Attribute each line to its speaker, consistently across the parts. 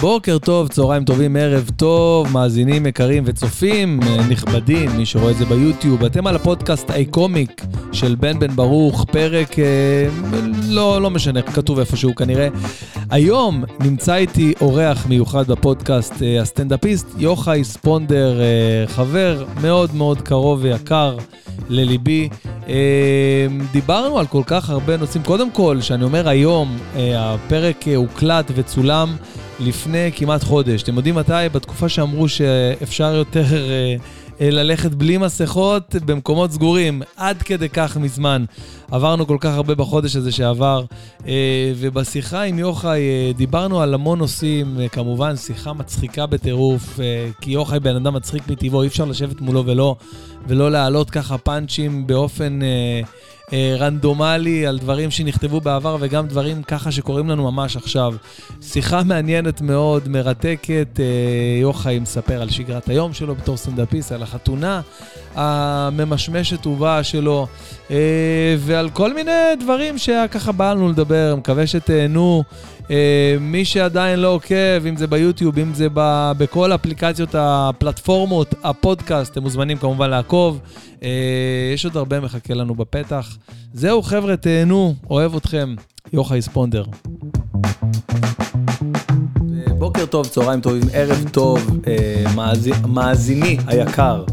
Speaker 1: בוקר טוב, צהריים טובים, ערב טוב, מאזינים יקרים וצופים אה, נכבדים, מי שרואה את זה ביוטיוב. אתם על הפודקאסט איי-קומיק של בן בן ברוך, פרק אה, לא, לא משנה, כתוב איפשהו כנראה. היום נמצא איתי אורח מיוחד בפודקאסט, אה, הסטנדאפיסט יוחאי ספונדר, אה, חבר מאוד מאוד קרוב ויקר לליבי. אה, דיברנו על כל כך הרבה נושאים. קודם כל, שאני אומר היום, אה, הפרק אה, הוקלט וצולם. לפני כמעט חודש. אתם יודעים מתי? בתקופה שאמרו שאפשר יותר אה, אה, ללכת בלי מסכות במקומות סגורים, עד כדי כך מזמן. עברנו כל כך הרבה בחודש הזה שעבר, אה, ובשיחה עם יוחאי אה, דיברנו על המון נושאים, אה, כמובן שיחה מצחיקה בטירוף, אה, כי יוחאי בן אדם מצחיק מטבעו, אי אפשר לשבת מולו ולא, ולא להעלות ככה פאנצ'ים באופן... אה, רנדומלי על דברים שנכתבו בעבר וגם דברים ככה שקורים לנו ממש עכשיו. שיחה מעניינת מאוד, מרתקת. אה, יוחאי מספר על שגרת היום שלו בתור סטנדאפיסט, על החתונה הממשמשת ובאה שלו, אה, ועל כל מיני דברים שככה בא לנו לדבר. מקווה שתהנו. אה, מי שעדיין לא עוקב, אם זה ביוטיוב, אם זה ב, בכל אפליקציות הפלטפורמות, הפודקאסט, אתם מוזמנים כמובן לעקוב. אה, יש עוד הרבה מחכה לנו בפתח. זהו, חבר'ה, תהנו, אוהב אתכם. יוחאי ספונדר. בוקר טוב, צהריים טובים, ערב טוב, אה, מאזיני היקר.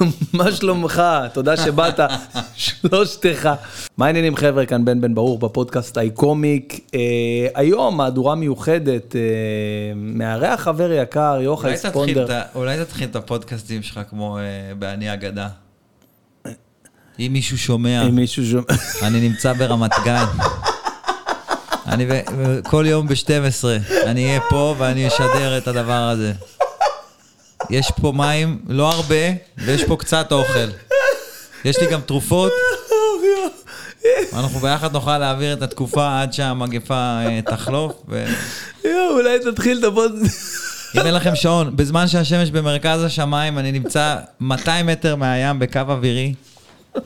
Speaker 1: מה שלומך? תודה שבאת, שלושתך. מה העניינים חבר'ה? כאן בן בן ברוך בפודקאסט איי-קומיק. אה, היום מהדורה מיוחדת, אה, מארח חבר יקר, יוחאי ספונדר.
Speaker 2: אולי תתחיל את הפודקאסטים שלך כמו אה, באני אגדה. אם מישהו שומע,
Speaker 1: אם מישהו שומע...
Speaker 2: אני נמצא ברמת גן. אני כל יום ב-12, אני אהיה פה ואני אשדר את הדבר הזה. יש פה מים, לא הרבה, ויש פה קצת אוכל. יש לי גם תרופות, ואנחנו ביחד נוכל להעביר את התקופה עד שהמגפה אה, תחלוף. ו...
Speaker 1: יואו, אולי תתחיל את הפודקאסט.
Speaker 2: אם אין לכם שעון, בזמן שהשמש במרכז השמיים, אני נמצא 200 מטר מהים בקו אווירי,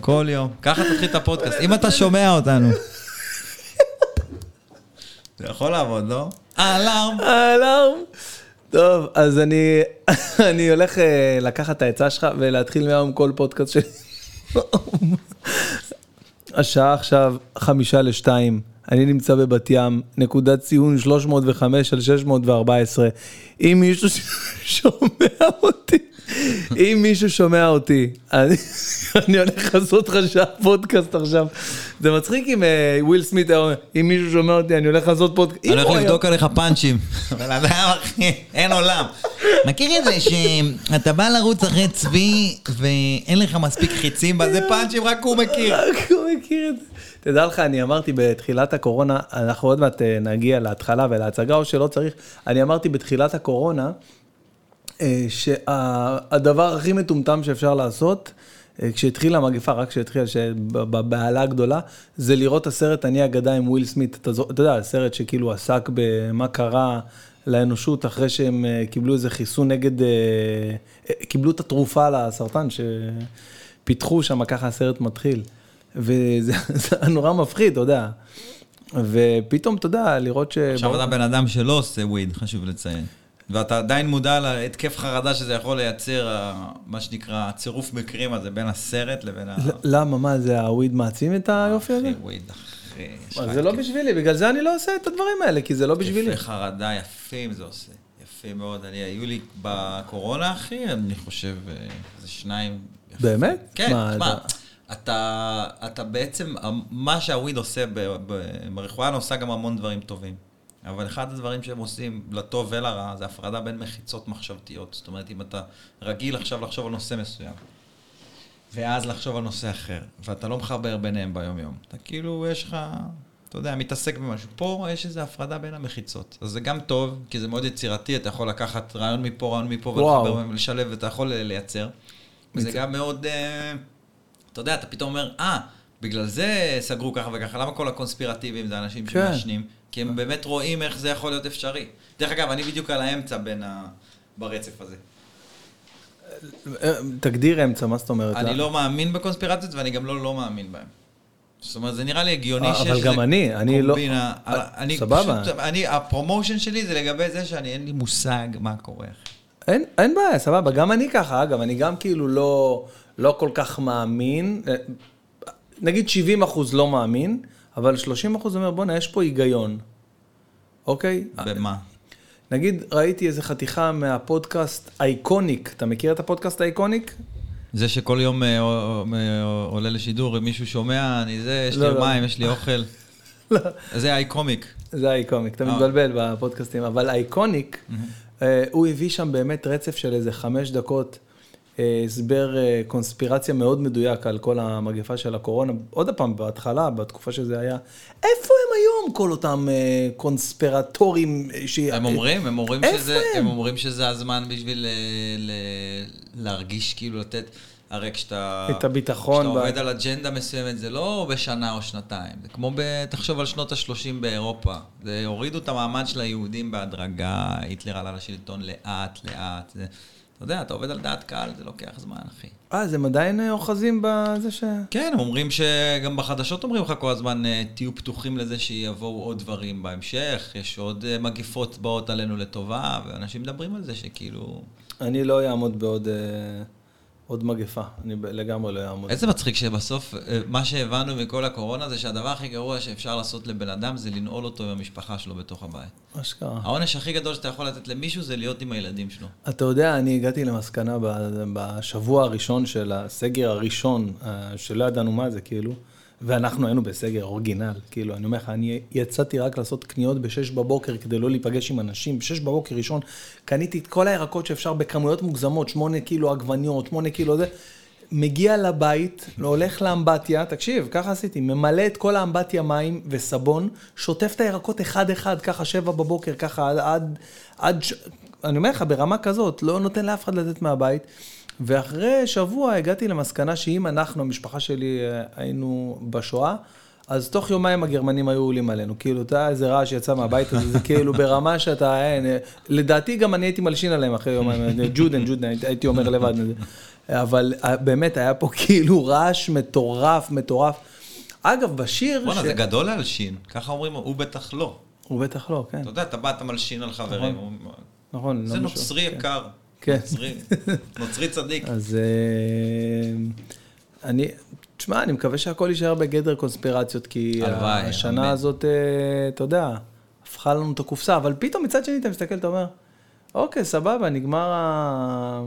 Speaker 2: כל יום. ככה תתחיל את הפודקאסט, אם אתה שומע אותנו. זה יכול לעבוד, לא? אלארם.
Speaker 1: אלארם. טוב, אז אני, אני הולך אה, לקחת את העצה שלך ולהתחיל מהיום כל פודקאסט שלי. השעה עכשיו חמישה לשתיים, אני נמצא בבת ים, נקודת ציון 305 על 614. אם מישהו שומע אותי, אם מישהו שומע אותי, אני, אני הולך לעשות לך שעה פודקאסט עכשיו. זה מצחיק אם אה, וויל סמית היה אומר, אם מישהו שומע אותי, אני הולך לעשות פודקאסט.
Speaker 2: אני הולך לבדוק עליך פאנצ'ים. בן אדם, אחי, אין עולם. מכיר את זה שאתה בא לרוץ אחרי צבי ואין לך מספיק חיצים בזה פאנצ'ים, רק הוא מכיר.
Speaker 1: רק הוא מכיר את זה. תדע לך, אני אמרתי בתחילת הקורונה, אנחנו עוד מעט אה, נגיע להתחלה ולהצגה, או שלא צריך, אני אמרתי בתחילת הקורונה, אה, שהדבר הכי מטומטם שאפשר לעשות, אה, כשהתחילה המגפה, רק כשהתחילה, בבהלה הגדולה, זה לראות את הסרט אני אגדה עם וויל סמית. אתה, זו- אתה יודע, הסרט שכאילו עסק במה קרה לאנושות אחרי שהם קיבלו איזה חיסון נגד, קיבלו את התרופה לסרטן שפיתחו שם, ככה הסרט מתחיל. וזה זה היה נורא מפחיד, אתה יודע. ופתאום, אתה יודע, לראות ש...
Speaker 2: עכשיו אתה בן אדם שלא עושה וויד, חשוב לציין. ואתה עדיין מודע להתקף חרדה שזה יכול לייצר, מה שנקרא, הצירוף מקרים הזה בין הסרט לבין ה...
Speaker 1: למה, מה זה, הוויד מעצים את היופי הזה?
Speaker 2: אחי, וויד, אחי.
Speaker 1: זה לא בשבילי, בגלל זה אני לא עושה את הדברים האלה, כי זה לא בשבילי.
Speaker 2: התקפי חרדה יפים זה עושה. יפים מאוד. אני, היו לי בקורונה, אחי, אני חושב, אה, איזה שניים.
Speaker 1: באמת?
Speaker 2: כן,
Speaker 1: מה, אתה-
Speaker 2: אתה, בעצם, מה שהוויד עושה, במריחואנה עושה גם המון דברים טובים. אבל אחד הדברים שהם עושים, לטוב ולרע, זה הפרדה בין מחיצות מחשבתיות. זאת אומרת, אם אתה רגיל עכשיו לחשוב על נושא מסוים, ואז לחשוב על נושא אחר, ואתה לא מחבר ביניהם ביום-יום, אתה כאילו, יש לך, אתה יודע, מתעסק במשהו. פה יש איזו הפרדה בין המחיצות. אז זה גם טוב, כי זה מאוד יצירתי, אתה יכול לקחת רעיון מפה, רעיון מפה. ולחבר ולשלב, ואתה יכול לייצר. וזה גם מאוד, אה, אתה יודע, אתה פתאום אומר, אה, בגלל זה סגרו ככה וככה, למה כל הקונספירטיביים זה אנשים
Speaker 1: כן.
Speaker 2: שמעשנים? כי הם באמת רואים איך זה יכול להיות אפשרי. דרך אגב, אני בדיוק על האמצע בין ה... ברצף הזה.
Speaker 1: תגדיר אמצע, מה זאת אומרת?
Speaker 2: אני לא מאמין בקונספירציות ואני גם לא לא מאמין בהן. זאת אומרת, זה נראה לי הגיוני
Speaker 1: אה,
Speaker 2: שיש
Speaker 1: אבל גם אני, אני לא- אה,
Speaker 2: אני
Speaker 1: סבבה.
Speaker 2: פשוט, אני, הפרומושן שלי זה לגבי זה שאני, אין לי מושג מה קורה.
Speaker 1: אין בעיה, סבבה, גם אני ככה, אגב, אני גם כאילו לא, לא כל כך מאמין, נגיד 70 אחוז לא מאמין, אבל 30 אחוז אומר, בואנה, יש פה היגיון, אוקיי?
Speaker 2: במה?
Speaker 1: נגיד, ראיתי איזה חתיכה מהפודקאסט אייקוניק, אתה מכיר את הפודקאסט אייקוניק?
Speaker 2: זה שכל יום אה, אה, אה, עולה לשידור, מישהו שומע, אני זה, יש
Speaker 1: לא,
Speaker 2: לי
Speaker 1: לא.
Speaker 2: מים, יש לי אוכל.
Speaker 1: לא.
Speaker 2: זה איי קומיק.
Speaker 1: זה אייקוניק, אתה. מתבלבל בפודקאסטים, אבל אייקוניק, הוא הביא שם באמת רצף של איזה חמש דקות, הסבר אה, קונספירציה מאוד מדויק על כל המגפה של הקורונה. עוד פעם, בהתחלה, בתקופה שזה היה, איפה הם היום כל אותם אה, קונספירטורים? אה, ש-
Speaker 2: הם אומרים, הם אומרים שזה,
Speaker 1: הם?
Speaker 2: הם אומרים שזה הזמן בשביל אה, ל- להרגיש, כאילו לתת, הרי כשאתה...
Speaker 1: את הביטחון
Speaker 2: כשאתה
Speaker 1: ב-
Speaker 2: עובד על אג'נדה מסוימת, זה לא בשנה או שנתיים, זה כמו, ב, תחשוב על שנות ה-30 באירופה. זה הורידו את המעמד של היהודים בהדרגה, היטלר עלה לשלטון לאט, לאט. זה, אתה יודע, אתה עובד על דעת קהל, זה לוקח זמן, אחי.
Speaker 1: אה, אז הם עדיין אה, אוחזים בזה ש...
Speaker 2: כן, הם אומרים שגם בחדשות אומרים לך כל הזמן, אה, תהיו פתוחים לזה שיבואו עוד דברים בהמשך, יש עוד אה, מגיפות באות עלינו לטובה, ואנשים מדברים על זה שכאילו...
Speaker 1: אני לא אעמוד בעוד עוד מגפה, אני לגמרי לא אעמוד.
Speaker 2: איזה מצחיק שבסוף, אה, מה שהבנו מכל הקורונה זה שהדבר הכי גרוע שאפשר לעשות לבן אדם זה לנעול אותו עם המשפחה שלו בתוך הבית.
Speaker 1: מה שקרה.
Speaker 2: העונש הכי גדול שאתה יכול לתת למישהו זה להיות עם הילדים שלו.
Speaker 1: אתה יודע, אני הגעתי למסקנה בשבוע הראשון של הסגר הראשון, אה, שלא ידענו מה זה, כאילו, ואנחנו היינו בסגר אורגינל, כאילו, אני אומר לך, אני יצאתי רק לעשות קניות ב-6 בבוקר כדי לא להיפגש עם אנשים, ב-6 בבוקר ראשון, קניתי את כל הירקות שאפשר בכמויות מוגזמות, 8 קילו עגבניות, 8 קילו זה. מגיע לבית, הולך לאמבטיה, תקשיב, ככה עשיתי, ממלא את כל האמבטיה מים וסבון, שוטף את הירקות אחד-אחד, ככה שבע בבוקר, ככה עד, עד, עד. אני אומר לך, ברמה כזאת, לא נותן לאף אחד לצאת מהבית. ואחרי שבוע הגעתי למסקנה שאם אנחנו, המשפחה שלי, אה, היינו בשואה, אז תוך יומיים הגרמנים היו עולים עלינו. כאילו, אתה יודע איזה רעש יצא מהבית הזה, זה כאילו ברמה שאתה, אין, אה, לדעתי גם אני הייתי מלשין עליהם אחרי יומיים, ג'ודן, ג'ודן, הייתי- אומר לבד. אבל אה, באמת, היה פה כאילו רעש מטורף, מטורף. אגב, בשיר...
Speaker 2: בואנה,
Speaker 1: ש-
Speaker 2: זה גדול להלשין, ככה אומרים, הוא בטח לא.
Speaker 1: הוא בטח לא, כן.
Speaker 2: אתה יודע, אתה בא, אתה מלשין על חברים.
Speaker 1: נכון.
Speaker 2: הוא-
Speaker 1: נכון.
Speaker 2: זה
Speaker 1: לא
Speaker 2: נוצרי
Speaker 1: משהו, כן. כן.
Speaker 2: נוצרי, נוצרי צדיק.
Speaker 1: אז אה, אני, תשמע, אני מקווה שהכל יישאר בגדר קונספירציות, כי
Speaker 2: הלוואי,
Speaker 1: השנה
Speaker 2: אמן.
Speaker 1: הזאת, אה, אתה יודע, הפכה לנו את הקופסה, אבל פתאום מצד שני אתה מסתכל, אתה אומר, אוקיי, סבבה, נגמר ה...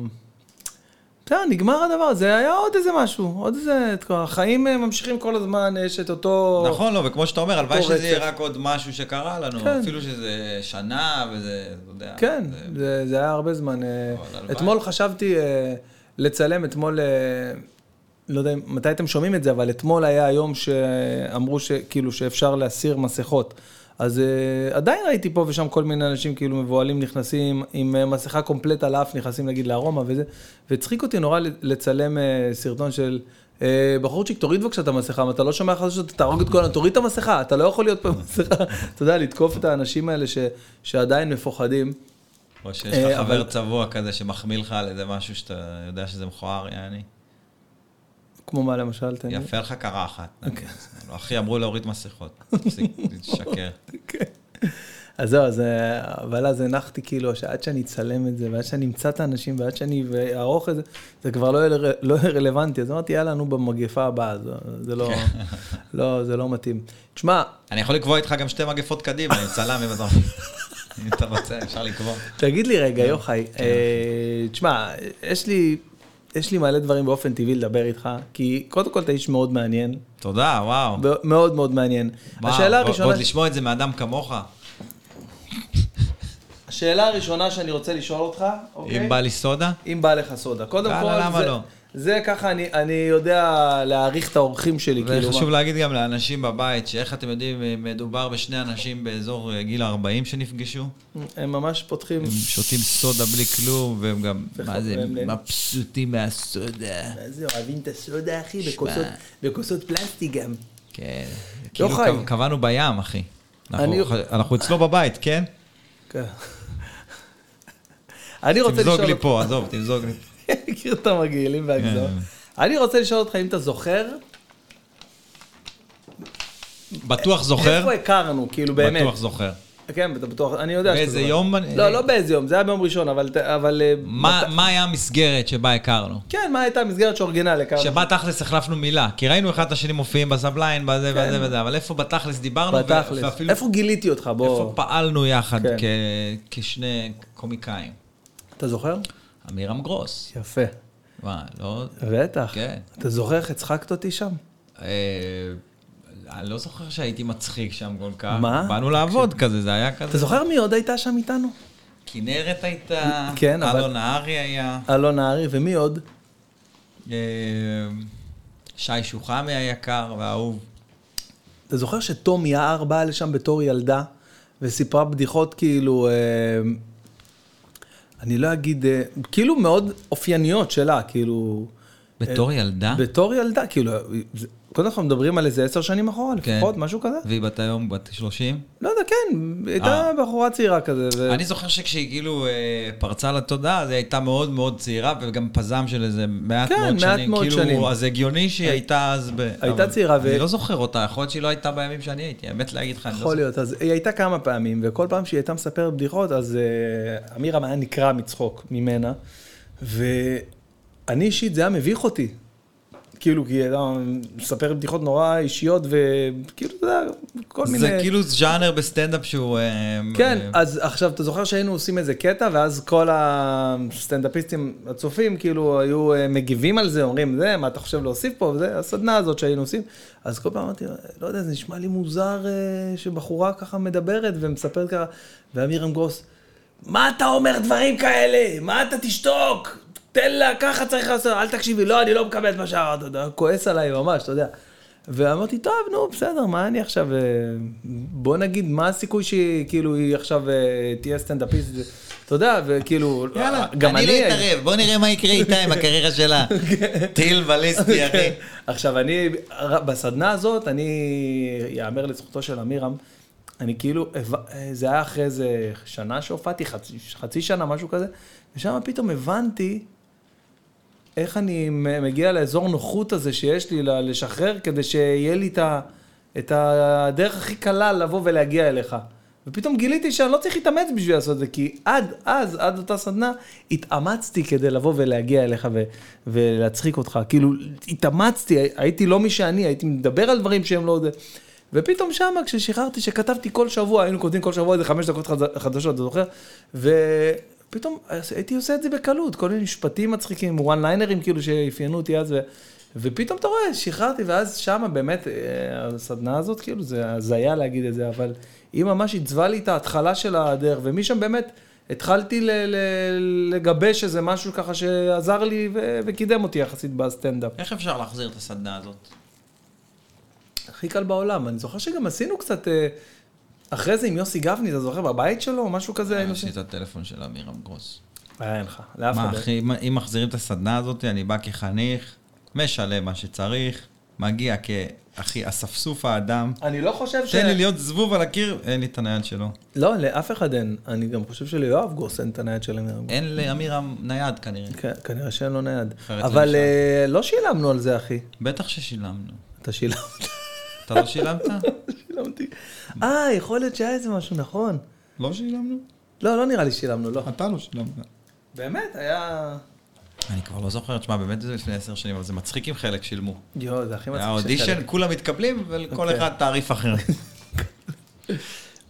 Speaker 1: בסדר, נגמר הדבר, זה היה עוד איזה משהו, עוד איזה, החיים אה, ממשיכים כל הזמן, יש את אותו...
Speaker 2: נכון, לא, וכמו שאתה אומר, הלוואי שזה יהיה. רק עוד משהו שקרה לנו,
Speaker 1: כן.
Speaker 2: אפילו שזה שנה וזה, אתה יודע.
Speaker 1: כן,
Speaker 2: זה-
Speaker 1: זה, זה היה הרבה זמן. אה. אתמול חשבתי אה, לצלם, אתמול, לא יודע מתי אתם שומעים את זה, אבל אתמול היה היום שאמרו שכאילו שאפשר להסיר מסכות. אז uh, עדיין ראיתי פה ושם כל מיני אנשים כאילו מבוהלים נכנסים עם uh, מסכה קומפלט על האף, נכנסים נגיד לארומה וזה, והצחיק אותי נורא לצלם uh, סרטון של בחורצ'יק, תוריד בבקשה את המסכה, אם אתה לא שומע חדשות, תהרוג את כולם, תוריד את המסכה, אתה לא יכול להיות פה עם מסכה, אתה יודע, לתקוף את האנשים האלה ש, שעדיין מפוחדים.
Speaker 2: או שיש
Speaker 1: אה,
Speaker 2: לך חבר צבוע כזה שמחמיא לך על איזה משהו שאתה יודע שזה מכוער, יעני.
Speaker 1: כמו מה למשל, תן.
Speaker 2: יפה לך קרחת.
Speaker 1: אוקיי.
Speaker 2: לא, אחי, אמרו להוריד מסכות. תפסיק לשקר.
Speaker 1: כן. אז זהו, אז, אה, אבל אז הנחתי כאילו, שעד שאני אצלם את זה, ועד שאני אמצא את האנשים, ועד שאני אערוך את זה, זה כבר לא יהיה לא רלוונטי. אז אמרתי, יאללה, נו, במגפה הבאה, זה, זה לא, לא, זה לא מתאים. תשמע,
Speaker 2: אני יכול לקבוע איתך גם שתי מגפות קדימה, עם צלם, אם אתה אם אתה רוצה, אפשר לקבוע.
Speaker 1: תגיד לי רגע, יוחאי, אה, תשמע, יש לי, יש לי מלא דברים באופן טבעי לדבר איתך, כי קודם כל אתה איש מאוד מעניין,
Speaker 2: תודה, וואו.
Speaker 1: מאוד מאוד מעניין.
Speaker 2: וואו,
Speaker 1: השאלה
Speaker 2: ועוד
Speaker 1: הראשונה,
Speaker 2: לשמוע את זה מאדם כמוך,
Speaker 1: השאלה הראשונה שאני רוצה לשאול אותך, אוקיי?
Speaker 2: אם בא לי סודה,
Speaker 1: אם בא לך סודה. קודם כל,
Speaker 2: למה
Speaker 1: זה,
Speaker 2: לא?
Speaker 1: זה ככה, אני, אני יודע להעריך את האורחים שלי, כאילו.
Speaker 2: וחשוב
Speaker 1: מה-
Speaker 2: להגיד גם לאנשים בבית, שאיך אתם יודעים, מדובר בשני אנשים באזור אה, גיל 40 שנפגשו,
Speaker 1: הם ממש פותחים...
Speaker 2: הם שותים סודה בלי כלום, והם גם, מה זה,
Speaker 1: נהנים.
Speaker 2: מבסוטים מהסודה.
Speaker 1: מה זה, אוהבים את הסודה, אחי, בכוסות, בכוסות פלסטיק גם.
Speaker 2: כן, כאילו
Speaker 1: חי.
Speaker 2: קבענו בים, אחי. אנחנו-
Speaker 1: אני-
Speaker 2: אנחנו אצלו בבית, כן?
Speaker 1: כן. אני רוצה לשאול
Speaker 2: תמזוג לי פה, עזוב, תמזוג לי.
Speaker 1: אני מכיר את המגעילים והגזור.
Speaker 2: כן.
Speaker 1: אני רוצה לשאול אותך אם אתה זוכר
Speaker 2: בטוח זוכר?
Speaker 1: איפה הכרנו, כאילו באמת.
Speaker 2: בטוח זוכר.
Speaker 1: כן, אתה בטוח, אני יודע שאתה
Speaker 2: באיזה. יום?
Speaker 1: לא, לא באיזה יום, זה היה ביום ראשון, אבל... אבל אה,
Speaker 2: מה
Speaker 1: מת-
Speaker 2: מה היה המסגרת שבה הכרנו?
Speaker 1: כן, מה הייתה המסגרת שאורגינל הכרנו?
Speaker 2: שבה תכלס החלפנו מילה, כי ראינו אחד את השני מופיעים בסבליין, בזה
Speaker 1: כן.
Speaker 2: וזה וזה, אבל איפה בתכלס דיברנו,
Speaker 1: בתכלס.
Speaker 2: ואפילו
Speaker 1: איפה גיליתי אותך? בוא...
Speaker 2: איפה פעלנו יחד
Speaker 1: כן.
Speaker 2: כ- כשני קומיקאים.
Speaker 1: אתה זוכר?
Speaker 2: אמירם גרוס.
Speaker 1: יפה.
Speaker 2: מה, לא...
Speaker 1: בטח.
Speaker 2: כן.
Speaker 1: אתה זוכר איך הצחקת אותי שם?
Speaker 2: אה, אני לא זוכר שהייתי מצחיק שם כל כך.
Speaker 1: מה?
Speaker 2: באנו לעבוד כזה, זה היה כזה.
Speaker 1: אתה זוכר מי עוד הייתה שם איתנו?
Speaker 2: כנרת הייתה,
Speaker 1: כן,
Speaker 2: אלון נהרי היה,
Speaker 1: אלון נהרי, ומי עוד?
Speaker 2: אה, שי שוחמי היקר והאהוב.
Speaker 1: אתה זוכר שתום יער באה לשם בתור ילדה, וסיפרה בדיחות כאילו, אה, אני לא אגיד, אה, כאילו מאוד אופייניות שלה, כאילו...
Speaker 2: בתור ילדה?
Speaker 1: בתור ילדה, כאילו, קודם כל מדברים על איזה עשר שנים אחורה,
Speaker 2: כן.
Speaker 1: לפחות, משהו כזה?
Speaker 2: והיא בת היום בת 30?
Speaker 1: לא יודע, כן, הייתה בחורה צעירה כזה. ו-
Speaker 2: אני זוכר שכשהיא כאילו אה, פרצה לתודעה, אז היא הייתה מאוד מאוד צעירה, וגם פזם של איזה מעט
Speaker 1: כן,
Speaker 2: מאוד
Speaker 1: מעט
Speaker 2: שנים.
Speaker 1: מאוד שנים.
Speaker 2: כאילו, אז הגיוני שהיא הייתה אז ב...
Speaker 1: הייתה צעירה, ו-
Speaker 2: אני לא זוכר אותה, יכול להיות שהיא לא הייתה בימים שאני הייתי, האמת להגיד לך, אני לא
Speaker 1: יכול
Speaker 2: זוכר.
Speaker 1: להיות, אז היא הייתה כמה פעמים, וכל פעם שהיא הייתה מספרת בדיחות, אז uh, אמירם היה נקרע מצחוק ממנה, ואני אישית, זה היה מביך אותי. כאילו, כי היא הייתה מספרת בדיחות נורא אישיות, וכאילו, אתה יודע, כל מיני...
Speaker 2: זה כאילו ז'אנר בסטנדאפ שהוא... אה,
Speaker 1: כן,
Speaker 2: אה,
Speaker 1: אז עכשיו, אתה זוכר שהיינו עושים איזה קטע, ואז כל הסטנדאפיסטים הצופים, כאילו, היו אה, מגיבים על זה, אומרים, זה, מה אתה חושב להוסיף פה, וזה, הסדנה הזאת שהיינו עושים. אז כל פעם אמרתי, לא יודע, זה נשמע לי מוזר שבחורה ככה מדברת ומספרת ככה, ואמירם גרוס, מה אתה אומר דברים כאלה? מה אתה תשתוק? תן לה, ככה צריך לעשות, אל תקשיבי, לא, אני לא מקבל את מה שאמרת, אתה יודע, כועס עליי ממש, אתה יודע. ואמרתי, טוב, נו, בסדר, מה אני עכשיו... אה, בוא נגיד, מה הסיכוי שהיא, כאילו, היא עכשיו אה, תהיה סטנדאפיסט, אתה יודע, וכאילו,
Speaker 2: יאללה,
Speaker 1: גם
Speaker 2: אני לא
Speaker 1: אני...
Speaker 2: אתערב, בוא נראה מה יקרה איתה עם הקריירה שלה. טיל בליסטי, אחי.
Speaker 1: עכשיו, אני, בסדנה הזאת, אני, יאמר לזכותו של אמירם, אני כאילו, הבנ- זה היה אחרי איזה שנה שהופעתי, חצי, חצי שנה, משהו כזה, ושם פתאום הבנתי איך אני מגיע לאזור נוחות הזה שיש לי לשחרר, כדי שיהיה לי את, ה, את הדרך הכי קלה לבוא ולהגיע אליך. ופתאום גיליתי שאני לא צריך להתאמץ בשביל לעשות את זה, כי עד אז, עד אותה סדנה, התאמצתי כדי לבוא ולהגיע אליך ו, ולהצחיק אותך. כאילו, התאמצתי, הייתי לא מי שאני, הייתי מדבר על דברים שהם לא... ופתאום שמה, כששחררתי, שכתבתי כל שבוע, היינו כותבים כל שבוע איזה חמש דקות חד- חדשות, אתה זוכר? ופתאום הייתי עושה את זה בקלות, כל מיני משפטים מצחיקים, וואן ליינרים כאילו שאפיינו אותי אז, ו... ופתאום אתה רואה, שחררתי, ואז שמה באמת, אה, הסדנה הזאת, כאילו, זה הזיה להגיד את זה, אבל היא ממש עיצבה לי את ההתחלה של הדרך, ומשם באמת התחלתי ל- ל- לגבש איזה משהו ככה שעזר לי ו- וקידם אותי יחסית בסטנדאפ.
Speaker 2: איך אפשר להחזיר את הסדנה הזאת?
Speaker 1: הכי קל בעולם. אני זוכר שגם עשינו קצת, אה, אחרי זה עם יוסי גפני, אתה זוכר, בבית שלו, או משהו כזה, היינו
Speaker 2: יש לי. את הטלפון של אמירם גרוס.
Speaker 1: אה, אין לך, לאף
Speaker 2: מה,
Speaker 1: אחד. אין.
Speaker 2: אחי, אם- מחזירים את הסדנה הזאת, אני בא כחניך, משלם מה שצריך, מגיע כאחי, אספסוף האדם.
Speaker 1: אני לא חושב ש...
Speaker 2: תן לי להיות זבוב על הקיר, אין לי את הנייד שלו.
Speaker 1: לא, לאף אחד אין. אני גם חושב שליואב גוס אין את הנייד של אמירם.
Speaker 2: אין לאמירם נייד כנראה.
Speaker 1: כן, כנראה שאין לו נייד. אבל. אה, לא שילמנו על זה, אחי.
Speaker 2: בטח ששילמנו.
Speaker 1: אתה שילמת.
Speaker 2: אתה לא שילמת?
Speaker 1: שילמתי. אה, יכול להיות שהיה איזה משהו, נכון.
Speaker 2: לא שילמנו?
Speaker 1: לא, לא נראה לי שילמנו, לא.
Speaker 2: אתה לא שילמת.
Speaker 1: באמת, היה...
Speaker 2: אני כבר לא זוכר, תשמע, באמת זה לפני עשר שנים, אבל זה מצחיק אם חלק שילמו.
Speaker 1: יואו, זה הכי מצחיק
Speaker 2: היה אודישן,
Speaker 1: שחלק.
Speaker 2: כולם מתקבלים, ולכל
Speaker 1: אוקיי.
Speaker 2: אחד תעריף אחר.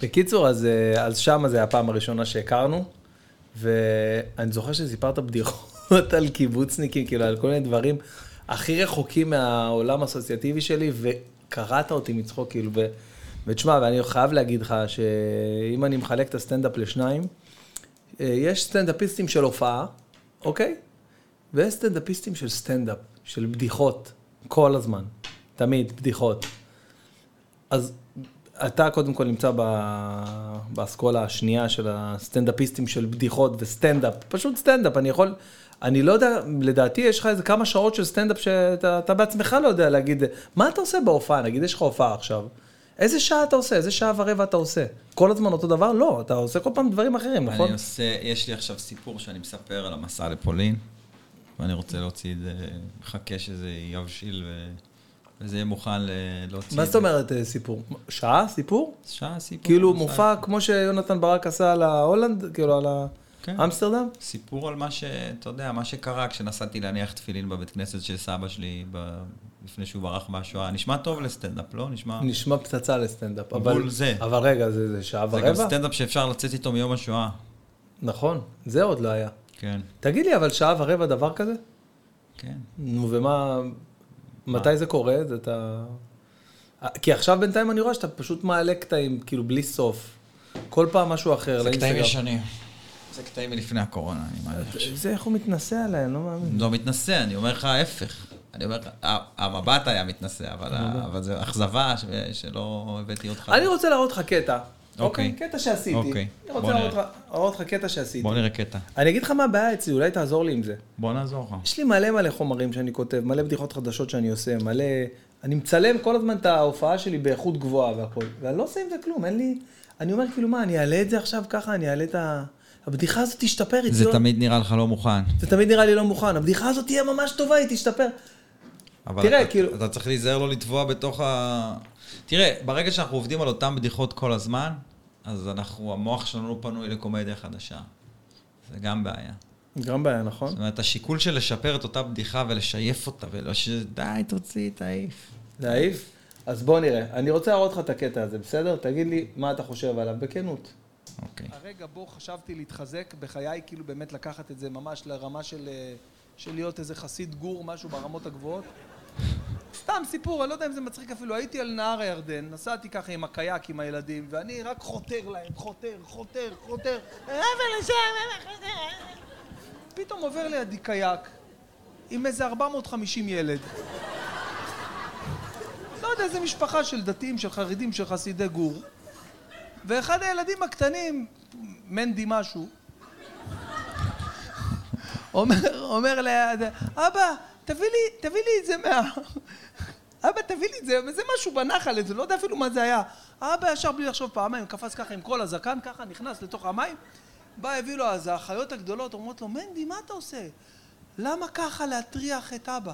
Speaker 1: בקיצור, אז, אה, אז שמה זה הפעם הראשונה שהכרנו, ואני זוכר שסיפרת בדיחות על קיבוצניקים, כאילו, על כל מיני דברים הכי רחוקים מהעולם האסוציאטיבי שלי, וקראת אותי מצחוק, כאילו, ו... ותשמע, ואני חייב להגיד לך שאם אני מחלק את הסטנדאפ לשניים, אה, יש סטנדאפיסטים של הופעה, אוקיי? ויש סטנדאפיסטים של סטנדאפ, של בדיחות, כל הזמן, תמיד, בדיחות. אז אתה קודם כל נמצא באסכולה השנייה של הסטנדאפיסטים של בדיחות וסטנדאפ, פשוט סטנדאפ, אני יכול, אני לא יודע, לדעתי יש לך איזה כמה שעות של סטנדאפ שאתה אתה בעצמך לא יודע להגיד, מה אתה עושה בהופעה, נגיד יש לך הופעה עכשיו, איזה שעה אתה עושה, איזה שעה ורבע אתה עושה, כל הזמן אותו דבר? לא, אתה עושה כל פעם דברים אחרים, נכון?
Speaker 2: אני עושה, יש לי עכשיו סיפור שאני מספר על המסע לפולין, ואני רוצה להוציא את זה, מחכה שזה יבשיל וזה יהיה מוכן להוציא...
Speaker 1: מה
Speaker 2: את
Speaker 1: זאת. אומרת אה, סיפור? שעה סיפור?
Speaker 2: שעה סיפור.
Speaker 1: כאילו מופע כמו שיונתן ברק עשה על ההולנד, כאילו על
Speaker 2: כן.
Speaker 1: האמסטרדם?
Speaker 2: סיפור על מה ש... אתה יודע, מה שקרה כשנסעתי להניח תפילין בבית כנסת של סבא שלי ב... לפני שהוא ברח מהשואה. נשמע טוב לסטנדאפ, לא? נשמע...
Speaker 1: נשמע פצצה לסטנדאפ.
Speaker 2: בול
Speaker 1: אבל-
Speaker 2: זה.
Speaker 1: אבל רגע, זה זה שעה
Speaker 2: זה גם
Speaker 1: ורבע?
Speaker 2: סטנדאפ שאפשר לצאת איתו מיום השואה.
Speaker 1: נכון, זה עוד לא היה.
Speaker 2: כן,
Speaker 1: תגיד לי, אבל שעה ורבע דבר כזה?
Speaker 2: כן.
Speaker 1: נו, ומה... מתי זה קורה? זה אתה... כי עכשיו בינתיים אני רואה שאתה פשוט מעלה קטעים, כאילו בלי סוף. כל פעם משהו אחר
Speaker 2: זה קטעים. ישנים. זה קטעים מלפני הקורונה, אני מעריך.
Speaker 1: זה איך הוא מתנשא עליי, אני לא מאמין.
Speaker 2: לא מתנשא, אני אומר לך ההפך. אני אומר המבט היה מתנשא, אבל זו אכזבה שלא הבאתי אותך.
Speaker 1: אני רוצה להראות לך קטע.
Speaker 2: אוקיי.
Speaker 1: אוקיי, קטע שעשיתי.
Speaker 2: אוקיי,
Speaker 1: אני רוצה להראות. לך- קטע שעשיתי.
Speaker 2: בוא נראה קטע.
Speaker 1: אני אגיד לך מה הבעיה אצלי, אולי תעזור לי עם זה.
Speaker 2: בוא נעזור לך.
Speaker 1: יש לי מלא מלא חומרים שאני כותב, מלא בדיחות חדשות שאני עושה, מלא... אני מצלם כל הזמן את ההופעה שלי באיכות גבוהה והכל, ואני לא עושה עם זה כלום, אין לי... אני אומר כאילו, מה, אני אעלה את זה עכשיו ככה, אני אעלה את ה... הבדיחה הזאת תשתפר איתי.
Speaker 2: זה
Speaker 1: לא-
Speaker 2: תמיד נראה לך לא מוכן.
Speaker 1: זה תמיד נראה לי לא מוכן, הבדיחה הזאת תהיה ממש טובה, היא תשתפר.
Speaker 2: אבל
Speaker 1: תראה,
Speaker 2: אתה,
Speaker 1: כאילו-
Speaker 2: אתה צריך להיזהר לא לטבוע בתוך ה... תראה, ברגע שאנחנו עובדים על אותן בדיחות כל הזמן, אז אנחנו, המוח שלנו לא פנוי לקומדיה חדשה. זה גם בעיה.
Speaker 1: גם בעיה, נכון?
Speaker 2: זאת אומרת, השיקול של לשפר את אותה בדיחה ולשייף אותה, ולא ש... די, תוציא, תעיף.
Speaker 1: להעיף? אז בוא נראה. אני רוצה להראות לך את הקטע הזה, בסדר? תגיד לי מה אתה חושב עליו, בכנות.
Speaker 2: אוקיי.
Speaker 1: הרגע בו חשבתי להתחזק בחיי, כאילו באמת לקחת את זה ממש לרמה של, אה, של להיות איזה חסיד גור, משהו ברמות הגבוהות. סתם סיפור, אני לא יודע אם זה מצחיק אפילו, הייתי על נהר הירדן, נסעתי ככה עם הקייק עם הילדים, ואני רק חותר להם, חותר, חותר, חותר, פתאום עובר לידי קייק עם איזה 450 ילד. לא יודע, איזה משפחה של דתיים, של חרדים, של חסידי גור. ואחד הילדים הקטנים, מנדי משהו, אומר, אומר ליד, אבא, תביא לי, תביא לי את זה מה... אבא, תביא לי את זה, וזה משהו בנחל, זה לא יודע אפילו מה זה היה. אבא ישר בלי לחשוב פעמיים, קפץ ככה עם כל הזקן, ככה נכנס לתוך המים, בא, הביא לו, אז האחיות הגדולות אומרות לו, מנדי, מה אתה עושה? למה ככה להטריח את אבא?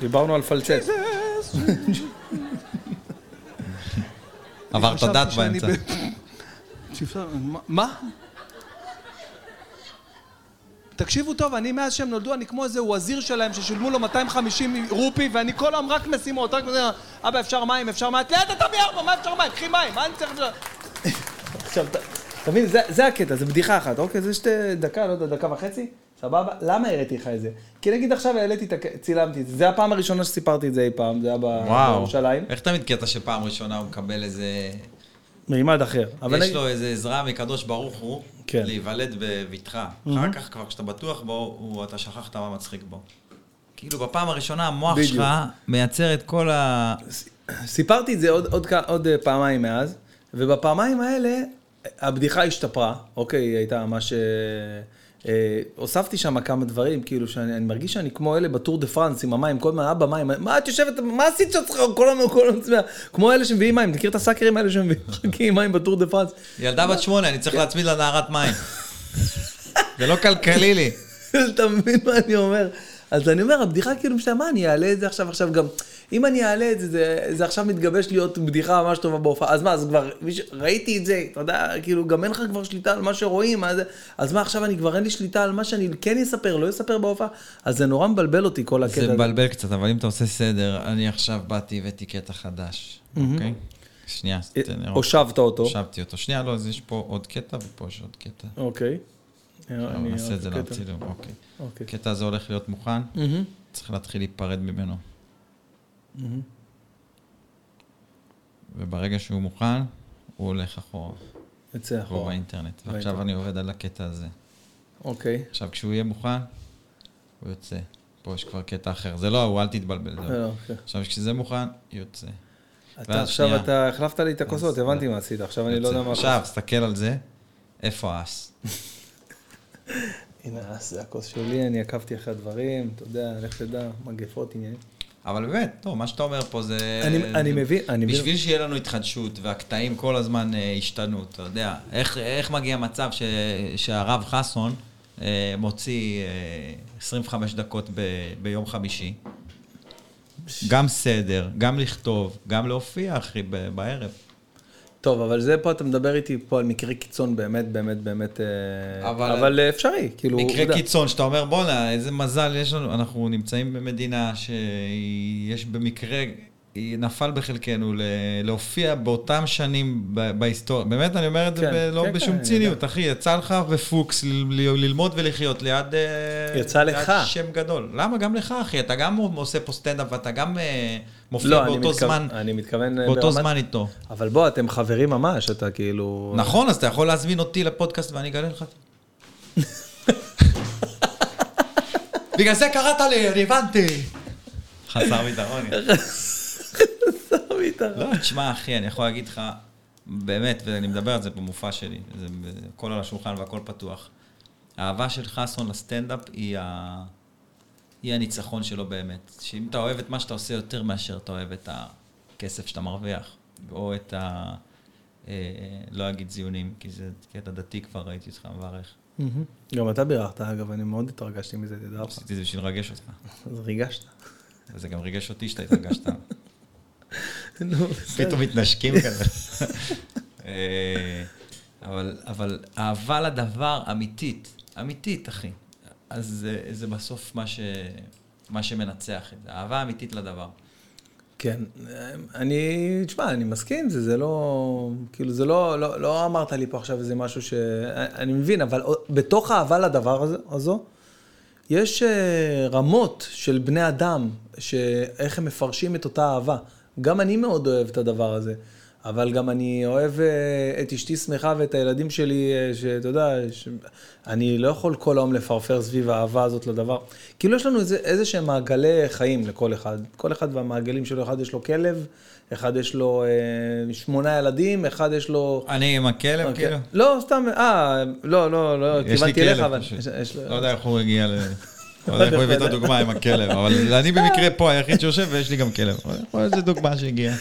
Speaker 1: דיברנו על פלצט.
Speaker 2: עברת דת באמצע.
Speaker 1: מה? תקשיבו טוב, אני מאז שהם נולדו, אני כמו איזה וזיר שלהם ששילמו לו 250 רופי ואני כל היום רק משימות, רק משימות. אבא, אפשר מים, אפשר מים? לאט אתה מארבע, מה אפשר מים? קחי מים, מה אני צריך... עכשיו, אתה מבין, זה- זה הקטע, זה בדיחה אחת, אוקיי? זה שתי דקה, לא יודע, דקה וחצי, סבבה? למה הראיתי לך את זה? כי נגיד עכשיו העליתי את ה... צילמתי את זה, זה הפעם הראשונה שסיפרתי את זה אי פעם, זה היה. בירושלים.
Speaker 2: איך תמיד קטע שפעם ראשונה הוא מקבל איזה...
Speaker 1: מימד אחר.
Speaker 2: יש
Speaker 1: נגיד-
Speaker 2: לו איזה עזרה מקדוש ברוך הוא,
Speaker 1: כן.
Speaker 2: להיוולד בבטחה. אחר כך, כבר כשאתה בטוח בו, הוא- אתה שכחת מה מצחיק בו. כאילו, בפעם הראשונה המוח
Speaker 1: בדיוק.
Speaker 2: שלך מייצר את כל ה...
Speaker 1: סיפרתי את זה עוד, עוד, עוד אה, פעמיים מאז, ובפעמיים האלה הבדיחה השתפרה, אוקיי, היא הייתה ממש... אה, הוספתי שם כמה דברים, כאילו, שאני אני מרגיש שאני כמו אלה בטור דה פרנס עם המים, כל הזמן, אבא מים, מה את יושבת, מה עשית שאת צריכה כל הזמן, כל הזמן, כמו אלה שמביאים מים, מכיר את הסאקרים האלה שמביאים מים בטור דה פרנס?
Speaker 2: ילדה בת שמונה, אני צריך להצמיד לה נערת מים. זה לא כלכלי לי.
Speaker 1: אתה מבין מה אני אומר? אז אני אומר, הבדיחה כאילו מה, אני אעלה את זה עכשיו, עכשיו גם, אם אני אעלה את זה, זה, זה עכשיו מתגבש להיות בדיחה ממש טובה בהופעה, אז מה, אז כבר, מיש, ראיתי את זה, אתה יודע, כאילו, גם אין לך כבר שליטה על מה שרואים, אז, אז מה, עכשיו אני כבר אין לי שליטה על מה שאני כן אספר, לא אספר בהופעה, אז זה נורא מבלבל אותי כל הקטע
Speaker 2: זה. מבלבל קצת, אבל אם אתה עושה סדר, אני עכשיו באתי, הבאתי קטע חדש, אוקיי? שנייה,
Speaker 1: אה,
Speaker 2: תן לי...
Speaker 1: הושבת אותו.
Speaker 2: הושבתי אותו. שנייה, לא, אז יש פה עוד קטע ופה יש עוד קטע.
Speaker 1: אוקיי.
Speaker 2: עכשיו נעשה את זה. לצילום, אוקיי.
Speaker 1: אוקיי.
Speaker 2: הקטע הזה הולך להיות מוכן. צריך להתחיל להיפרד ממנו. וברגע שהוא מוכן, הוא הולך אחורה, הוא
Speaker 1: אחורה.
Speaker 2: באינטרנט. ועכשיו. אני עובד על הקטע הזה.
Speaker 1: אוקיי.
Speaker 2: עכשיו, כשהוא יהיה מוכן, הוא יוצא. פה יש כבר קטע אחר. זה לא הוא, אל תתבלבל. זה
Speaker 1: לא,
Speaker 2: הוא.
Speaker 1: אוקיי.
Speaker 2: עכשיו, כשזה מוכן, יוצא.
Speaker 1: אתה עכשיו. אתה החלפת לי את הכוסות, הבנתי מה עשית, עכשיו אני לא יודע מה...
Speaker 2: עכשיו, תסתכל על זה, איפה האס?
Speaker 1: הנה, אז זה הכוס שלי, אני עקבתי אחרי הדברים, אתה יודע, לך תדע, מגפות עניינים.
Speaker 2: אבל באמת, טוב, מה שאתה אומר פה זה...
Speaker 1: אני- אני
Speaker 2: זה-
Speaker 1: מבין, אני מבין.
Speaker 2: בשביל שיהיה לנו התחדשות והקטעים כל הזמן אה, השתנו, אתה יודע, איך, איך מגיע מצב ש, שהרב חסון אה, מוציא אה, 25 דקות ב, ביום חמישי? גם סדר, גם לכתוב, גם להופיע, אחי, בערב.
Speaker 1: טוב, אבל זה פה, אתה מדבר איתי פה על מקרה קיצון באמת, באמת, באמת, אה,
Speaker 2: אבל-
Speaker 1: אבל אפשרי, כאילו,
Speaker 2: מקרה
Speaker 1: יודע.
Speaker 2: קיצון, שאתה אומר, בואנה, איזה מזל יש לנו, אנחנו נמצאים במדינה שיש במקרה, נפל בחלקנו להופיע באותם שנים בהיסטוריה. באמת, אני אומר את זה
Speaker 1: כן,
Speaker 2: לא
Speaker 1: כן,
Speaker 2: בשום
Speaker 1: כן,
Speaker 2: ציניות, אחי, יצא לך ל- ללמוד ולחיות ליד... אה,
Speaker 1: יצא
Speaker 2: ליד
Speaker 1: לך.
Speaker 2: שם גדול. למה? גם לך, אחי, אתה גם עושה פה סטנדאפ ואתה גם אה, מופיע
Speaker 1: לא,
Speaker 2: באותו
Speaker 1: מתכוון-
Speaker 2: זמן,
Speaker 1: אני מתכוון... אה,
Speaker 2: באותו
Speaker 1: ברמת-
Speaker 2: זמן איתו.
Speaker 1: אבל בוא, אתם חברים ממש, אתה כאילו...
Speaker 2: נכון, אז אתה יכול להזמין אותי לפודקאסט ואני אגלה לך. בגלל זה קראת לי, אני הבנתי. חסר ביטחון. לא, תשמע, אחי, אני יכול להגיד לך, באמת, ואני מדבר על זה במופע שלי, זה הכל על השולחן והכל פתוח. האהבה של חסון לסטנדאפ היא, ה... היא הניצחון שלו באמת. שאם אתה אוהב את מה שאתה עושה יותר מאשר אתה אוהב את הכסף שאתה מרוויח, או את ה... אה, לא אגיד זיונים, כי זה קטע דתי כבר ראיתי אותך מברך.
Speaker 1: גם אתה בירכת, אגב, אני מאוד התרגשתי מזה, תדע לך.
Speaker 2: עשיתי את זה בשביל לרגש אותך.
Speaker 1: אז ריגשת.
Speaker 2: וזה גם ריגש אותי שאתה התרגשת. פתאום מתנשקים כזה. אה, אבל, אבל אהבה לדבר אמיתית, אמיתית, אחי. אז זה, זה בסוף מה, ש, מה שמנצח את זה, אהבה אמיתית לדבר.
Speaker 1: כן, אני, תשמע, אני מסכים, זה, זה לא, כאילו, זה לא, לא, לא אמרת לי פה עכשיו איזה משהו ש... אני מבין, אבל בתוך האהבה לדבר הזה, הזו, יש אה, רמות של בני אדם, שאיך הם מפרשים את אותה אהבה. גם אני מאוד אוהב את הדבר הזה, אבל גם אני אוהב אה, את אשתי שמחה ואת הילדים שלי, אה, שאתה יודע, ש... אני לא יכול כל היום לפרפר סביב האהבה הזאת לדבר. כאילו יש לנו איזה, איזה שהם מעגלי חיים לכל אחד. כל אחד והמעגלים שלו, אחד יש לו כלב, אחד יש לו אה, שמונה ילדים, אחד יש לו...
Speaker 2: אני עם הכלב,
Speaker 1: אוקיי.
Speaker 2: כאילו?
Speaker 1: לא, סתם, אה, לא, לא, לא,
Speaker 2: יש לי
Speaker 1: כיוונתי אליך,
Speaker 2: כלב,
Speaker 1: אבל...
Speaker 2: פשוט.
Speaker 1: יש- יש לו-
Speaker 2: לא יודע איך הוא הגיע ל... לא הוא הביא את הדוגמה עם הכלב, אבל אני במקרה פה היחיד שיושב ויש לי גם כלב. יכול להיות שזו דוגמה שהגיעה.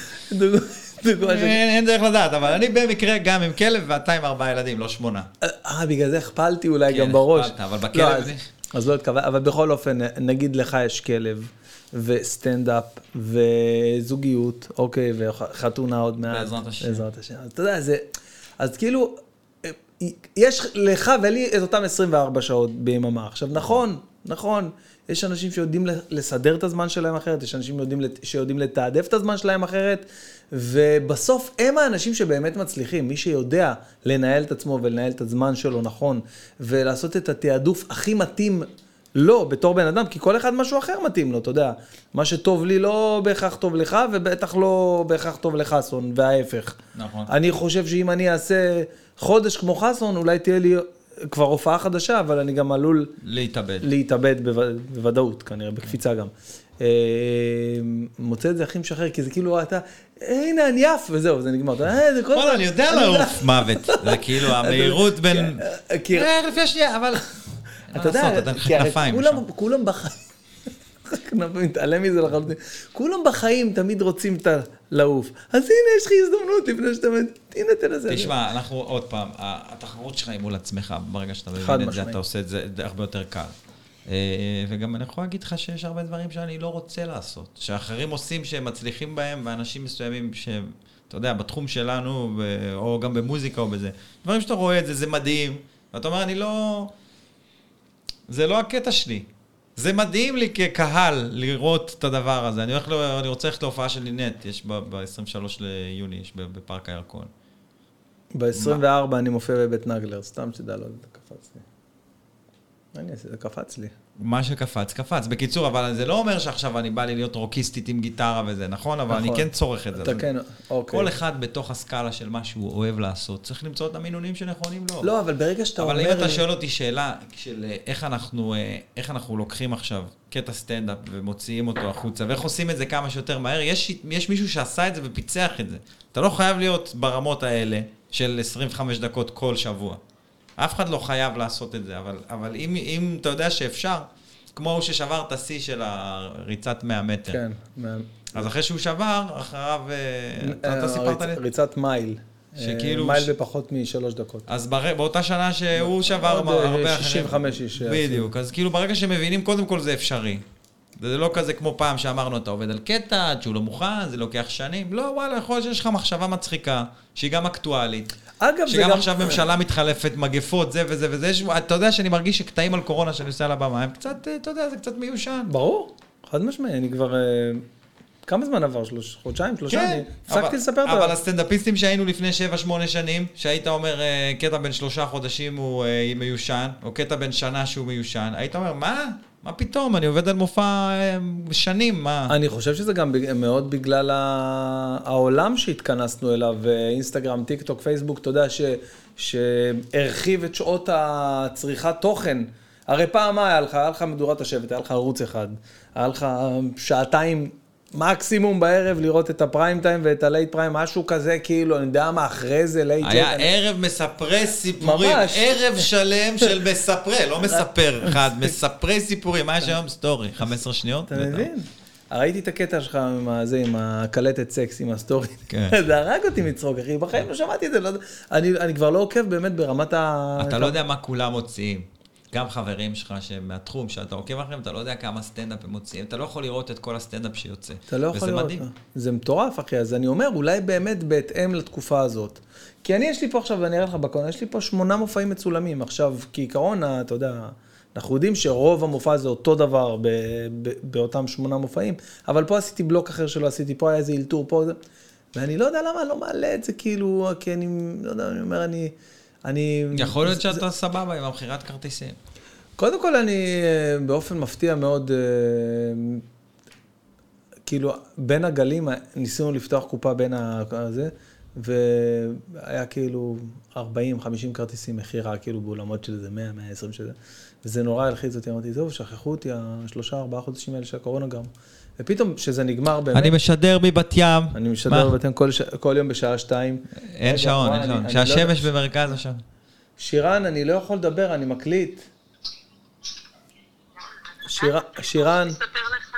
Speaker 2: אין דרך לדעת, אבל אני במקרה גם עם כלב ואתה עם ארבעה ילדים, לא שמונה.
Speaker 1: אה, בגלל זה הכפלתי אולי
Speaker 2: כן,
Speaker 1: גם בראש.
Speaker 2: הכפלת, אבל בכלב
Speaker 1: לא, אז-
Speaker 2: זה-
Speaker 1: אז לא התכוון, אבל בכל אופן, נגיד לך יש כלב, וסטנדאפ, וזוגיות, אוקיי, וחתונה עוד מעט.
Speaker 2: בעזרת השם.
Speaker 1: בעזרת השם. אז אתה יודע, זה... אז כאילו, אה, יש לך ולי את אותם 24 שעות ביממה. עכשיו, נכון, נכון, יש אנשים שיודעים לסדר את הזמן שלהם אחרת, יש אנשים שיודעים, שיודעים לתעדף את הזמן שלהם אחרת, ובסוף הם האנשים שבאמת מצליחים. מי שיודע לנהל את עצמו ולנהל את הזמן שלו נכון, ולעשות את התעדוף הכי מתאים לו בתור בן אדם, כי כל אחד משהו אחר מתאים לו, אתה יודע. מה שטוב לי לא בהכרח טוב לך, ובטח לא בהכרח טוב לחסון, וההפך.
Speaker 2: נכון.
Speaker 1: אני חושב שאם אני אעשה חודש כמו חסון, אולי תהיה לי כבר הופעה חדשה, אבל אני גם עלול
Speaker 2: להתאבד.
Speaker 1: להתאבד בו- בוודאות, כנראה, בקפיצה גם. אה, מוצא את זה הכי משחרר, כי זה כאילו, אתה, הנה, אני עף, וזהו, זה נגמר. "אה, זה כל
Speaker 2: וואלה,
Speaker 1: הזמן-
Speaker 2: אני יודע לעוף מוות. זה כאילו המהירות בין...
Speaker 1: כן, כי-
Speaker 2: אה, לפני שנייה, אבל...
Speaker 1: אתה יודע, כולם, בחיים, כנפיים, מתעלם מזה לחלוטין, כולם בחיים תמיד רוצים את ה... לעוף. אז הנה, יש לך הזדמנות לפני שאתה הנה, תנסה.
Speaker 2: תשמע, אנחנו עוד פעם, התחרות שלך היא מול עצמך, ברגע שאתה מבין את זה. אתה עושה את זה הרבה יותר קל. אה, וגם אני יכול להגיד לך שיש הרבה דברים שאני לא רוצה לעשות, שאחרים עושים שהם מצליחים בהם, ואנשים מסוימים שהם, אתה יודע, בתחום שלנו, או גם במוזיקה או בזה, דברים שאתה רואה את זה, זה מדהים, ואתה אומר, אני לא... זה לא הקטע שלי. זה מדהים לי כקהל לראות את הדבר הזה. אני, הולך. אני רוצה ללכת להופעה של לינט, יש ב-23 ליוני, יש בפארק הירקון.
Speaker 1: ב-24 אני מופיע בבית נגלר, סתם שתדע, לא, זה קפץ לי. אני אעשה? זה קפץ לי.
Speaker 2: מה שקפץ, קפץ. בקיצור, אבל זה לא אומר שעכשיו אני בא לי להיות רוקיסטית עם גיטרה וזה, נכון? אבל אני
Speaker 1: נכון.
Speaker 2: כן צורך את זה.
Speaker 1: אתה כן, אוקיי.
Speaker 2: כל אחד בתוך הסקאלה של מה שהוא אוהב לעשות, צריך למצוא את המינונים שנכונים לו.
Speaker 1: לא, אבל ברגע שאתה אומר
Speaker 2: אבל. אם אתה שואל אותי שאלה של אה, איך אנחנו, אה, איך אנחנו לוקחים עכשיו קטע סטנדאפ ומוציאים אותו החוצה, ואיך עושים את זה כמה שיותר מהר, יש, יש מישהו שעשה את זה ופיצח את זה. אתה לא חייב להיות ברמות האלה של 25 דקות כל שבוע. אף אחד לא חייב לעשות את זה, אבל, אבל אם, אם אתה יודע שאפשר, כמו הוא ששבר את השיא של הריצת 100 מטר.
Speaker 1: כן.
Speaker 2: אז אחרי שהוא שבר, אחריו... אה, אתה-
Speaker 1: אה,
Speaker 2: סיפרת לי?
Speaker 1: ריצ- ריצת מייל.
Speaker 2: שכאילו-
Speaker 1: אה, מייל בפחות משלוש דקות.
Speaker 2: אז בר... באותה שנה שהוא שבר הרבה אחרים.
Speaker 1: 65 איש.
Speaker 2: בדיוק, אז כאילו ברגע שמבינים, קודם כל זה אפשרי. זה לא כזה כמו פעם שאמרנו, אתה עובד על קטע, עד שהוא לא מוכן, זה לוקח שנים. לא, וואלה, יכול להיות שיש לך מחשבה מצחיקה, שהיא גם אקטואלית.
Speaker 1: אגב, זה
Speaker 2: שגם
Speaker 1: גם...
Speaker 2: עכשיו ממשלה מתחלפת, מגפות, זה וזה וזה. יש- אתה יודע שאני מרגיש שקטעים על קורונה שאני עושה על הבמה, הם קצת, אה, אתה יודע, זה קצת מיושן.
Speaker 1: ברור, חד משמעי, אני כבר... אה, כמה זמן עבר? שלוש, חודשיים, שלושה?
Speaker 2: כן,
Speaker 1: אני הפסקתי
Speaker 2: אבל-
Speaker 1: לספר את
Speaker 2: אבל
Speaker 1: ה...
Speaker 2: הסטנדאפיסטים שהיינו לפני 7-8 שנים, שהיית אומר אה, קטע בן שלושה חודשים הוא מיושן, או קטע בן שנה שהוא מיושן, היית אומר, מה? מה פתאום? אני עובד על מופע אה, שנים, מה?
Speaker 1: אני חושב שזה גם מאוד בגלל העולם שהתכנסנו אליו, אה, אינסטגרם, טיק טוק, פייסבוק, אתה יודע, שהרחיב את שעות הצריכת תוכן. הרי פעם מה היה לך? היה לך מדורת השבט, היה לך ערוץ אחד, היה לך שעתיים מקסימום בערב לראות את ה prime time ואת ה late prime, משהו כזה, כאילו, אני יודע מה, אחרי זה late
Speaker 2: היה
Speaker 1: ג'ט.
Speaker 2: ערב מספרי סיפורים,
Speaker 1: ממש.
Speaker 2: ערב שלם של מספרי, לא מספר אחד, מספרי סיפורים, מה יש היום? story, 15 שניות?
Speaker 1: אתה. מבין? ראיתי את הקטע שלך עם הזה, עם הקלטת סקס, עם ה story.
Speaker 2: כן.
Speaker 1: זה הרג אותי מצחוק, אחי. בחיים לא שמעתי את זה. לא. אני אני כבר לא עוקב באמת ברמת ה...
Speaker 2: אתה לא יודע מה כולם מוציאים. גם חברים שלך מהתחום, שאתה עוקב אחריהם, אתה לא יודע כמה סטנדאפ הם מוציאים. אתה לא יכול לראות את כל הסטנדאפ שיוצא.
Speaker 1: אתה לא יכול
Speaker 2: וזה
Speaker 1: לראות.
Speaker 2: מדהים.
Speaker 1: זה מטורף, אחי. אז אני אומר, אולי באמת בהתאם לתקופה הזאת. כי אני, יש לי פה עכשיו, ואני אראה לך בקונה, יש לי פה שמונה מופעים מצולמים. עכשיו, כעיקרון, אתה יודע, אנחנו יודעים שרוב המופע זה אותו דבר ב- ב- באותם שמונה מופעים, אבל פה עשיתי בלוק אחר שלא עשיתי, פה היה איזה אלתור, פה. ואני לא יודע למה אני לא מעלה את זה, כאילו, כי אני, לא יודע, אני אומר, אני... אני...
Speaker 2: יכול להיות
Speaker 1: זה-
Speaker 2: שאתה סבבה עם המכירת כרטיסים.
Speaker 1: קודם כל, אני אה, באופן מפתיע מאוד, אה, כאילו, בין הגלים ניסינו לפתוח קופה בין הזה, והיה כאילו 40-50 כרטיסים מכירה, כאילו באולמות של איזה 100, 120 שזה, וזה נורא הלחיץ אותי, אמרתי, זהו, שכחו אותי השלושה, ארבעה חודשים האלה של הקורונה גם. ופתאום, כשזה נגמר באמת,
Speaker 2: אני משדר מבת ים.
Speaker 1: אני משדר
Speaker 2: מה?
Speaker 1: בבתים כל, ש... כל יום בשעה שתיים.
Speaker 2: אין שעון, אין שעון.
Speaker 1: אני לא
Speaker 2: במרכז השעון.
Speaker 1: שירן, אני לא יכול לדבר, אני מקליט. שירן, שירן,
Speaker 3: רציתי לספר לך,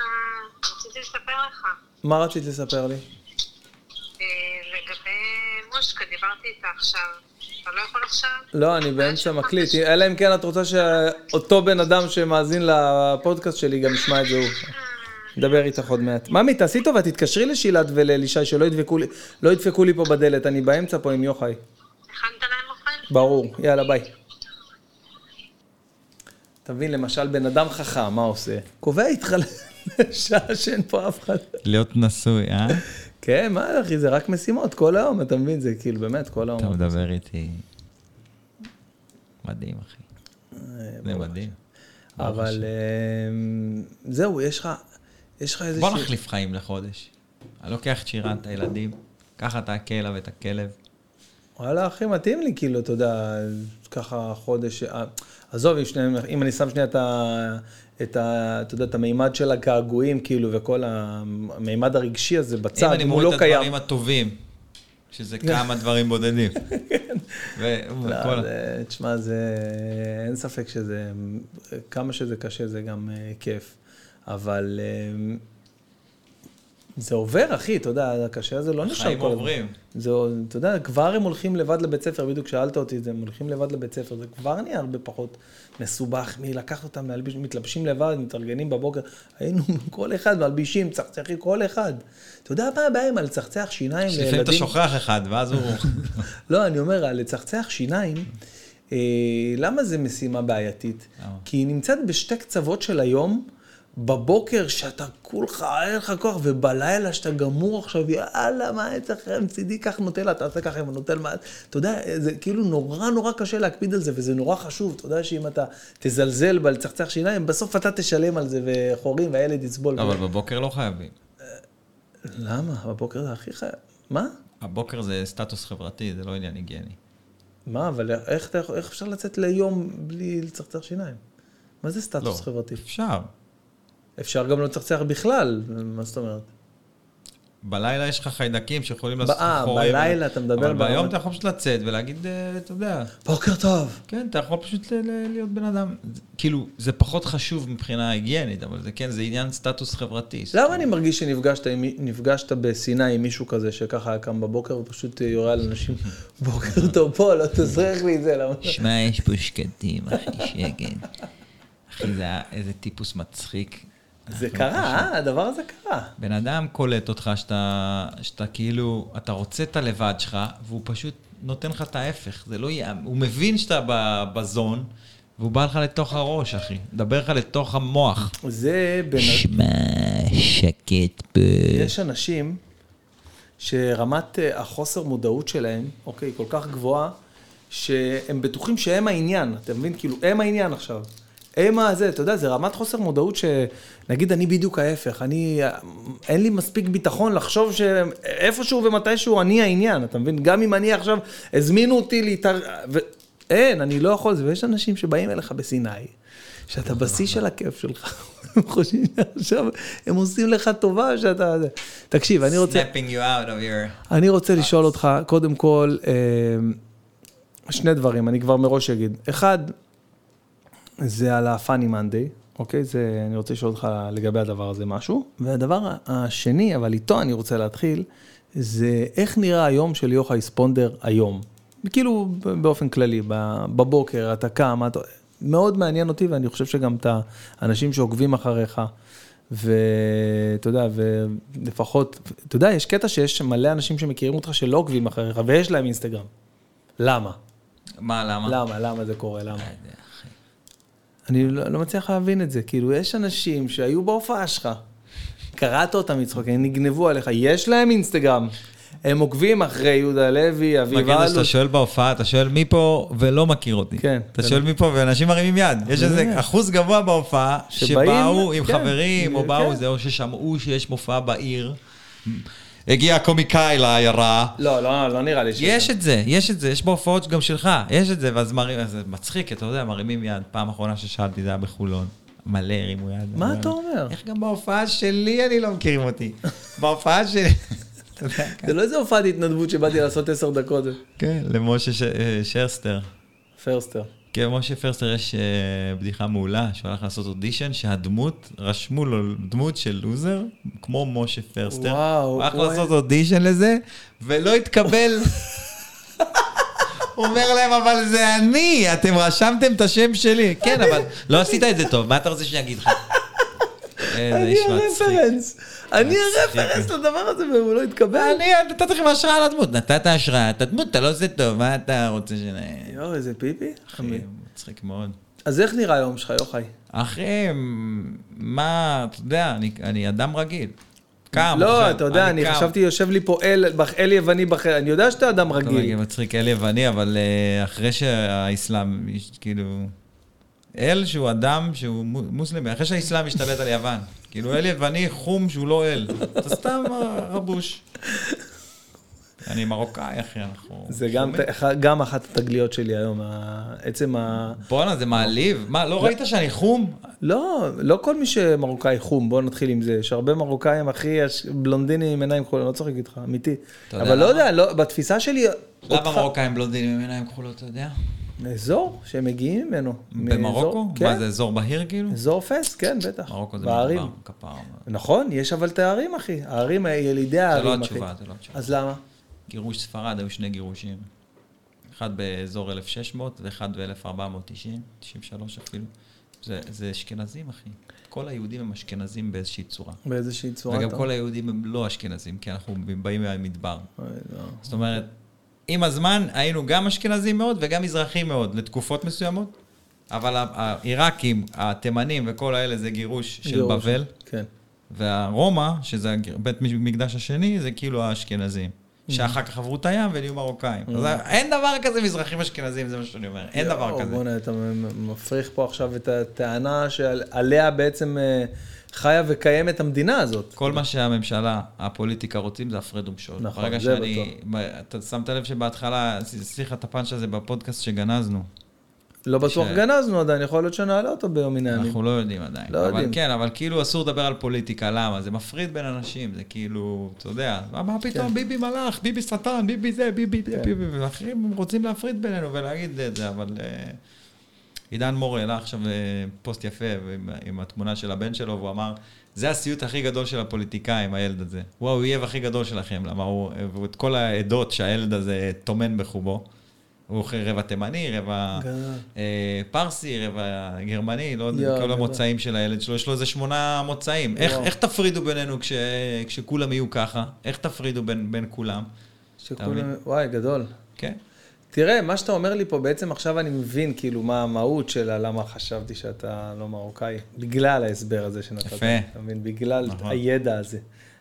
Speaker 3: רציתי לספר לך.
Speaker 1: מה רצית לספר לי?
Speaker 3: אה, לגבי מושקה, דיברתי איתה עכשיו. אתה לא יכול עכשיו?
Speaker 1: לא, אני באמצע מקליט, אלא אם כן את רוצה שאותו בן אדם שמאזין לפודקאסט שלי גם ישמע את זה הוא. נדבר איתך עוד מעט. ממי, תעשי טובה, תתקשרי לשילת ולאלישי, שלא ידפקו לי, לא ידפקו לי פה בדלת, אני באמצע פה עם יוחאי.
Speaker 3: הכנת להם אוכל?
Speaker 1: ברור, יאללה ביי. אתה מבין, למשל, בן אדם חכם, מה עושה? קובע איתך לשעה שאין פה אף אחד.
Speaker 2: להיות נשוי, אה?
Speaker 1: כן, מה אחי, זה רק משימות כל היום, אתה מבין? זה כאילו באמת כל היום.
Speaker 2: אתה מדבר איתי. מדהים, אחי.
Speaker 1: אה,
Speaker 2: זה מדהים.
Speaker 1: אבל אה, זהו, יש לך, יש לך איזה...
Speaker 2: בוא נחליף חיים לחודש. אני לוקח את שירן, את הילדים, קח אתה הכלב ואת הכלב.
Speaker 1: וואלה, הכי מתאים לי, כאילו, אתה יודע, ככה חודש... אה, עזוב, אם, שניהם, אם אני שם שנייה את ה... את ה... אתה יודע, את המימד של הגעגועים, כאילו, וכל המימד הרגשי הזה
Speaker 2: אם
Speaker 1: בצד,
Speaker 2: אני
Speaker 1: אם הוא
Speaker 2: מוריד
Speaker 1: לא
Speaker 2: את
Speaker 1: קיים.
Speaker 2: הדברים הטובים, שזה כמה דברים בודדים. ו-
Speaker 1: לא, תשמע, זה... אין ספק שזה... כמה שזה קשה, זה גם אה, כיף. אבל אה, זה עובר, אחי, אתה יודע, הקשה הזה לא נשאר
Speaker 2: החיים
Speaker 1: כל הזמן.
Speaker 2: עוברים.
Speaker 1: זה, אתה יודע, כבר הם הולכים לבד לבית ספר, בדיוק שאלת אותי את זה, הם הולכים לבד לבית ספר, זה כבר נהיה הרבה פחות מסובך מלקחת אותם, להלביש, מתלבשים לבד, מתארגנים בבוקר, היינו כל אחד מלבישים, צחצחים, כל אחד. אתה יודע מה הבעיה עם הלצחצח שיניים לילדים?
Speaker 2: לפעמים אתה שוכח אחד, ואז הוא...
Speaker 1: לא, אני אומר, לצחצח שיניים, אה, למה זה משימה בעייתית? כי היא נמצאת בשתי קצוות של היום, בבוקר שאתה כולך, אין לך כוח, ובלילה שאתה גמור עכשיו, יאללה, מה אצלכם, מצידי, קח נוטלה, תעשה ככה עם הנוטל, מה... אתה יודע, זה כאילו נורא נורא קשה להקפיד על זה, וזה נורא חשוב. אתה יודע שאם אתה תזלזל בלצחצח שיניים, בסוף אתה תשלם על זה, וחורים, והילד יסבול.
Speaker 2: אבל בבוקר לא חייבים.
Speaker 1: למה? בבוקר זה הכי חייב. מה?
Speaker 2: הבוקר זה סטטוס חברתי, זה לא עניין היגייני.
Speaker 1: מה, אבל איך, יכול- איך אפשר לצאת ליום בלי לצחצח שיניים? מה זה סטטוס
Speaker 2: לא.
Speaker 1: חברתי?
Speaker 2: אפשר.
Speaker 1: אפשר גם לא לצחצח בכלל, מה זאת אומרת?
Speaker 2: בלילה יש לך חיידקים שיכולים לעשות לך
Speaker 1: אה. בלילה אתה מדבר
Speaker 2: אבל ביום אתה יכול פשוט לצאת ולהגיד, אה, אתה יודע,
Speaker 1: בוקר טוב.
Speaker 2: כן, אתה יכול פשוט להיות בן אדם. כאילו, זה פחות חשוב מבחינה היגיינית, אבל זה כן, זה עניין סטטוס חברתי.
Speaker 1: למה אני מרגיש שנפגשת בסיני עם מישהו כזה שככה היה קם בבוקר ופשוט אה, יורה על אנשים, בוקר טוב פה, לא תזרח לי את זה, למה?
Speaker 2: שמע, יש פה שקטים, אחי, שקט. אחי, זה היה איזה טיפוס מצחיק.
Speaker 1: זה קרה, אה? הדבר הזה קרה.
Speaker 2: בן אדם קולט אותך שאתה, שאתה כאילו, אתה רוצה את הלבד שלך, והוא פשוט נותן לך את ההפך. זה לא יהיה, הוא מבין שאתה ב- בזון, והוא בא לך לתוך הראש, אחי. מדבר לך לתוך המוח.
Speaker 1: זה בין...
Speaker 2: שמע, שקט פה.
Speaker 1: יש אנשים שרמת אה, החוסר מודעות שלהם, אוקיי, כל כך גבוהה, שהם בטוחים שהם העניין, אתה מבין? כאילו, הם העניין עכשיו. הם הזה, אתה יודע, זה רמת חוסר מודעות שנגיד אני בדיוק ההפך, אני, אין לי מספיק ביטחון לחשוב שאיפשהו ומתישהו אני העניין, אתה מבין? גם אם אני עכשיו, הזמינו אותי להתאר... ו... אין, אני לא יכול, ויש אנשים שבאים אליך בסיני, שאתה בשיא של הכיף שלך, הם חושבים שעכשיו הם עושים לך טובה שאתה... תקשיב, אני רוצה... אני רוצה לשאול אותך, קודם כל, אה, שני דברים, אני כבר מראש אגיד. אחד, זה על ה-Funny Monday, אוקיי? זה, אני רוצה לשאול אותך לגבי הדבר הזה משהו. והדבר השני, אבל איתו אני רוצה להתחיל, זה איך נראה היום של יוחאי ספונדר היום. כאילו, באופן כללי, בבוקר, אתה קם, אתה... מאוד מעניין אותי, ואני חושב שגם את האנשים שעוקבים אחריך. ואתה יודע, ולפחות, אתה יודע, יש קטע שיש מלא אנשים שמכירים אותך שלא עוקבים אחריך, ויש להם אינסטגרם. למה?
Speaker 2: מה, למה?
Speaker 1: למה? למה זה קורה? למה? אני לא, לא מצליח להבין את זה. כאילו, יש אנשים שהיו בהופעה שלך, קראת אותם מצחוק, הם נגנבו עליך, יש להם אינסטגרם. הם עוקבים אחרי יהודה לוי, אביב אלוש.
Speaker 2: שואל בהופעה, אתה שואל מי פה ולא מכיר אותי.
Speaker 1: כן.
Speaker 2: אתה שואל מי פה ואנשים מרימים יד. יש איזה. אחוז גבוה בהופעה, שבאו עם
Speaker 1: כן,
Speaker 2: חברים, או
Speaker 1: כן.
Speaker 2: באו זה, או ששמעו שיש מופע בעיר. הגיע קומיקאי לעיירה.
Speaker 1: לא, לא, לא נראה לי ש...
Speaker 2: יש את זה, יש את זה, יש בהופעות גם שלך, יש את זה, ואז מרים, זה מצחיק, אתה יודע, מרימים יד. פעם אחרונה ששאלתי, זה היה בחולון. מלא הרימו יד.
Speaker 1: מה אתה אומר?
Speaker 2: איך גם בהופעה שלי אני לא מכירים אותי. בהופעה שלי...
Speaker 1: זה לא איזה הופעת התנדבות שבאתי לעשות עשר דקות.
Speaker 2: כן, למשה אה, שרסטר.
Speaker 1: פרסטר.
Speaker 2: כן, משה פרסטר יש אה, בדיחה מעולה, שהוא הלך לעשות אודישן, שהדמות, רשמו לו דמות של לוזר, כמו משה פרסטר.
Speaker 1: וואו,
Speaker 2: הוא הלך. לעשות אודישן לזה, ולא התקבל. הוא אומר להם, אבל זה אני, אתם רשמתם את השם שלי. כן, אבל לא עשית את זה טוב, מה אתה רוצה שאני אגיד לך?
Speaker 1: אני. הרפרנס. אני. הרפרנס לדבר הזה והוא לא התקבל.
Speaker 2: אני נתתי לכם השראה לדמות, נתת השראה, את הדמות אתה לא עושה טוב, מה אתה רוצה ש...
Speaker 1: יואו, איזה פיפי.
Speaker 2: אחי, מצחיק מאוד.
Speaker 1: אז איך נראה היום שלך, יוחאי?
Speaker 2: אחי, מה, אתה יודע, אני, אדם רגיל. קם,
Speaker 1: לא, אתה יודע, אני. חשבתי, יושב לי פה אל, יווני בחדר, אני יודע שאתה אדם רגיל.
Speaker 2: רגע, מצחיק אל יווני, אבל אה, אחרי שהאסלאם, כאילו... אל שהוא אדם שהוא מו- מוסלמי, אחרי שהאסלאם השתלט על יוון. כאילו אל יווני חום שהוא לא אל. אתה סתם רבוש. אני מרוקאי, אחי, אנחנו...
Speaker 1: זה גם, גם אחת התגליות שלי היום, עצם ה...
Speaker 2: בואנה, זה מעליב. מה, לא ראית שאני חום?
Speaker 1: לא, לא כל מי שמרוקאי חום, בוא נתחיל עם זה. יש הרבה מרוקאים, אחי, בלונדינים עם עיניים כחולות, לא צוחק איתך, אמיתי. אבל לא? יודע, לא, בתפיסה שלי...
Speaker 2: למה מרוקאים בלונדינים עם עיניים כחולות, אתה יודע?
Speaker 1: אזור שהם מגיעים ממנו.
Speaker 2: במרוקו?
Speaker 1: מאזור-
Speaker 2: מה
Speaker 1: כן,
Speaker 2: זה, אזור בהיר כאילו?
Speaker 1: אזור פס, כן, בטח.
Speaker 2: מרוקו זה
Speaker 1: בערים.
Speaker 2: כפרה.
Speaker 1: נכון, יש אבל תארים, אחי. הערים, ילידי
Speaker 2: זה
Speaker 1: הערים,
Speaker 2: לא
Speaker 1: אחי.
Speaker 2: התשובה, זה לא התשובה.
Speaker 1: אז למה?
Speaker 2: גירוש ספרד, היו שני גירושים. אחד באזור 1600 ואחד ב-1490, 93 אפילו. זה, זה אשכנזים, אחי. כל היהודים הם אשכנזים באיזושהי צורה.
Speaker 1: באיזושהי צורה.
Speaker 2: וגם
Speaker 1: אתה-
Speaker 2: כל היהודים הם לא אשכנזים, כי אנחנו באים מהמדבר.
Speaker 1: לא.
Speaker 2: זאת אומרת, עם הזמן היינו גם אשכנזים מאוד וגם מזרחים מאוד לתקופות מסוימות, אבל העיראקים, התימנים וכל האלה זה גירוש של
Speaker 1: גירוש.
Speaker 2: בבל,
Speaker 1: כן.
Speaker 2: והרומא, שזה בית מקדש השני, זה כאילו האשכנזים. שאחר כך עברו את הים ונהיו מרוקאים. אז אין דבר כזה מזרחים אשכנזים, זה מה שאני אומר. אין דבר כזה.
Speaker 1: בוא'נה, אתה מפריך פה עכשיו את הטענה שעליה בעצם אה, חיה וקיימת המדינה הזאת.
Speaker 2: כל מה שהממשלה, הפוליטיקה רוצים זה הפרד ומשול.
Speaker 1: נכון,
Speaker 2: ברגע
Speaker 1: זה
Speaker 2: שאני... אתה שמת לב שבהתחלה, סליחה את הפאנץ' הזה בפודקאסט שגנזנו.
Speaker 1: לא בטוח
Speaker 2: ש-
Speaker 1: גנזנו עדיין, יכול להיות שנעלה אותו ביום מן הימים.
Speaker 2: אנחנו לא יודעים עדיין.
Speaker 1: לא
Speaker 2: אבל
Speaker 1: יודעים.
Speaker 2: כן, אבל כאילו אסור לדבר על פוליטיקה, למה? זה מפריד בין אנשים, זה כאילו, אתה יודע, מה, מה פתאום,
Speaker 1: כן.
Speaker 2: ביבי מלאך, ביבי שטן, ביבי זה, ביבי זה,
Speaker 1: כן.
Speaker 2: ביבי, ואחרים רוצים להפריד בינינו ולהגיד את זה, אבל אה, עידן מור העלה עכשיו אה, פוסט יפה עם, עם התמונה של הבן שלו, והוא אמר, זה הסיוט הכי גדול של הפוליטיקאים, הילד הזה. הוא האויב הכי גדול שלכם, למה הוא, ואת כל העדות שהילד הזה טומן בחובו. הוא רבע תימני, רבע. אה, פרסי, רבע גרמני, לא יודע, כל. המוצאים של הילד שלו, יש לו איזה שמונה מוצאים. איך. איך תפרידו בינינו כש, כשכולם יהיו ככה? איך תפרידו בין, בין כולם?
Speaker 1: שכולם, וואי, גדול.
Speaker 2: כן?
Speaker 1: תראה, מה שאתה אומר לי פה, בעצם עכשיו אני מבין כאילו מה המהות של למה חשבתי שאתה לא מרוקאי. בגלל ההסבר הזה שנתת.
Speaker 2: יפה.
Speaker 1: אתה מבין? בגלל
Speaker 2: נכון.
Speaker 1: הידע הזה,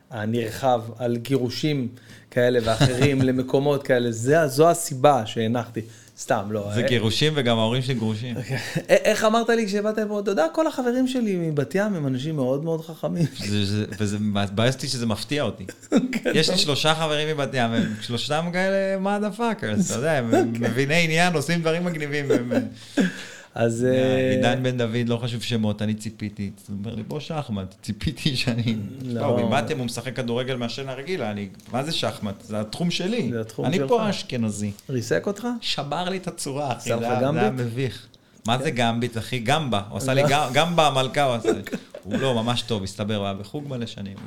Speaker 1: הנרחב, על גירושים כאלה ואחרים למקומות כאלה. זה, זו הסיבה שהנחתי. סתם, לא.
Speaker 2: זה
Speaker 1: אה,
Speaker 2: גירושים וגם ההורים שלי גרושים.
Speaker 1: א- איך אמרת לי כשבאת לפה? אתה יודע, כל החברים שלי מבת ים הם אנשים מאוד מאוד חכמים.
Speaker 2: זה- זה- וזה מבאס אותי שזה מפתיע אותי.
Speaker 1: כן,
Speaker 2: יש לי שלושה חברים מבת ים, הם שלושתם כאלה mother fuckers, אתה יודע, הם מביני עניין, עושים דברים מגניבים.
Speaker 1: אז... אה,
Speaker 2: עידן בן דוד, לא חשוב שמות, אני ציפיתי. הוא אומר לי, בוא שחמט, ציפיתי שאני...
Speaker 1: לא.
Speaker 2: לא, מבטתם, הוא משחק כדורגל מעשן הרגילה, אני... מה זה שחמט? זה התחום שלי.
Speaker 1: זה התחום
Speaker 2: אני
Speaker 1: שלך.
Speaker 2: פה האשכנזי.
Speaker 1: ריסק אותך?
Speaker 2: שבר לי את הצורה, אחי, זה
Speaker 1: לך
Speaker 2: היה- זה היה? מביך. מה זה גמביט, אחי? גמבה. הוא עשה לי גמ- גמבה המלכה, הוא עשה לי. הוא לא, ממש טוב, הסתבר, הוא היה בחוג מלא שנים.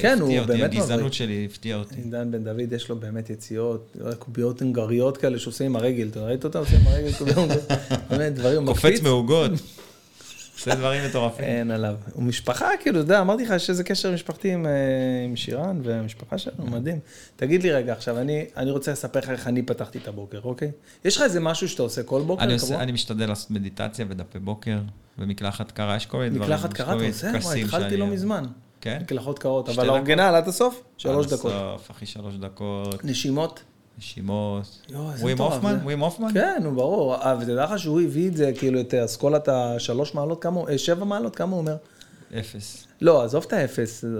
Speaker 1: כן, הוא באמת
Speaker 2: הגזענות
Speaker 1: מבריק.
Speaker 2: שלי הפתיעה אותי.
Speaker 1: עידן בן דוד יש לו באמת יציאות, קוביות הונגריות כאלה שעושים עם הרגל, אתה ראית אותם עושים עם הרגל קוביות? באמת, דברים, הוא
Speaker 2: קופץ
Speaker 1: מקפיץ,
Speaker 2: מעוגות. עושה דברים מטורפים.
Speaker 1: אין עליו. הוא משפחה, כאילו, אתה יודע, אמרתי לך שיש איזה קשר משפחתי עם, אה, עם שירן והמשפחה שלנו, מדהים. תגיד לי רגע, עכשיו, אני, אני רוצה לספר לך איך אני פתחתי את הבוקר, אוקיי? יש לך איזה משהו שאתה עושה כל בוקר?
Speaker 2: אני? עושה, אני משתדל לעשות מדיטציה ודפי בוקר, ומקלחת קרה, יש כל מיני דברים.
Speaker 1: מקלחת קרה אתה עושה? וואי, התחלתי לא מזמן.
Speaker 2: כן?
Speaker 1: מקלחות קרות, אבל. האורגינל עד הסוף? שלוש
Speaker 2: עד
Speaker 1: דקות.
Speaker 2: הסוף, אחי, שלוש דקות,
Speaker 1: נשימות?
Speaker 2: נשימות. ווים הופמן? ווים הופמן?
Speaker 1: כן, נו, ברור. אה, ותדע לך שהוא הביא את זה, כאילו, את אסכולת השלוש מעלות, כמה הוא, אה, שבע מעלות, כמה הוא אומר?
Speaker 2: אפס.
Speaker 1: לא, עזוב את האפס. אה,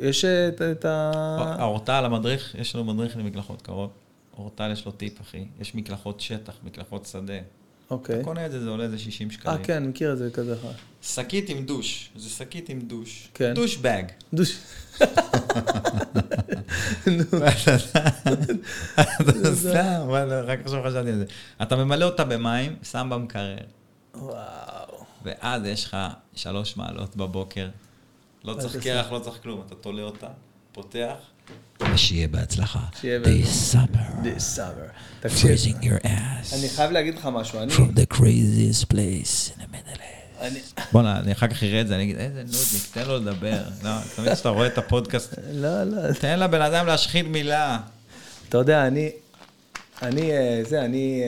Speaker 1: יש את, את ה...
Speaker 2: האורטל, המדריך, יש לנו מדריך למקלחות קרות. אורטל יש לו טיפ, אחי. יש מקלחות שטח, מקלחות שדה.
Speaker 1: אוקיי.
Speaker 2: אתה קונה את זה, זה עולה איזה 60
Speaker 1: אה,
Speaker 2: שקלים.
Speaker 1: כן, אני מכיר את זה כזה אחד.
Speaker 2: שקית עם דוש. זה שקית עם דוש.
Speaker 1: כן.
Speaker 2: דוש בג.
Speaker 1: דוש.
Speaker 2: אתה סתם, וואלה, רק עכשיו חשבתי על זה. אתה ממלא אותה במים, שם במקרר.
Speaker 1: וואו.
Speaker 2: ואז יש לך שלוש מעלות בבוקר. לא צריך קרח, לא צריך כלום. אתה תולה אותה, פותח. ושיהיה בהצלחה.
Speaker 1: שיהיה
Speaker 2: This summer,
Speaker 1: This summer. תקשיב,
Speaker 2: freezing your ass
Speaker 1: אני חייב להגיד לך משהו. אני...
Speaker 2: from the craziest place in the middle east. בוא'נה, אני אחר כך אראה את זה, אני אגיד, איזה נודניק, תן לו לדבר. לא, תמיד כשאתה רואה את הפודקאסט,
Speaker 1: לא, לא.
Speaker 2: תן לבן אדם להשחיל מילה.
Speaker 1: אתה יודע, אני... אני... אה, זה, אני...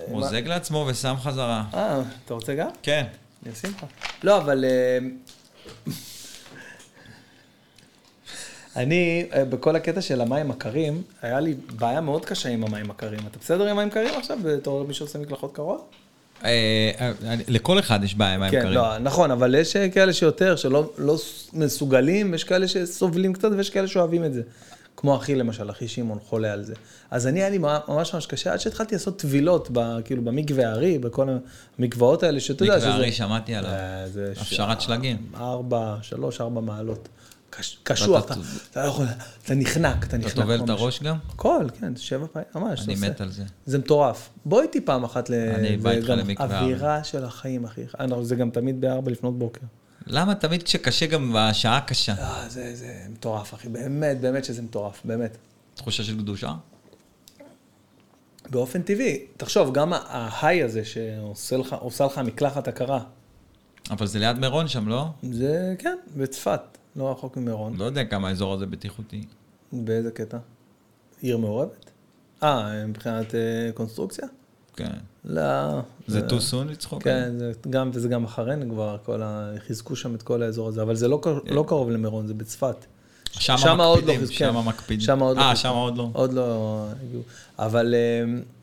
Speaker 1: אה,
Speaker 2: מוזג לעצמו ושם חזרה.
Speaker 1: אה, אתה רוצה גם?
Speaker 2: כן.
Speaker 1: אני אשים לך. לא, אבל... אני, אה, בכל הקטע של המים הקרים, היה לי בעיה מאוד קשה עם המים הקרים. אתה בסדר עם מים קרים עכשיו, בתור מי שעושה מקלחות קרות?
Speaker 2: אה, אה, לכל אחד יש בעיה עם מים
Speaker 1: כן,
Speaker 2: קרים.
Speaker 1: לא, נכון, אבל יש כאלה שיותר, שלא לא מסוגלים, ויש כאלה שסובלים קצת, ויש כאלה שאוהבים את זה. כמו אחי למשל, אחי שמעון חולה על זה. אז אני, היה לי ממש ממש קשה, עד שהתחלתי לעשות טבילות, ב, כאילו במקווה הארי, בכל המקוואות האלה, שאתה יודע
Speaker 2: מקווה
Speaker 1: שזה...
Speaker 2: הארי, שמעתי עליו. הפשרת שלגים.
Speaker 1: ארבע, שלוש, ארבע מעלות. קש- קשוח, אתה לא יכול, אתה נחנק, אתה נחנק.
Speaker 2: אתה טובל את. הראש גם?
Speaker 1: הכל, כן, שבע פעמים, ממש.
Speaker 2: אני. מת על זה.
Speaker 1: זה מטורף. בוא איתי פעם אחת ל...
Speaker 2: אני בא איתך למקווה.
Speaker 1: אווירה של החיים, אחי. זה גם תמיד בארבע לפנות בוקר.
Speaker 2: למה תמיד כשקשה גם בשעה קשה?
Speaker 1: אה, זה, זה מטורף, אחי. באמת, באמת שזה מטורף, באמת.
Speaker 2: תחושה של קדושה?
Speaker 1: באופן טבעי, תחשוב, גם ההיי הזה שעושה לך, לך מקלחת הקרה,
Speaker 2: אבל זה ליד מירון שם, לא?
Speaker 1: זה, כן, בצפת, לא רחוק ממירון.
Speaker 2: לא יודע כמה האזור הזה בטיחותי.
Speaker 1: באיזה קטע? עיר מעורבת? אה, מבחינת אה, קונסטרוקציה?
Speaker 2: כן.
Speaker 1: לא.
Speaker 2: זה too soon לצחוק?
Speaker 1: כן, זה גם, וזה גם אחרינו כבר, כל ה... חיזקו שם את כל האזור הזה, אבל זה לא, קר- לא קרוב למירון, זה בצפת.
Speaker 2: שם
Speaker 1: עוד לא
Speaker 2: מקפידים,
Speaker 1: חיז-
Speaker 2: שם
Speaker 1: כן.
Speaker 2: מקפידים.
Speaker 1: שם עוד לא
Speaker 2: אה,
Speaker 1: חיזקו.
Speaker 2: שם עוד לא.
Speaker 1: עוד לא הגיעו. אבל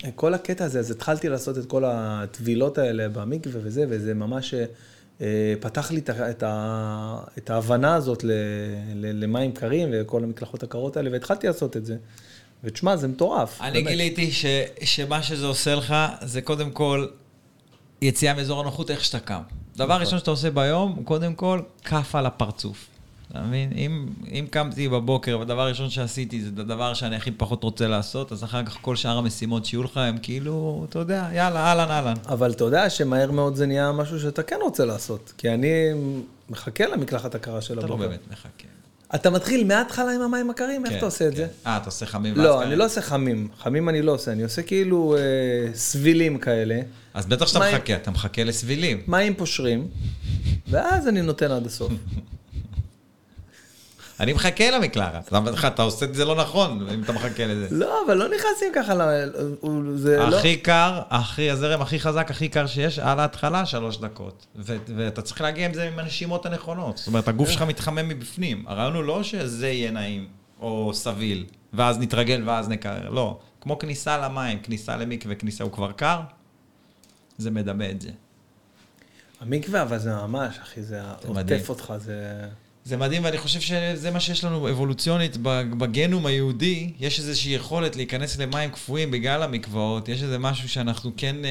Speaker 1: אה, כל הקטע הזה, אז התחלתי לעשות את כל הטבילות האלה במקווה וזה, וזה ממש אה, פתח לי את ה- את, ההבנה הזאת ל, ל, למים קרים וכל המקלחות הקרות האלה, והתחלתי לעשות את זה. ותשמע, זה מטורף.
Speaker 2: אני
Speaker 1: באמת.
Speaker 2: גיליתי ש, שמה שזה עושה לך, זה קודם כל יציאה מאזור הנוחות איך שאתה קם. דבר
Speaker 1: נכון.
Speaker 2: ראשון שאתה עושה ביום, הוא קודם כל כף על הפרצוף. אתה מבין? אם, אם קמתי בבוקר, והדבר הראשון שעשיתי זה הדבר שאני הכי פחות רוצה לעשות, אז אחר כך כל שאר המשימות שיהיו לך הם כאילו, אתה יודע, יאללה, אהלן, אהלן.
Speaker 1: אבל אתה יודע שמהר מאוד זה נהיה משהו שאתה כן רוצה לעשות. כי אני מחכה למקלחת הקרה של
Speaker 2: אתה לא
Speaker 1: הבוקר.
Speaker 2: באמת מחכה.
Speaker 1: אתה מתחיל מההתחלה עם המים הקרים? איך
Speaker 2: כן,
Speaker 1: אתה עושה את
Speaker 2: כן.
Speaker 1: זה?
Speaker 2: אה, אתה עושה חמים ואז
Speaker 1: לא? אני לא עושה חמים. חמים אני לא עושה, אני עושה כאילו אה, סבילים כאלה.
Speaker 2: אז בטח שאתה
Speaker 1: מים-
Speaker 2: מחכה, אתה מחכה לסבילים.
Speaker 1: מים פושרים, ואז אני נותן עד הסוף.
Speaker 2: אני מחכה למקלחת. למה לך, אתה עושה את זה לא נכון, אם אתה מחכה לזה.
Speaker 1: לא, אבל לא נכנסים ככה, ל- זה לא...
Speaker 2: הכי קר, הכי, הזרם הכי חזק, הכי קר שיש, על ההתחלה שלוש דקות. ואתה צריך להגיע עם זה עם הנשימות הנכונות. זאת אומרת, הגוף שלך מתחמם מבפנים. הרעיון הוא לא שזה יהיה נעים, או סביל, ואז נתרגל ואז נקרר. לא. כמו כניסה למים, כניסה למקווה, כניסה, הוא כבר קר, זה מדמה את זה.
Speaker 1: המקווה, אבל זה ממש, אחי, זה. עוטף אותך, זה...
Speaker 2: זה מדהים, ואני חושב שזה מה שיש לנו אבולוציונית בגנום היהודי. יש איזושהי יכולת להיכנס למים קפואים בגלל המקוואות. יש איזה משהו שאנחנו כן, אה,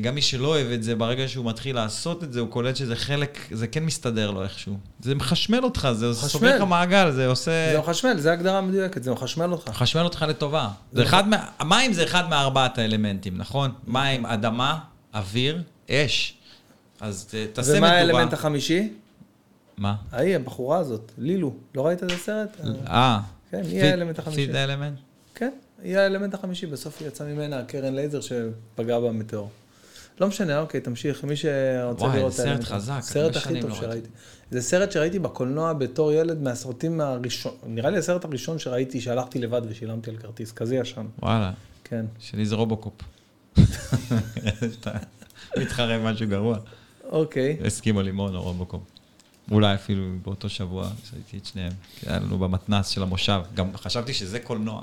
Speaker 2: גם מי שלא אוהב את זה, ברגע שהוא מתחיל לעשות את זה, הוא קולט שזה חלק, זה כן מסתדר לו איכשהו. זה מחשמל אותך, זה. סוגר לך מעגל, זה עושה...
Speaker 1: זה מחשמל, זה הגדרה מדויקת, זה מחשמל אותך.
Speaker 2: מחשמל אותך לטובה. זה אחד מה... המים זה אחד מארבעת האלמנטים, נכון? מים, אדמה, אוויר, אש. אז ת- תעשה מדורה.
Speaker 1: ומה האלמנט החמישי?
Speaker 2: מה?
Speaker 1: ההיא, הבחורה הזאת, לילו. לא ראית את הסרט?
Speaker 2: אה.
Speaker 1: כן, היא האלמנט החמישי.
Speaker 2: Fifth Element?
Speaker 1: כן, היא האלמנט החמישי, בסוף יצא ממנה קרן לייזר שפגע במטאור. לא משנה, אוקיי, תמשיך, מי שרוצה
Speaker 2: וואי,
Speaker 1: לראות
Speaker 2: זה
Speaker 1: את
Speaker 2: סרט. חזק,
Speaker 1: סרט הכי טוב
Speaker 2: לא ראיתי.
Speaker 1: שראיתי. זה סרט שראיתי בקולנוע בתור ילד מהסרטים הראשון, נראה לי הסרט הראשון שראיתי, שהלכתי לבד ושילמתי על כרטיס, כזה ישן.
Speaker 2: וואלה.
Speaker 1: כן.
Speaker 2: שלי זה רובוקופ. מתחרה משהו גרוע.
Speaker 1: אוקיי.
Speaker 2: הסכימו לימון או רובוקופ. אולי אפילו באותו שבוע שהייתי את שניהם. כי היה לנו במתנ"ס של המושב. גם חשבתי שזה קולנוע.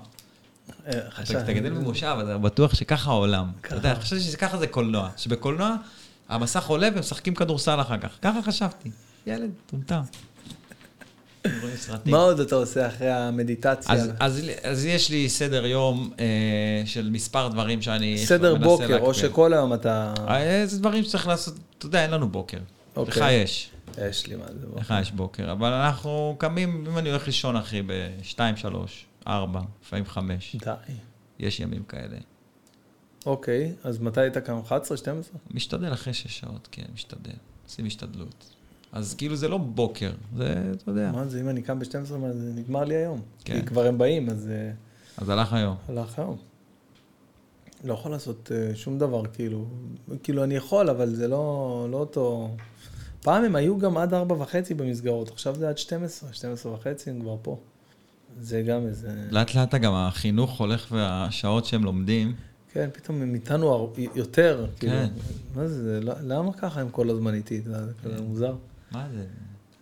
Speaker 1: אה, חשב-
Speaker 2: אתה אתה גדל במושב, אתה בטוח שככה העולם. אתה יודע, חשבתי שככה זה קולנוע. שבקולנוע המסך עולה ומשחקים כדורסל אחר כך. ככה חשבתי. ילד, מטומטם.
Speaker 1: מה עוד אתה עושה אחרי המדיטציה?
Speaker 2: אז, אז, אז יש לי סדר יום אה, של מספר דברים שאני
Speaker 1: סדר בוקר, או. שכל היום אתה...
Speaker 2: אה, זה דברים שצריך לעשות, אתה יודע, אין לנו בוקר.
Speaker 1: אוקיי.
Speaker 2: לך יש,
Speaker 1: יש לי מה זה. בוא.
Speaker 2: לך יש בוקר, אבל אנחנו קמים, אם אני הולך לישון, אחי, ב-2, 3, 4, לפעמים 5,
Speaker 1: די.
Speaker 2: יש ימים כאלה.
Speaker 1: אוקיי, אז מתי היית קם? 11, 12?
Speaker 2: משתדל אחרי 6 שעות, כן, משתדל. עושים השתדלות. אז כאילו זה לא בוקר, זה, אתה יודע,
Speaker 1: מה זה, אם אני קם ב-12, מה זה נגמר לי היום.
Speaker 2: כן.
Speaker 1: כי כבר הם באים, אז אה,
Speaker 2: אז הלך היום.
Speaker 1: הלך היום. לא יכול לעשות אה, שום דבר, כאילו, כאילו אני יכול, אבל זה לא, לא אותו... פעם הם היו גם עד ארבע וחצי במסגרות, עכשיו זה עד 12, 12 וחצי הם כבר פה. זה גם איזה...
Speaker 2: לאט לאט גם החינוך הולך והשעות שהם לומדים,
Speaker 1: כן, פתאום הם איתנו יותר, כאילו.
Speaker 2: כן.
Speaker 1: מה זה, זה, לא- למה ככה הם כל הזמן איתי? זה
Speaker 2: כן.
Speaker 1: כזה מוזר.
Speaker 2: מה זה?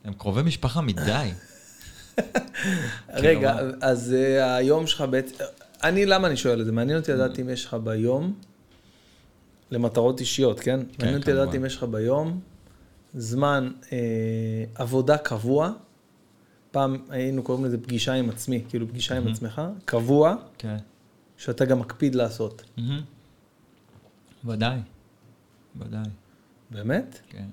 Speaker 2: הם קרובי משפחה מדי.
Speaker 1: רגע,
Speaker 2: מה?
Speaker 1: אז אה, היום שלך בעצם... אני, למה אני שואל את זה? מעניין אותי לדעת אם יש לך ביום, למטרות אישיות, כן? מעניין אותי לדעת. אם יש לך ביום זמן אה, עבודה קבוע. פעם היינו קוראים לזה פגישה עם עצמי, כאילו פגישה עם עצמך, קבוע,
Speaker 2: כן.
Speaker 1: שאתה גם מקפיד לעשות.
Speaker 2: מהמם. ודאי, ודאי,
Speaker 1: באמת?
Speaker 2: כן.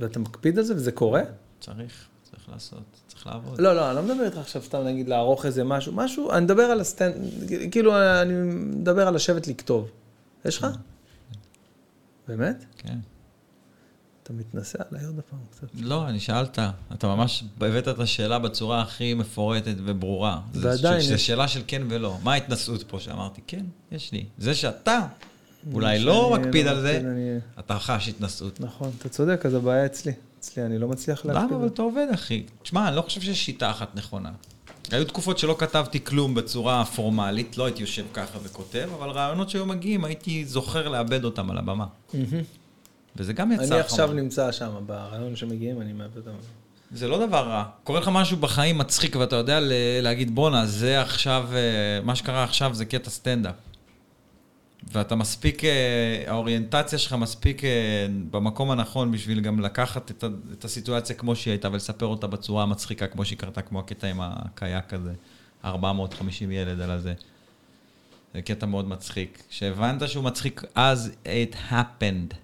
Speaker 1: ואתה מקפיד על זה וזה קורה?
Speaker 2: צריך, צריך לעשות, צריך לעבוד.
Speaker 1: לא, לא, אני לא מדבר איתך עכשיו סתם נגיד לערוך איזה משהו, משהו, אני מדבר על הסטנד, כאילו אני מדבר על לשבת לכתוב. יש לך? באמת?
Speaker 2: כן.
Speaker 1: אתה מתנשא עליי עוד פעם קצת.
Speaker 2: לא, אני שאלת, אתה ממש הבאת את השאלה בצורה הכי מפורטת וברורה.
Speaker 1: ועדיין
Speaker 2: זו שאלה של כן ולא. מה ההתנסות פה שאמרתי? כן, יש לי. זה שאתה אולי לא מקפיד על זה,
Speaker 1: אני-
Speaker 2: אתה חש התנסות.
Speaker 1: נכון, אתה צודק, אז הבעיה אצלי. אצלי אני לא מצליח להקפיד.
Speaker 2: למה? אבל אתה עובד, אחי. תשמע, אני לא חושב שיש שיטה אחת נכונה. היו תקופות שלא כתבתי כלום בצורה פורמלית, לא הייתי יושב ככה וכותב, אבל רעיונות שהיו מגיעים, הייתי זוכר לאבד אותם על הבמה. וזה גם יצא
Speaker 1: אני עכשיו
Speaker 2: חמור.
Speaker 1: נמצא שם, ברעיון שמגיעים, אני מאבד אותם.
Speaker 2: זה לא דבר רע. קורה לך משהו בחיים מצחיק ואתה יודע להגיד, בואנה, זה עכשיו, אה, מה שקרה עכשיו זה קטע סטנדאפ. ואתה מספיק, אה, האוריינטציה שלך מספיק אה, במקום הנכון בשביל גם לקחת את, את הסיטואציה כמו שהיא הייתה ולספר אותה בצורה המצחיקה כמו שהיא קרתה, כמו הקטע עם הקייק הזה, 450 ילד על הזה. זה קטע מאוד מצחיק. כשהבנת שהוא מצחיק, אז it happened.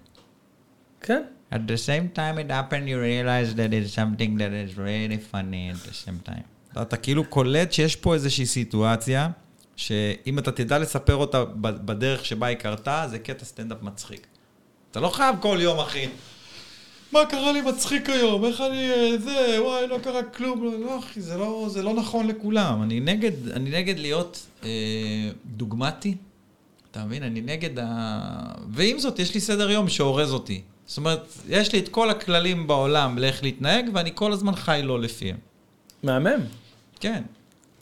Speaker 1: כן.
Speaker 2: At the same time it happened, you realize that it's something that is really funny at the same time. אתה, כאילו קולט שיש פה איזושהי סיטואציה, שאם אתה תדע לספר אותה בדרך שבה היא קרתה, זה קטע סטנדאפ מצחיק. אתה לא חייב כל יום, אחי. מה קרה לי מצחיק היום? איך אני... אה, זה, וואי, לא קרה כלום. לא, לא אחי, זה לא, זה לא נכון לכולם. אני נגד, אני נגד להיות אה, דוגמטי. אתה מבין? אני נגד ה... ועם זאת, יש לי סדר יום שאורז אותי. זאת אומרת, יש לי את כל הכללים בעולם לאיך להתנהג, ואני כל הזמן חי לא לפיהם.
Speaker 1: מהמם.
Speaker 2: כן.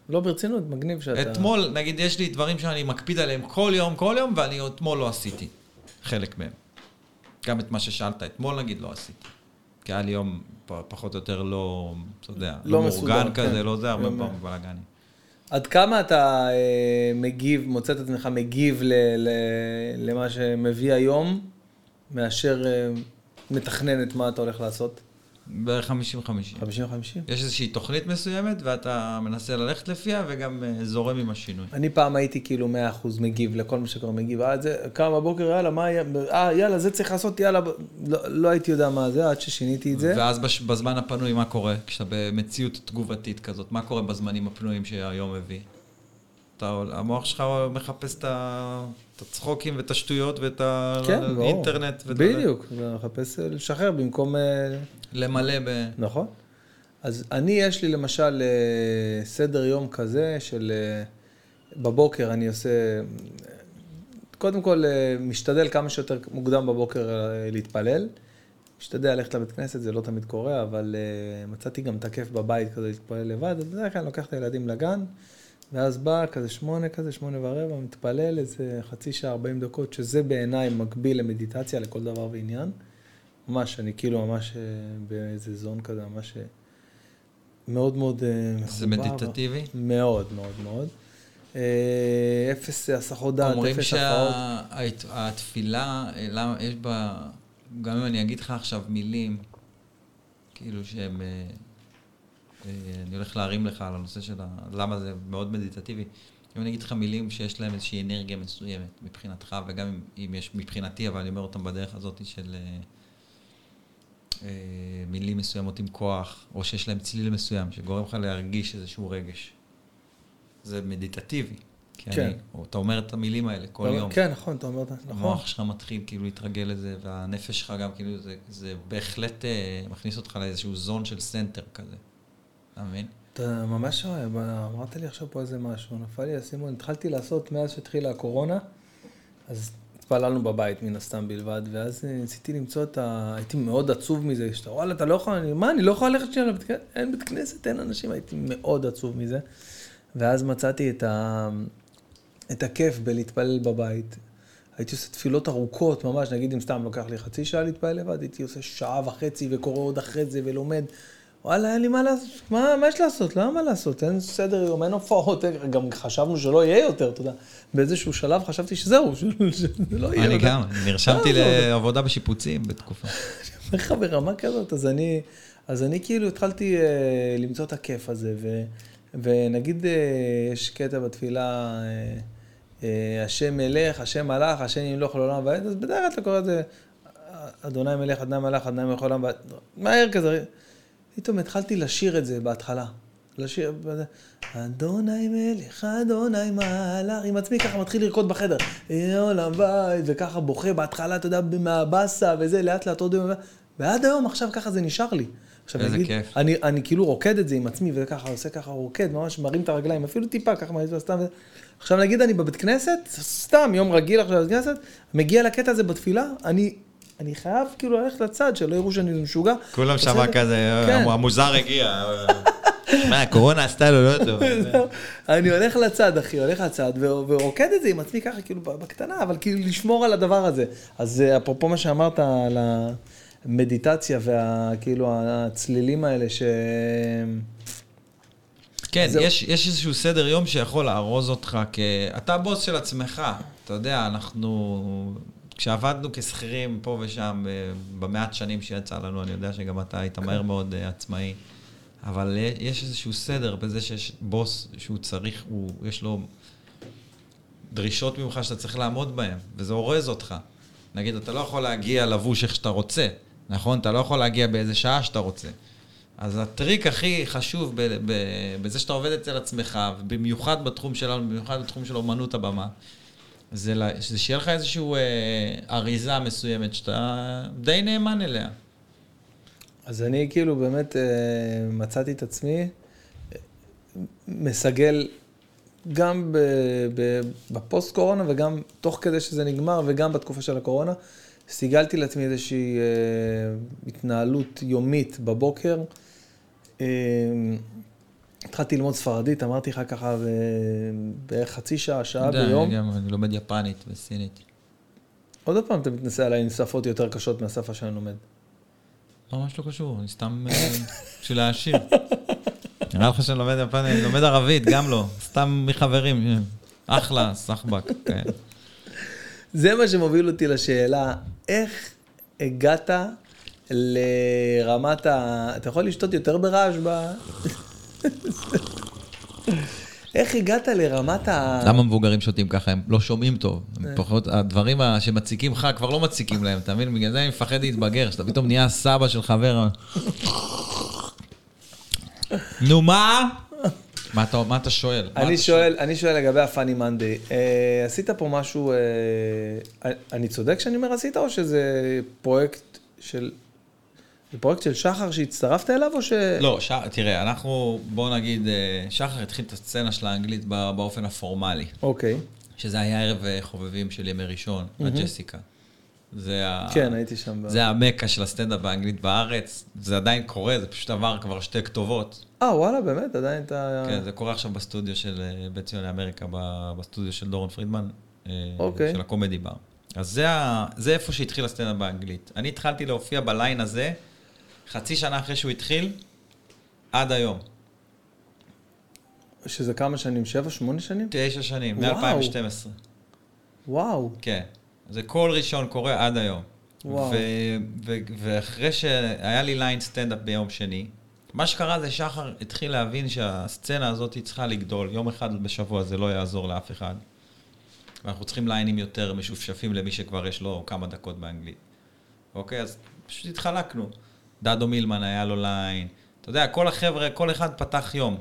Speaker 1: לא ברצינות, מגניב שאתה...
Speaker 2: אתמול, נגיד, יש לי דברים שאני מקפיד עליהם כל יום, כל יום, ואני אתמול לא עשיתי. חלק מהם. גם את מה ששאלת אתמול, נגיד, לא עשיתי. כי היה לי יום פחות או יותר לא, אתה יודע,
Speaker 1: לא
Speaker 2: לא
Speaker 1: מסודר,
Speaker 2: מאורגן כזה,
Speaker 1: כן.
Speaker 2: לא זה, הרבה. פעמים בלאגני.
Speaker 1: עד כמה אתה אה, מגיב, מוצא את עצמך מגיב ל, ל, למה שמביא היום, מאשר אה, מתכנן את מה אתה הולך לעשות?
Speaker 2: ב-50-50.
Speaker 1: 50-50?
Speaker 2: יש איזושהי תוכנית מסוימת, ואתה מנסה ללכת לפיה, וגם אה, זורם עם השינוי.
Speaker 1: אני פעם הייתי כאילו 100% מגיב לכל מה שקורה, מגיב, אה, זה, קם בבוקר, יאללה, מה יהיה, אה, יאללה, זה צריך לעשות, יאללה, לא, לא הייתי יודע מה זה, עד ששיניתי את זה.
Speaker 2: ואז בש- בזמן הפנוי, מה קורה? כשאתה במציאות תגובתית כזאת, מה קורה בזמנים הפנויים שהיום מביא? אתה, המוח שלך מחפש את ה- את הצחוקים ואת השטויות ואת
Speaker 1: כן, ברור.
Speaker 2: האינטרנט. ואת ה-
Speaker 1: בדיוק, מחפש אה, לשחרר במקום... אה,
Speaker 2: למלא ב...
Speaker 1: נכון. אז אני, יש לי למשל אה, סדר יום כזה של בבוקר אני עושה, קודם כל משתדל כמה שיותר מוקדם בבוקר להתפלל. משתדל ללכת לבית כנסת, זה לא תמיד קורה, אבל מצאתי גם את הכיף בבית כזה להתפלל לבד, אז בדרך כלל אני לוקח את הילדים לגן, ואז בא כזה שמונה כזה, שמונה ורבע, מתפלל איזה חצי שעה, ארבעים דקות, שזה בעיניי מקביל למדיטציה לכל דבר ועניין. ממש, אני כאילו ממש אה, באיזה זון כזה, ממש אה, מאוד מאוד אה, מחובר.
Speaker 2: זה מדיטטיבי?
Speaker 1: מאוד מאוד מאוד. אפס הסחות דעת,
Speaker 2: אומרים
Speaker 1: אפס הפרעות.
Speaker 2: שהתפילה, למה, יש בה, גם אם אני אגיד לך עכשיו מילים, כאילו שהם, אני הולך להרים לך על הנושא של ה, למה זה מאוד מדיטטיבי. אם אני אגיד לך מילים שיש להם איזושהי אנרגיה מסוימת מבחינתך, וגם אם, אם יש מבחינתי, אבל אני אומר אותם בדרך הזאת של אה, אה, מילים מסוימות עם כוח, או שיש להם צליל מסוים, שגורם לך להרגיש איזשהו רגש. זה מדיטטיבי. כי
Speaker 1: כן.
Speaker 2: אני, או אתה אומר את המילים האלה כל יום.
Speaker 1: כן, נכון, אתה אומר, את זה, נכון.
Speaker 2: המוח שלך מתחיל כאילו להתרגל לזה, והנפש שלך גם כאילו, זה, זה בהחלט אה, מכניס אותך לאיזשהו zone של center כזה. אתה מבין?
Speaker 1: אתה ממש רואה, אמרת לי עכשיו פה איזה משהו, נפל לי האסימון, התחלתי לעשות מאז שהתחילה הקורונה, אז התפללנו בבית מן הסתם בלבד, ואז אה, ניסיתי למצוא את ה... הייתי מאוד עצוב מזה, שאתה וואלה, אתה לא יכול, אני, מה, אני לא יכול ללכת שנייה לבית כנסת, אין בית כנסת, אין אנשים, הייתי מאוד עצוב מזה. ואז מצאתי את, ה... את הכיף בלהתפלל בבית. הייתי עושה תפילות ארוכות, ממש, נגיד אם סתם לוקח לי חצי שעה להתפלל לבד, הייתי עושה שעה וחצי וקורא עוד אחרי זה ולומד. וואלה, אין לי מה לעשות, מה, מה יש לעשות? למה מה לעשות? אין סדר יום, אין הופעות, גם חשבנו שלא יהיה יותר, אתה יודע. באיזשהו שלב חשבתי שזהו, שזה לא יהיה
Speaker 2: אני. גם, נרשמתי
Speaker 1: לא, זה-
Speaker 2: לעבודה בשיפוצים בתקופה.
Speaker 1: אומר לך ברמה כזאת, אז אני, אז אני כאילו התחלתי uh, למצוא את הכיף הזה, ו, ונגיד uh, יש קטע בתפילה, uh, uh, השם מלך, השם מלך, השם ימלוך לעולם ועד, אז בדרך כלל אתה קורא את זה, אדוני מלך, אדוני מלך, אדוני מלך לעולם ועד, מהר כזה, פתאום התחלתי לשיר את זה בהתחלה. לשיר, אדוני מלך, אדוני מלך, עם עצמי ככה מתחיל לרקוד בחדר, עולם בית, וככה בוכה בהתחלה, אתה יודע, מהבאסה וזה, לאט לאט עוד יום, ועד היום עכשיו ככה זה נשאר לי. עכשיו
Speaker 2: איזה
Speaker 1: נגיד,
Speaker 2: כיף.
Speaker 1: אני, אני כאילו רוקד את זה עם עצמי, וככה עושה ככה רוקד, ממש מרים את הרגליים, אפילו טיפה, ככה מרים את סתם. עכשיו נגיד אני בבית כנסת, סתם יום רגיל עכשיו בבית כנסת, מגיע לקטע הזה בתפילה, אני, אני חייב כאילו ללכת לצד, שלא יראו שאני משוגע.
Speaker 2: כולם? שמה כזה,
Speaker 1: כן.
Speaker 2: המוזר הגיע. מה, הקורונה עשתה לו לא טוב.
Speaker 1: אני הולך לצד, אחי, הולך לצד, ורוקד את זה עם עצמי ככה, כאילו, בקטנה, אבל כאילו לשמור על הדבר הזה. אז אה, אפרופו מה שאמרת על המדיטציה וכאילו הצלילים האלה, ש...
Speaker 2: כן,
Speaker 1: זהו.
Speaker 2: יש, יש איזשהו סדר יום שיכול לארוז אותך כ... אתה הבוס של עצמך. אתה יודע, אנחנו... כשעבדנו כשכירים פה ושם, אה, במעט שנים שיצא לנו, אני יודע שגם אתה היית מהר מאוד אה, עצמאי, אבל יש איזשהו סדר בזה שיש בוס שהוא צריך, הוא, יש לו דרישות ממך שאתה צריך לעמוד בהן, וזה אורז אותך. נגיד, אתה לא יכול להגיע לבוש איך שאתה רוצה, נכון? אתה לא יכול להגיע באיזה שעה שאתה רוצה. אז הטריק הכי חשוב ב- ב- בזה שאתה עובד אצל עצמך, ובמיוחד בתחום שלנו, במיוחד בתחום של אומנות הבמה, זה, זה שיהיה לך איזושהי אה, אריזה מסוימת שאתה די נאמן אליה.
Speaker 1: אז אני כאילו באמת אה, מצאתי את עצמי מסגל גם ב- ב- בפוסט קורונה וגם תוך כדי שזה נגמר וגם בתקופה של הקורונה, סיגלתי לעצמי איזושהי אה, התנהלות יומית בבוקר. אה, התחלתי ללמוד ספרדית, אמרתי לך ככה, בערך חצי שעה, שעה ביום.
Speaker 2: אני גם אני לומד יפנית וסינית.
Speaker 1: עוד פעם אתה מתנסה עליי עם שפות יותר קשות מהשפה שאני לומד.
Speaker 2: ממש לא קשור, אני סתם אה, בשביל להעשיר. נראה לך שאני לומד יפנית, אני לומד ערבית, גם לא. סתם מחברים. אחלה, סחבק. כן.
Speaker 1: זה מה שמוביל אותי לשאלה, איך הגעת לרמת ה... אתה יכול לשתות יותר ברעש ב... איך הגעת לרמת ה...
Speaker 2: למה מבוגרים שותים ככה? הם לא שומעים טוב. הם פחות, הדברים שמציקים לך כבר לא מציקים להם, אתה מבין? בגלל זה אני מפחד להתבגר, שאתה פתאום נהיה סבא של חבר. נו, מה? מה אתה, מה אתה שואל?
Speaker 1: אני
Speaker 2: אתה
Speaker 1: שואל, אני שואל לגבי הפאני מנדי, אה, עשית פה משהו, אה, אני צודק שאני אומר עשית, או שזה פרויקט של, זה פרויקט של שחר שהצטרפת אליו, או ש...
Speaker 2: לא, ש... תראה, אנחנו, בוא נגיד, אה, שחר התחיל את הסצנה של האנגלית ב- באופן הפורמלי,
Speaker 1: אוקיי,
Speaker 2: שזה היה ערב אה, חובבים של ימי ראשון, הג'סיקה. זה ה...
Speaker 1: כן, הייתי שם. ב-
Speaker 2: זה המכה של הסטנדאפ באנגלית בארץ, זה עדיין קורה, זה פשוט עבר כבר שתי כתובות.
Speaker 1: אה, וואלה, באמת, עדיין אתה...
Speaker 2: כן, זה קורה עכשיו בסטודיו של אה, בית ציוני אמריקה, ב- בסטודיו של דורון פרידמן, אה,
Speaker 1: אוקיי.
Speaker 2: של ה Comedy Bar. אז זה, ה... זה איפה שהתחיל הסטנדאפ באנגלית. אני התחלתי להופיע בליין הזה, חצי שנה אחרי שהוא התחיל, עד היום.
Speaker 1: שזה כמה שנים? שבע, שמונה שנים?
Speaker 2: תשע שנים,
Speaker 1: וואו.
Speaker 2: מ-2012.
Speaker 1: וואו.
Speaker 2: כן. זה כל ראשון קורה עד היום.
Speaker 1: וואו.
Speaker 2: ו- ו- ואחרי שהיה לי ליין סטנדאפ ביום שני, מה שקרה זה שחר התחיל להבין שהסצנה הזאת צריכה לגדול. יום אחד בשבוע זה לא יעזור לאף אחד. ואנחנו צריכים ליינים יותר משופשפים למי שכבר יש לו כמה דקות באנגלית. אוקיי? אז פשוט התחלקנו. דדו מילמן היה לו ליין. אתה יודע, כל החבר'ה, כל אחד פתח יום.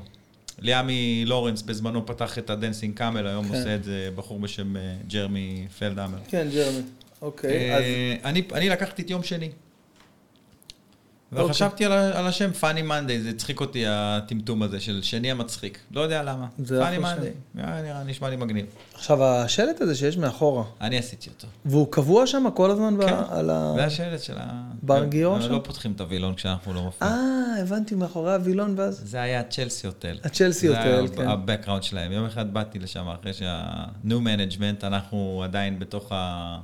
Speaker 2: ליאמי לורנס בזמנו פתח את ה Dancing Camel, היום
Speaker 1: כן.
Speaker 2: עושה את זה בחור בשם אה, ג'רמי פלדהמר.
Speaker 1: כן, ג'רמי. אוקיי, אז...
Speaker 2: אה, אני, אני לקחתי את יום שני.
Speaker 1: אוקיי.
Speaker 2: וחשבתי על, על השם Funny Monday, זה הצחיק אותי הטמטום הזה של שני המצחיק. לא יודע למה.
Speaker 1: Funny
Speaker 2: Monday. היה נראה, נשמע לי מגניב.
Speaker 1: עכשיו, השלט הזה שיש מאחורה,
Speaker 2: אני עשיתי אותו.
Speaker 1: והוא קבוע שם כל הזמן ב-
Speaker 2: כן.
Speaker 1: על ה...
Speaker 2: זה השלט של ה...
Speaker 1: בר גיורא
Speaker 2: הם
Speaker 1: שם?
Speaker 2: לא פותחים את הווילון כשאנחנו לא מופיעים.
Speaker 1: אה, הבנתי, מאחורי הווילון ואז...
Speaker 2: זה היה צ'לסי הוטל.
Speaker 1: הצ'לסי הוטל, כן.
Speaker 2: זה היה הבקראונד שלהם. יום אחד באתי לשם אחרי שה-new management, אנחנו עדיין בתוך, ה...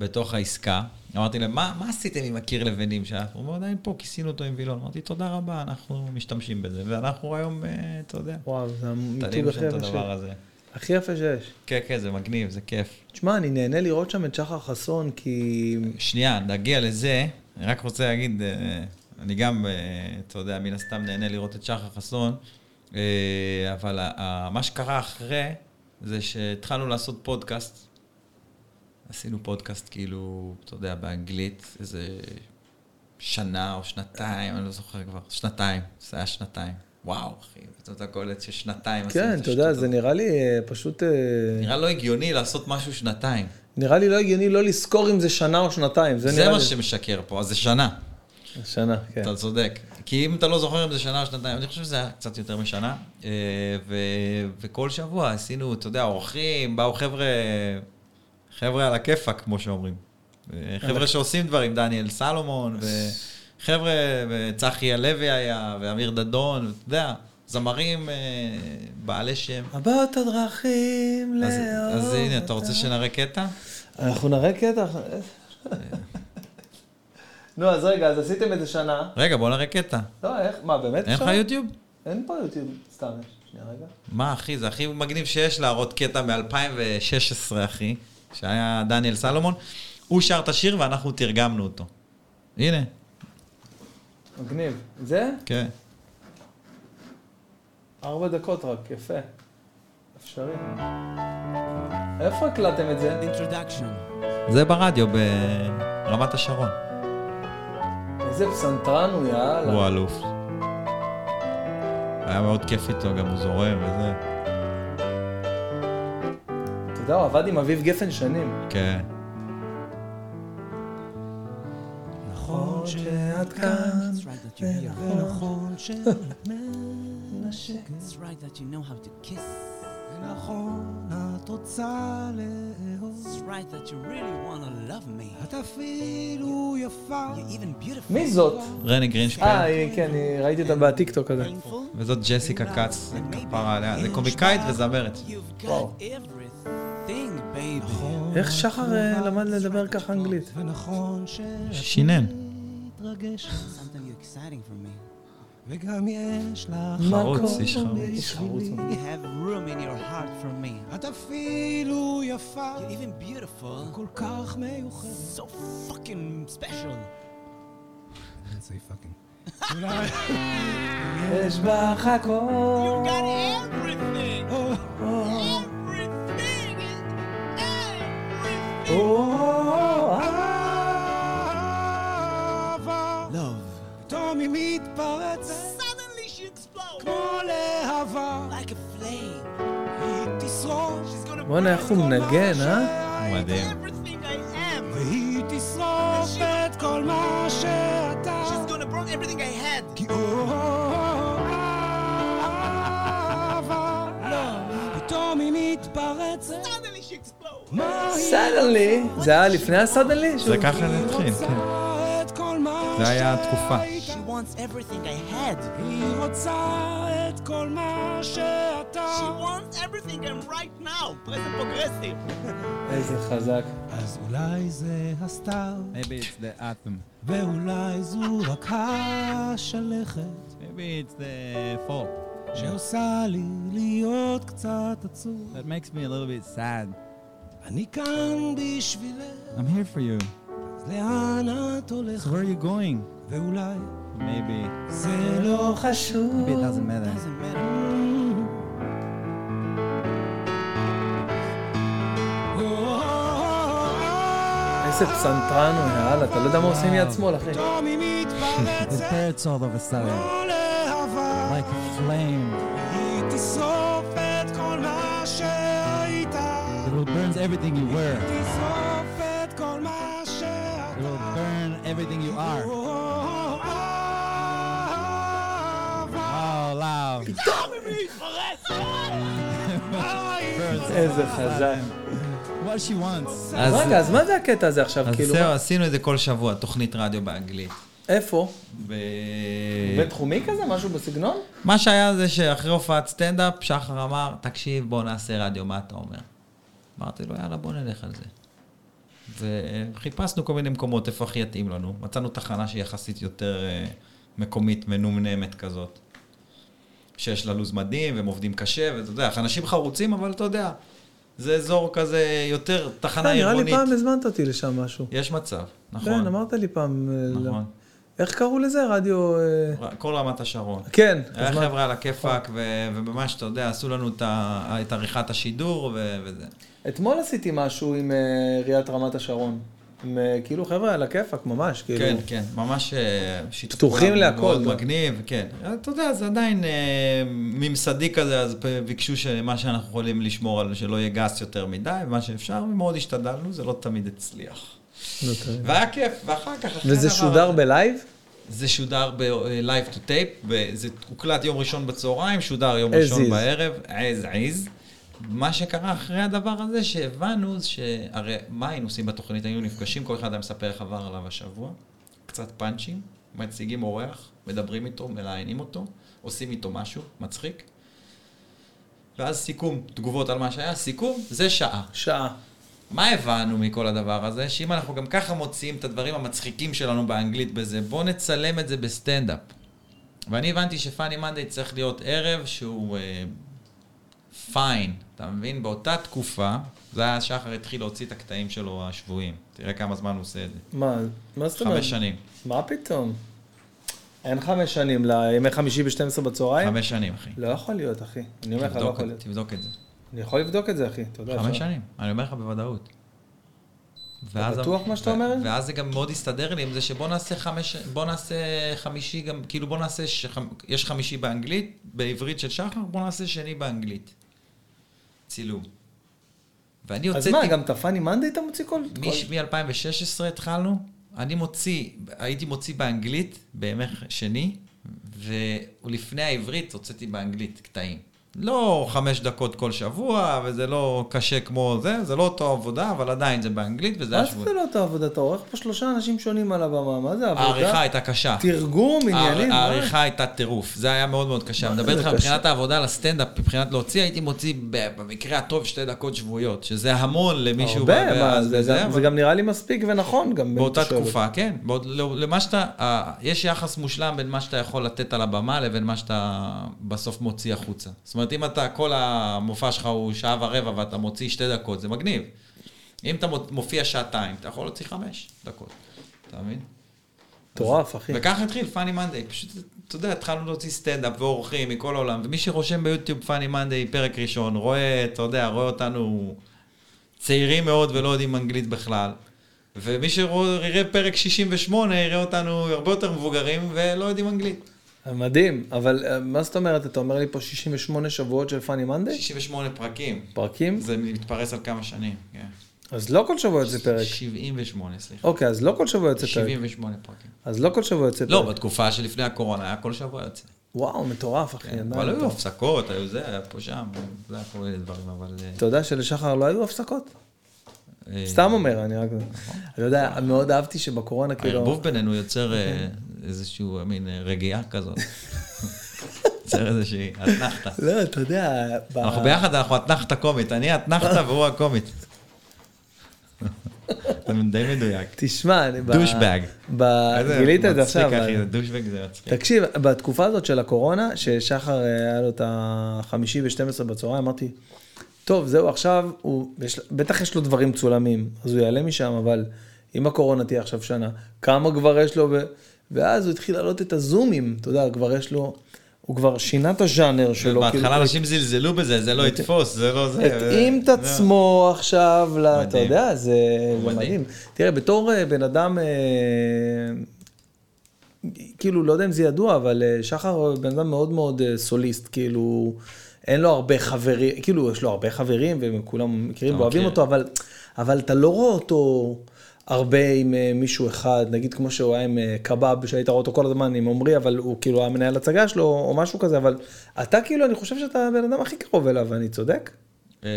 Speaker 2: בתוך העסקה. אמרתי להם, מה, מה עשיתם עם הקיר לבנים שאנחנו? הוא עדיין פה, כיסינו אותו עם וילון. אמרתי, תודה רבה, אנחנו משתמשים בזה. ואנחנו היום, אה, אתה יודע,
Speaker 1: וואו, זה המיתוג הכי יפה שיש.
Speaker 2: הזה.
Speaker 1: הכי יפה שיש.
Speaker 2: כן, כן, זה מגניב, זה כיף.
Speaker 1: תשמע, אני נהנה לראות שם את שחר חסון, כי...
Speaker 2: שנייה, נגיע לזה. אני רק רוצה להגיד, אה, אני גם, אה, אתה יודע, מן הסתם נהנה לראות את שחר חסון, אבל מה שקרה אחרי, זה שהתחלנו לעשות פודקאסט. עשינו פודקאסט כאילו, אתה יודע, באנגלית, איזה שנה או שנתיים, אני לא זוכר כבר, שנתיים, זה היה שנתיים. וואו, אחי, פתאום אתה קולט ששנתיים עשינו
Speaker 1: כן,
Speaker 2: את
Speaker 1: אתה יודע,
Speaker 2: השטות
Speaker 1: זה. נראה לי אה, פשוט... אה,
Speaker 2: נראה לא הגיוני לעשות משהו שנתיים.
Speaker 1: נראה לי לא הגיוני לא לזכור אם זה שנה או שנתיים. זה
Speaker 2: זה מה
Speaker 1: לי...
Speaker 2: שמשקר פה, אז זה שנה.
Speaker 1: שנה, כן.
Speaker 2: אתה צודק. כי אם אתה לא זוכר אם זה שנה או שנתיים, אני חושב שזה היה קצת יותר משנה. אה, ו- וכל שבוע עשינו, אתה יודע, אורחים, באו חבר'ה, חבר'ה על הכיפאק, כמו שאומרים. אה, חבר'ה שעושים דברים, דניאל סלומון, וחבר'ה, וצחי הלוי היה, ואמיר דדון, אתה יודע, זמרים אה, בעלי שם.
Speaker 1: הבאות הדרכים לאור.
Speaker 2: אז הנה, אתה רוצה שנראה קטע?
Speaker 1: אנחנו נראה קטע. נו, אז רגע, אז עשיתם איזה שנה.
Speaker 2: רגע, בוא נראה קטע.
Speaker 1: לא, איך? מה, באמת
Speaker 2: אין לך? יוטיוב?
Speaker 1: אין פה יוטיוב. סתם. שנייה, רגע.
Speaker 2: מה, אחי, זה הכי מגניב שיש להראות קטע מ-2016, אחי, שהיה דניאל סלומון. הוא שר את השיר ואנחנו תרגמנו אותו. הנה,
Speaker 1: מגניב. זה?
Speaker 2: כן.
Speaker 1: ארבע דקות רק, יפה. אפשרי. איפה הקלטתם את זה?
Speaker 4: Introduction.
Speaker 2: זה ברדיו ברמת השרון.
Speaker 1: איזה פסנתרן הוא, יאללה.
Speaker 2: הוא אלוף. היה מאוד כיף איתו, גם הוא זורם וזה.
Speaker 1: אתה יודע, הוא עבד עם אביב גפן שנים.
Speaker 2: כן.
Speaker 4: נכון
Speaker 1: שאת כאן.
Speaker 5: ונכון את רוצה לאהוב. את אפילו יפה.
Speaker 1: מי זאת?
Speaker 2: רני גרינשפן,
Speaker 1: אה, כן, ראיתי אותה בטיקטוק הזה.
Speaker 2: וזאת ג'סיקה כץ, כפרה עליה. זה קומיקאית וזמרת.
Speaker 1: וואו.
Speaker 5: נכון,
Speaker 1: איך שחר אה, למד לדבר ככה אנגלית?
Speaker 2: שינן.
Speaker 5: וגם יש לך
Speaker 2: חרוץ, איש חרוץ.
Speaker 4: You.
Speaker 5: את אפילו יפה. כל כך מיוחדת.
Speaker 4: So fucking special.
Speaker 5: זה פאקינג.
Speaker 1: יש בך הכל.
Speaker 4: got everything.
Speaker 5: או,
Speaker 4: Everything.
Speaker 5: אהבה,
Speaker 4: Love.
Speaker 5: פתאום היא מתפרצת,
Speaker 4: Suddenly she explodes.
Speaker 5: כמו להבה,
Speaker 4: Like a flame.
Speaker 5: היא תשרוף,
Speaker 1: בואנה, איך הוא מנגן, אה?
Speaker 2: מדהים.
Speaker 4: everything I am.
Speaker 5: והיא תשרוף את כל מה שאתה,
Speaker 4: She's gonna burn everything I had.
Speaker 5: כי אהבה, פתאום היא מתפרצת,
Speaker 1: סדנלי, זה היה לפני הסדנלי?
Speaker 2: זה ככה זה התחיל, כן. זה היה התקופה.
Speaker 5: שהיית,
Speaker 4: She wants everything I had.
Speaker 5: היא רוצה את כל מה שאתה,
Speaker 4: She wants everything I'm right now. Present progressive.
Speaker 1: איזה חזק.
Speaker 5: אז אולי זה הסתיו,
Speaker 6: Maybe it's the atom.
Speaker 5: ואולי זו רק השלכת,
Speaker 6: Maybe it's the fall.
Speaker 5: שעושה לי להיות קצת עצוב.
Speaker 6: That makes me a little bit sad.
Speaker 5: אני כאן בשבילך,
Speaker 6: I'm here for you.
Speaker 5: אז לאן את
Speaker 6: So
Speaker 5: הולכת?
Speaker 6: where are you going?
Speaker 5: ואולי
Speaker 6: Maybe.
Speaker 5: זה לא חשוב.
Speaker 6: Maybe it doesn't matter.
Speaker 4: Doesn't matter.
Speaker 1: איזה פסנתרן הוא, יאללה, אתה לא יודע מה עושים עם יד שמאל, אחי.
Speaker 5: פתאום היא
Speaker 6: It
Speaker 5: מתפרצת,
Speaker 6: hurts all of a sudden.
Speaker 5: כמו להבה,
Speaker 6: Like a flame. Everything you were. It will burn everything you are. Oh, loud.
Speaker 1: איזה חזק.
Speaker 6: what she wants.
Speaker 2: אז
Speaker 1: רגע, אז מה זה הקטע הזה עכשיו,
Speaker 2: אז
Speaker 1: כאילו?
Speaker 2: זהו, עשינו את זה כל שבוע, תוכנית רדיו באנגלית.
Speaker 1: איפה?
Speaker 2: ב-
Speaker 1: בינתחומי כזה? משהו בסגנון?
Speaker 2: מה שהיה זה שאחרי הופעת סטנדאפ, שחר אמר, תקשיב, בוא נעשה רדיו, מה אתה אומר? אמרתי לו, יאללה, בוא נלך על זה. וחיפשנו כל מיני מקומות, איפה הכי יתאים לנו. מצאנו תחנה שהיא יחסית יותר אה, מקומית, מנומנמת כזאת. שיש לה לו"ז מדהים, והם עובדים קשה, ואתה יודע, אנשים חרוצים, אבל אתה יודע, זה אזור כזה יותר תחנה
Speaker 1: אה, נראה לי
Speaker 2: עירונית.
Speaker 1: פעם הזמנת אותי לשם משהו.
Speaker 2: יש מצב, נכון.
Speaker 1: כן, אמרת לי פעם... אה,
Speaker 2: נכון.
Speaker 1: איך קראו לזה? רדיו... אה,
Speaker 2: כל רמת השרון.
Speaker 1: כן.
Speaker 2: היה חבר'ה על הכיפאק, ו- וממש, אתה יודע, עשו לנו את עריכת השידור וזה.
Speaker 1: אתמול עשיתי משהו עם אה, עיריית רמת השרון. עם אה, כאילו חבר'ה על הכיפאק, ממש, כאילו.
Speaker 2: כן, כן, ממש אה, שיתוף
Speaker 1: פתוחים להכל,
Speaker 2: מאוד
Speaker 1: לא?
Speaker 2: מגניב, כן. אתה יודע, זה עדיין אה, ממסדי כזה, אז ביקשו שמה שאנחנו יכולים לשמור על, שלא יהיה גס יותר מדי, ומה שאפשר, ומאוד השתדלנו, זה לא תמיד הצליח.
Speaker 1: טוב.
Speaker 2: והיה כיף, ואחר כך,
Speaker 1: וזה שודר בלייב?
Speaker 2: זה שודר ב-live to tape, זה הוקלט יום ראשון בצהריים, שודר יום ראשון. בערב, as is. מה שקרה אחרי הדבר הזה, שהבנו, שהרי מה היינו עושים בתוכנית? היינו נפגשים, כל אחד היה מספר איך עבר עליו השבוע, קצת פאנצ'ים, מציגים אורח, מדברים איתו, מראיינים אותו, עושים איתו משהו מצחיק, ואז סיכום, תגובות על מה שהיה, סיכום, זה שעה.
Speaker 1: שעה.
Speaker 2: מה הבנו מכל הדבר הזה? שאם אנחנו גם ככה מוציאים את הדברים המצחיקים שלנו באנגלית בזה, בואו נצלם את זה בסטנדאפ. ואני הבנתי שפאני מנדי צריך להיות ערב שהוא פיין, אתה מבין? באותה תקופה, זה היה שחר התחיל להוציא את הקטעים שלו השבועיים. תראה כמה זמן הוא עושה את זה.
Speaker 1: מה, מה זאת אומרת?
Speaker 2: חמש שנים.
Speaker 1: מה פתאום? אין חמש שנים לימי חמישי ב-12 בצהריים?
Speaker 2: חמש שנים, אחי.
Speaker 1: לא יכול להיות, אחי. אני אומר לך, לא יכול להיות.
Speaker 2: תבדוק את זה.
Speaker 1: אני יכול לבדוק את זה, אחי, אתה יודע.
Speaker 2: חמש שנים, אני אומר לך בוודאות. ואז-
Speaker 1: בטוח מה שאתה אומר?
Speaker 2: ואז זה גם מאוד הסתדר לי עם זה שבוא נעשה חמש, בוא נעשה חמישי גם, כאילו בוא נעשה, יש חמישי באנגלית, בעברית של שחר, בוא נעשה שני באנגלית. צילום. ואני
Speaker 1: אז
Speaker 2: הוצאתי...
Speaker 1: מה, גם את הפאני מנדי אתה מוציא. כל-
Speaker 2: מ-2016 התחלנו, אני מוציא, הייתי מוציא באנגלית בימי שני, ולפני העברית הוצאתי באנגלית קטעים. לא חמש דקות כל שבוע, וזה לא קשה כמו זה, זה לא אותו עבודה, אבל עדיין זה באנגלית, וזה
Speaker 1: מה
Speaker 2: היה שבוע.
Speaker 1: זה לא אותה עבודה? אתה עורך פה שלושה אנשים שונים על הבמה, מה זה עבודה?
Speaker 2: העריכה הייתה קשה.
Speaker 1: תרגום, עניינים, מה?
Speaker 2: העריכה הייתה טירוף, זה היה מאוד מאוד קשה. אני מדבר איתך. מבחינת העבודה על הסטנדאפ, מבחינת להוציא, הייתי מוציא במקרה הטוב שתי דקות שבועיות, שזה המון למישהו.
Speaker 1: הרבה, מה, זה גם- נראה לי מספיק ונכון גם.
Speaker 2: באותה. תקופה, כן. לא- למה שאתה, יש יחס מושלם בין מה שאתה יכול לתת על הבמה לבין מה שאתה בסוף מוציא החוצה. זאת אומרת, אם אתה, כל המופע שלך הוא שעה ורבע ואתה מוציא שתי דקות, זה מגניב. אם אתה מו- מופיע שעתיים, אתה יכול להוציא חמש דקות. אתה מבין?
Speaker 1: מטורף, אחי.
Speaker 2: וככה התחיל פאני מנדי, פשוט, אתה יודע, התחלנו להוציא סטנדאפ ואורחים מכל העולם, ומי שרושם ביוטיוב פאני מנדי פרק ראשון, רואה, אתה יודע, רואה אותנו צעירים מאוד ולא יודעים אנגלית בכלל. ומי שיראה פרק 68 יראה אותנו הרבה יותר מבוגרים ולא יודעים אנגלית.
Speaker 1: מדהים, אבל אה, מה זאת אומרת? אתה אומר לי פה 68 שבועות של פאני מנדי?
Speaker 2: 68 פרקים.
Speaker 1: פרקים?
Speaker 2: זה מתפרס על כמה שנים, כן.
Speaker 1: אז לא כל שבוע יוצא פרק.
Speaker 2: 78, סליחה.
Speaker 1: אוקיי, אז לא כל שבוע יוצא פרק.
Speaker 2: 78 פרקים.
Speaker 1: אז לא כל שבוע יוצא
Speaker 2: לא,
Speaker 1: פרק.
Speaker 2: בתקופה שלפני הקורונה היה כל שבוע יוצא.
Speaker 1: וואו, מטורף, אחי.
Speaker 2: כן, אבל היו הפסקות, היו זה, היה פה שם, זה היה כל מיני דברים, אבל... אה,
Speaker 1: אתה יודע שלשחר לא היו הפסקות?
Speaker 2: אה,
Speaker 1: סתם אומר, אני רק... אני יודע, מאוד אהבתי שבקורונה כאילו...
Speaker 2: הערבוב בינינו יוצר איזשהו מין רגיעה כזאת. יוצר איזושהי אתנחתא.
Speaker 1: לא, אתה יודע... ב-
Speaker 2: אנחנו ביחד, אנחנו אתנחתא קומית. אני אתנחתא והוא הקומית. זה די מדויק.
Speaker 1: תשמע, אני... ב-
Speaker 2: דושבג.
Speaker 1: ב- גילית את זה עכשיו.
Speaker 2: מצחיק, אחי, דושבג זה מצחיק.
Speaker 1: תקשיב, בתקופה הזאת של הקורונה, ששחר אה, היה לו את החמישי ב-12 בצהריים, אמרתי, טוב, זהו, עכשיו, הוא, יש, בטח יש לו דברים צולמים, אז הוא יעלה משם, אבל אם הקורונה תהיה עכשיו שנה, כמה כבר יש לו, ו... ואז הוא התחיל להעלות את הזומים, אתה יודע, כבר יש לו, הוא כבר שינה את הז'אנר שלו.
Speaker 2: בהתחלה
Speaker 1: כאילו,
Speaker 2: אנשים זלזלו בזה, זה לא יתפוס, זה לא זה.
Speaker 1: התאים את עצמו עכשיו, אתה. יודע, זה
Speaker 2: מדהים.
Speaker 1: תראה, בתור אה, בן אדם, אה, כאילו, לא יודע אם זה ידוע, אבל אה, שחר הוא בן אדם מאוד מאוד סוליסט, כאילו, אין לו הרבה חברים, כאילו, יש לו הרבה חברים, וכולם מכירים ואוהבים. אותו, אבל, אבל אתה לא רואה אותו הרבה עם אה, מישהו אחד, נגיד כמו שהוא היה עם אה, קבב, שהיית רואה אותו כל הזמן עם עמרי, אבל הוא כאילו היה מנהל הצגה שלו, או משהו כזה, אבל אתה כאילו, אני חושב שאתה הבן אדם הכי קרוב אליו, אני צודק?
Speaker 2: אה,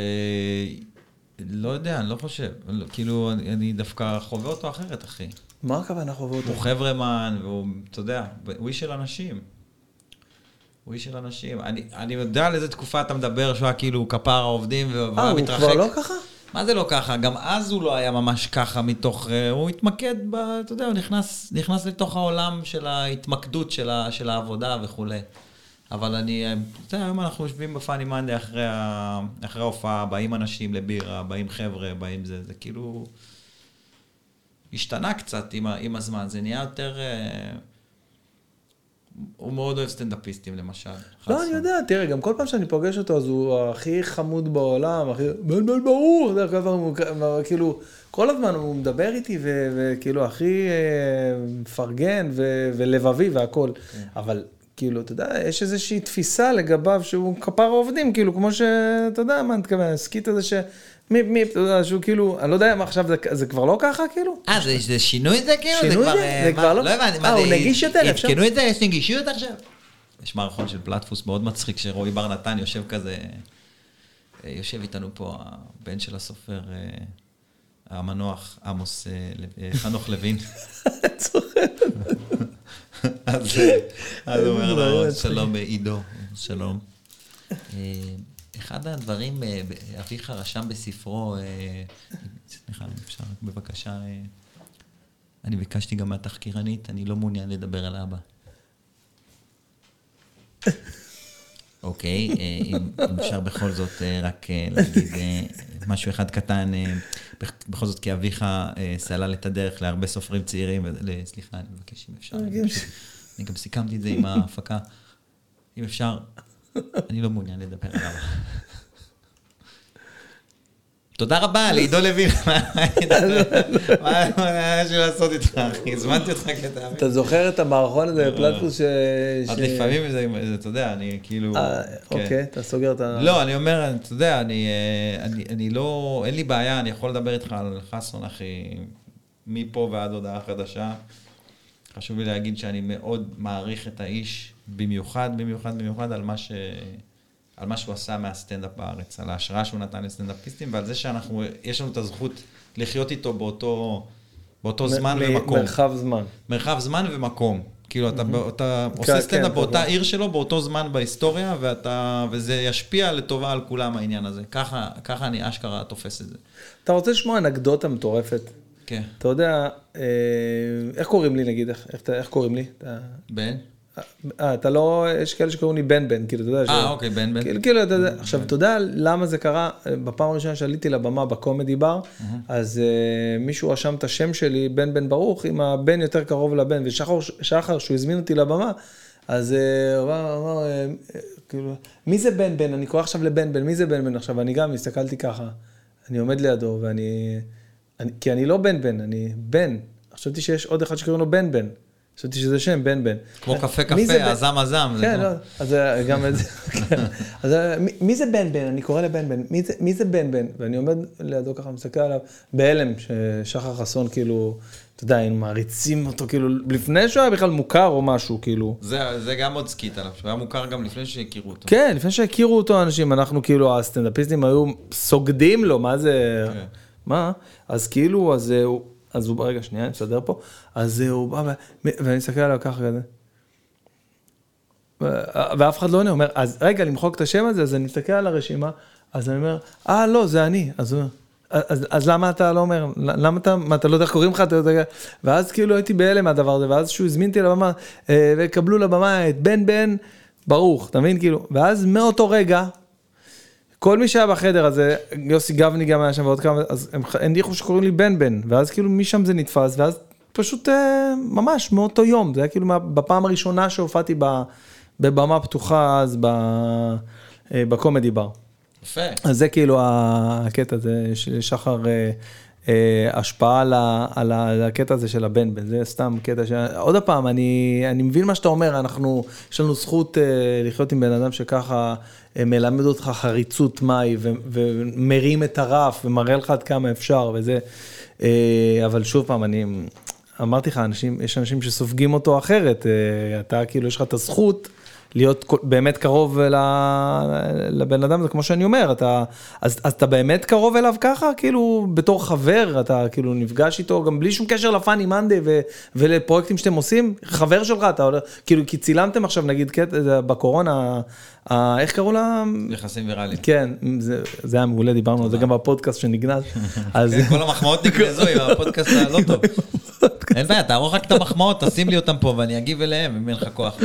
Speaker 2: לא יודע, אני לא חושב. לא, כאילו, אני דווקא חווה אותו אחרת, אחי.
Speaker 1: מה הכוונה חווה אותו?
Speaker 2: הוא חברמן, והוא, אתה יודע, הוא איש של אנשים. הוא איש של אנשים. אני, אני יודע על איזה תקופה אתה מדבר שהוא היה כאילו כפר העובדים והוא
Speaker 1: אה,
Speaker 2: היה
Speaker 1: הוא
Speaker 2: מתרחק.
Speaker 1: כבר לא ככה?
Speaker 2: מה זה לא ככה? גם אז הוא לא היה ממש ככה מתוך... אה, הוא התמקד ב... אתה יודע, הוא נכנס, נכנס לתוך העולם של ההתמקדות של, ה, של העבודה וכולי. אבל אני... אה, אתה יודע, היום אנחנו יושבים בפאני מנדי אחרי, אחרי ההופעה, באים אנשים לבירה, באים חבר'ה, באים זה, זה כאילו... השתנה קצת עם, עם הזמן, זה נהיה יותר... הוא מאוד אוהב סטנדאפיסטים למשל.
Speaker 1: לא. אני יודע, תראה, גם כל פעם שאני פוגש אותו, אז הוא הכי חמוד בעולם, הכי... בן בן ברור, כל הוא כאילו, כל הזמן הוא מדבר איתי, וכאילו, הכי אה, מפרגן ולבבי והכול. אבל, כאילו, אתה יודע, יש איזושהי תפיסה לגביו שהוא כפר העובדים, כאילו, כמו שאתה יודע מה אני מתכוון, הסכית הזה ש... מי, מי, אתה יודע, שהוא כאילו, אני לא יודע מה עכשיו, זה, זה כבר לא ככה, כאילו?
Speaker 2: אה, זה, זה שינוי זה כאילו?
Speaker 1: שינוי
Speaker 2: כבר,
Speaker 1: זה?
Speaker 2: אה,
Speaker 1: זה
Speaker 2: מה-
Speaker 1: כבר לא-
Speaker 2: לא הבנתי,
Speaker 1: אה,
Speaker 2: מה
Speaker 1: הוא
Speaker 2: זה?
Speaker 1: נגיש יותר, אפשר-
Speaker 2: עדכנו את זה? יש נגישות עכשיו? יש מערכון של פלטפוס מאוד מצחיק, שרועי בר נתן יושב כזה, אה, יושב איתנו פה הבן של הסופר, אה, המנוח עמוס, אה, אה, חנוך לוין. אז אה, הוא אומר לו, שלום אה, עידו, שלום. אחד הדברים, אה, אביך רשם בספרו, אה, סליחה, אם אפשר בבקשה, אה, אני ביקשתי גם מהתחקירנית, אני לא מעוניין לדבר על אבא. אוקיי, אם אפשר בכל זאת רק להגיד משהו אחד קטן, בכ- בכל זאת כי אביך סלל את הדרך להרבה סופרים צעירים, סליחה, אני מבקש אם אפשר, אני גם סיכמתי את זה עם ההפקה, אם אפשר, אני לא מעוניין לדבר על אבא. תודה רבה לעידו לוין. מה היה לי לעשות איתך, אחי? הזמנתי אותך כתאמין.
Speaker 1: אתה זוכר את המערכון הזה בפלטפוס ש...
Speaker 2: אז לפעמים זה, אתה יודע, אני כאילו...
Speaker 1: אה,
Speaker 2: כן.
Speaker 1: אוקיי, אתה סוגר את ה...
Speaker 2: לא, אני אומר, אתה יודע, אה, אני לא, אין לי בעיה, אני יכול לדבר איתך על חסון, אחי, מפה ועד הודעה חדשה. חשוב לי להגיד שאני מאוד מעריך את האיש, במיוחד, במיוחד, במיוחד על מה, ש... על מה שהוא עשה מהסטנדאפ בארץ, על ההשראה שהוא נתן לסטנדאפיסטים, ועל זה שאנחנו, יש לנו את הזכות לחיות איתו באותו, באותו זמן
Speaker 1: מ-
Speaker 2: ומקום.
Speaker 1: מרחב זמן.
Speaker 2: מרחב זמן ומקום. כאילו, אתה, בא- אתה
Speaker 1: כן,
Speaker 2: עושה סטנדאפ
Speaker 1: כן,
Speaker 2: באותה
Speaker 1: כן.
Speaker 2: עיר שלו, באותו זמן בהיסטוריה, ואתה, וזה ישפיע לטובה על כולם, העניין הזה. ככה, ככה אני אשכרה תופס את זה.
Speaker 1: אתה רוצה לשמוע אנקדוטה מטורפת?
Speaker 2: כן.
Speaker 1: אתה יודע, אה, איך קוראים לי נגיד? איך- איך איך קוראים לי?
Speaker 2: בן?
Speaker 1: אה, אתה לא, יש כאלה שקוראים לי בן בן, כאילו, אתה יודע.
Speaker 2: אה, אוקיי, בן בן.
Speaker 1: כאילו, כאילו, אתה יודע, עכשיו, אתה יודע למה זה קרה? בפעם הראשונה שעליתי לבמה בקומדי בר, אז אה, מישהו רשם את השם שלי, בן בן ברוך, עם הבן יותר קרוב לבן, ושחר, שחר, שהוא הזמין אותי לבמה, אז הוא אמר, אמר, אה, אה, כאילו, מי זה בן בן? אני קורא עכשיו לבן בן, מי זה בן בן? עכשיו, אני גם הסתכלתי ככה, אני עומד לידו, ואני, אני, כי אני לא בן בן, אני בן. חשבתי שיש עוד אחד שקוראים לו בן בן. חשבתי שזה שם, בן בן.
Speaker 2: כמו קפה קפה, הזם. זה
Speaker 1: כן, לא, אז אה, גם את זה, כן. אז אה, מי- זה בן בן? אני קורא לבן בן, מי זה- בן בן? ואני עומד לידו ככה, מסתכל עליו, בהלם, ששחר חסון, כאילו, אתה יודע, היינו מעריצים אותו, כאילו, לפני שהוא היה בכלל מוכר או משהו, כאילו.
Speaker 2: זה, זה גם עוד skit עליו, שהוא היה מוכר גם לפני שהכירו אותו.
Speaker 1: כן, לפני שהכירו אותו אנשים, אנחנו כאילו, הסטנדאפיסטים היו סוגדים לו, מה זה,
Speaker 2: כן.
Speaker 1: מה? אז כאילו, אז אה, הוא, אז הוא, רגע, שנייה, אני מסדר פה, אז אה, הוא בא, ואני מסתכל עליו ככה כזה. ואף אחד לא עונה, הוא אומר, אז רגע, למחוק את השם הזה, אז אני מסתכל על הרשימה, אז אני אומר, אה, לא, זה אני. אז הוא אומר, אז, אז למה אתה לא אומר, למה אתה, מה, אתה לא יודע איך קוראים לך, אתה יודע, ואז כאילו הייתי בהלם מהדבר הזה, ואז שהוא הזמין אותי לבמה, אה, וקבלו לבמה את בן בן ברוך, אתה מבין, כאילו, ואז מאותו רגע, כל מי שהיה בחדר הזה, יוסי גבני גם היה שם ועוד כמה, אז הם הניחו שקוראים לי בן בן, ואז כאילו משם זה נתפס, ואז פשוט אה, ממש מאותו יום, זה היה כאילו בפעם הראשונה שהופעתי בבמה פתוחה אז אה, בקומדי בר.
Speaker 2: יפה.
Speaker 1: אז זה כאילו הקטע הזה של שחר, אה, השפעה על, על, הקטע הזה של הבן בן, זה סתם קטע ש... עוד פעם, אני, אני מבין מה שאתה אומר, אנחנו, יש לנו זכות לחיות עם בן אדם שככה מלמד אותך חריצות מהי, ומרים את הרף, ומראה לך עד כמה אפשר, וזה, אה, אבל שוב פעם, אני... אמרתי לך, אנשים, יש אנשים שסופגים אותו אחרת, אה, אתה כאילו, יש לך את הזכות להיות באמת קרוב לבן אדם, זה כמו שאני אומר, אתה, אז, אז אתה באמת קרוב אליו ככה, כאילו, בתור חבר, אתה כאילו נפגש איתו, גם בלי שום קשר לפאני מנדי ולפרויקטים שאתם עושים, חבר שלך, אתה כאילו, כי צילמתם עכשיו, נגיד, בקורונה, איך קראו לה?
Speaker 2: יחסים ויראליים.
Speaker 1: כן, זה, זה היה מעולה, דיברנו על זה גם בפודקאסט שנגנז. אז...
Speaker 2: כן, כל המחמאות נגנזו עם הפודקאסט הלא טוב. אין בעיה, תערוך רק את המחמאות, תשים לי אותם פה ואני אגיב אליהם, אם אין לך כוח.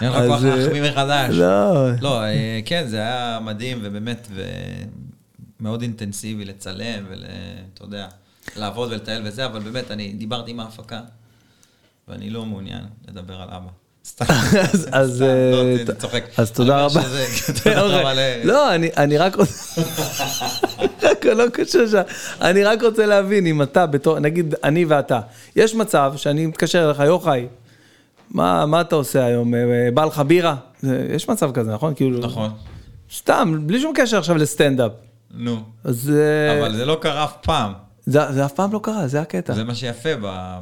Speaker 2: אין לך כוח
Speaker 1: אה,
Speaker 2: להחמיא מחדש.
Speaker 1: לא,
Speaker 2: לא, אה, כן, זה היה מדהים ובאמת, ומאוד אינטנסיבי לצלם ואתה יודע, לעבוד ולטייל וזה, אבל באמת, אני דיברתי עם ההפקה, ואני לא מעוניין לדבר על אבא.
Speaker 1: אז-
Speaker 2: לא,
Speaker 1: אה. אז תודה רבה.
Speaker 2: ל...
Speaker 1: לא, אני, רק רוצה, לא קשור שם, אני רק רוצה להבין אם אתה בתור, נגיד אני ואתה, יש מצב שאני מתקשר אליך, יוחאי, מה, אתה עושה היום, אה, בא לך בירה? יש מצב כזה, נכון? כאילו,
Speaker 2: נכון,
Speaker 1: סתם, בלי שום קשר עכשיו לסטנדאפ.
Speaker 2: נו.
Speaker 1: אז אה,
Speaker 2: אבל זה לא קרה אף פעם.
Speaker 1: זה, זה אף פעם לא קרה, זה הקטע.
Speaker 2: זה מה שיפה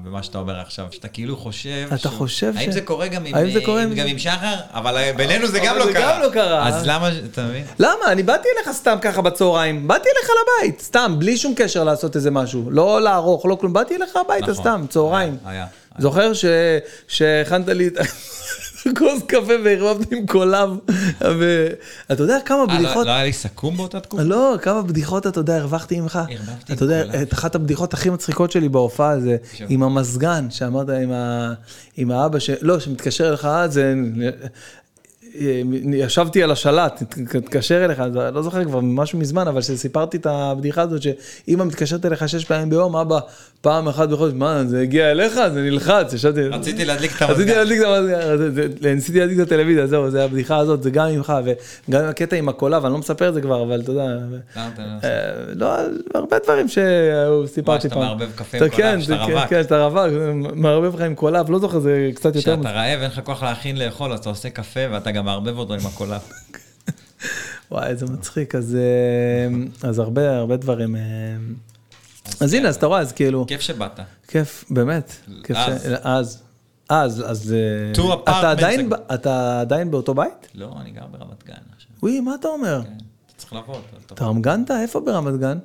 Speaker 2: במה שאתה אומר עכשיו, שאתה כאילו חושב...
Speaker 1: אתה
Speaker 2: שהוא-
Speaker 1: חושב ש-
Speaker 2: האם זה קורה גם עם,
Speaker 1: האם זה קורה
Speaker 2: גם עם שחר? אבל בינינו זה גם לא
Speaker 1: זה
Speaker 2: קרה.
Speaker 1: גם לא קרה.
Speaker 2: אז למה, אתה מבין?
Speaker 1: למה? אני באתי אליך סתם ככה בצהריים, באתי אליך לבית, סתם, בלי שום קשר לעשות איזה משהו, לא לערוך, לא כלום, באתי אליך הביתה
Speaker 2: נכון.
Speaker 1: סתם, צהריים.
Speaker 2: היה, היה.
Speaker 1: זוכר ש- שהכנת לי את כוס קפה וערבבת עם קולב, ואתה יודע כמה
Speaker 2: אה, לא-
Speaker 1: בדיחות,
Speaker 2: לא היה לי סכו"ם באותה תקופה?
Speaker 1: לא, כמה בדיחות אתה יודע, הרווחתי ממך.
Speaker 2: הרווחתי עם
Speaker 1: אתה יודע,
Speaker 2: קולב.
Speaker 1: את אחת הבדיחות הכי מצחיקות שלי בהופעה זה
Speaker 2: שם.
Speaker 1: עם המזגן, שאמרת עם האבא, לא, שמתקשר אליך, זה... אה, ישבתי על השלט, תתקשר אליך, לא זוכר כבר משהו מזמן, אבל שסיפרתי את הבדיחה הזאת, שאמא מתקשרת אליך שש פעמים ביום, אבא, פעם אחת בחודש, מה, זה הגיע אליך? זה נלחץ, ישבתי...
Speaker 2: רציתי להדליק את
Speaker 1: רציתי
Speaker 2: המזגן.
Speaker 1: להדליק את המזגן, ניסיתי להדליק את הטלוויזיה, זהו, זה הבדיחה הזאת, זה גם ממך, וגם הקטע עם הקולב, אני לא מספר את זה כבר, אבל אתה יודע,
Speaker 2: לא עושה?
Speaker 1: אה, לא, הרבה דברים שסיפרתי
Speaker 2: שאתה
Speaker 1: פעם.
Speaker 2: מערבב קפה עם
Speaker 1: כן,
Speaker 2: קולב, שאתה
Speaker 1: כן,
Speaker 2: רווק.
Speaker 1: כן, שאתה רווק, מערבב לך עם קולב, לא זוכר, זה קצת יותר...
Speaker 2: כשאתה רעב, אין לך כוח להכין לאכול, אז אתה עושה קפה ואתה גם מערבב אותו עם הקולה.
Speaker 1: וואי, איזה מצחיק, אז, אה, אז הרבה, הרבה דברים. אה, אז הנה, אז אתה רואה, אז כאילו,
Speaker 2: כיף שבאת.
Speaker 1: כיף, באמת. כיף
Speaker 2: אז.
Speaker 1: ש- אז. אז, אז... אה, אתה עדיין, אתה עדיין באותו בית?
Speaker 2: לא, אני גר ברמת גן עכשיו.
Speaker 1: וואי, מה אתה אומר?
Speaker 2: כן, אתה צריך לבוא. אתה-
Speaker 1: רמגנת? איפה ברמת גן?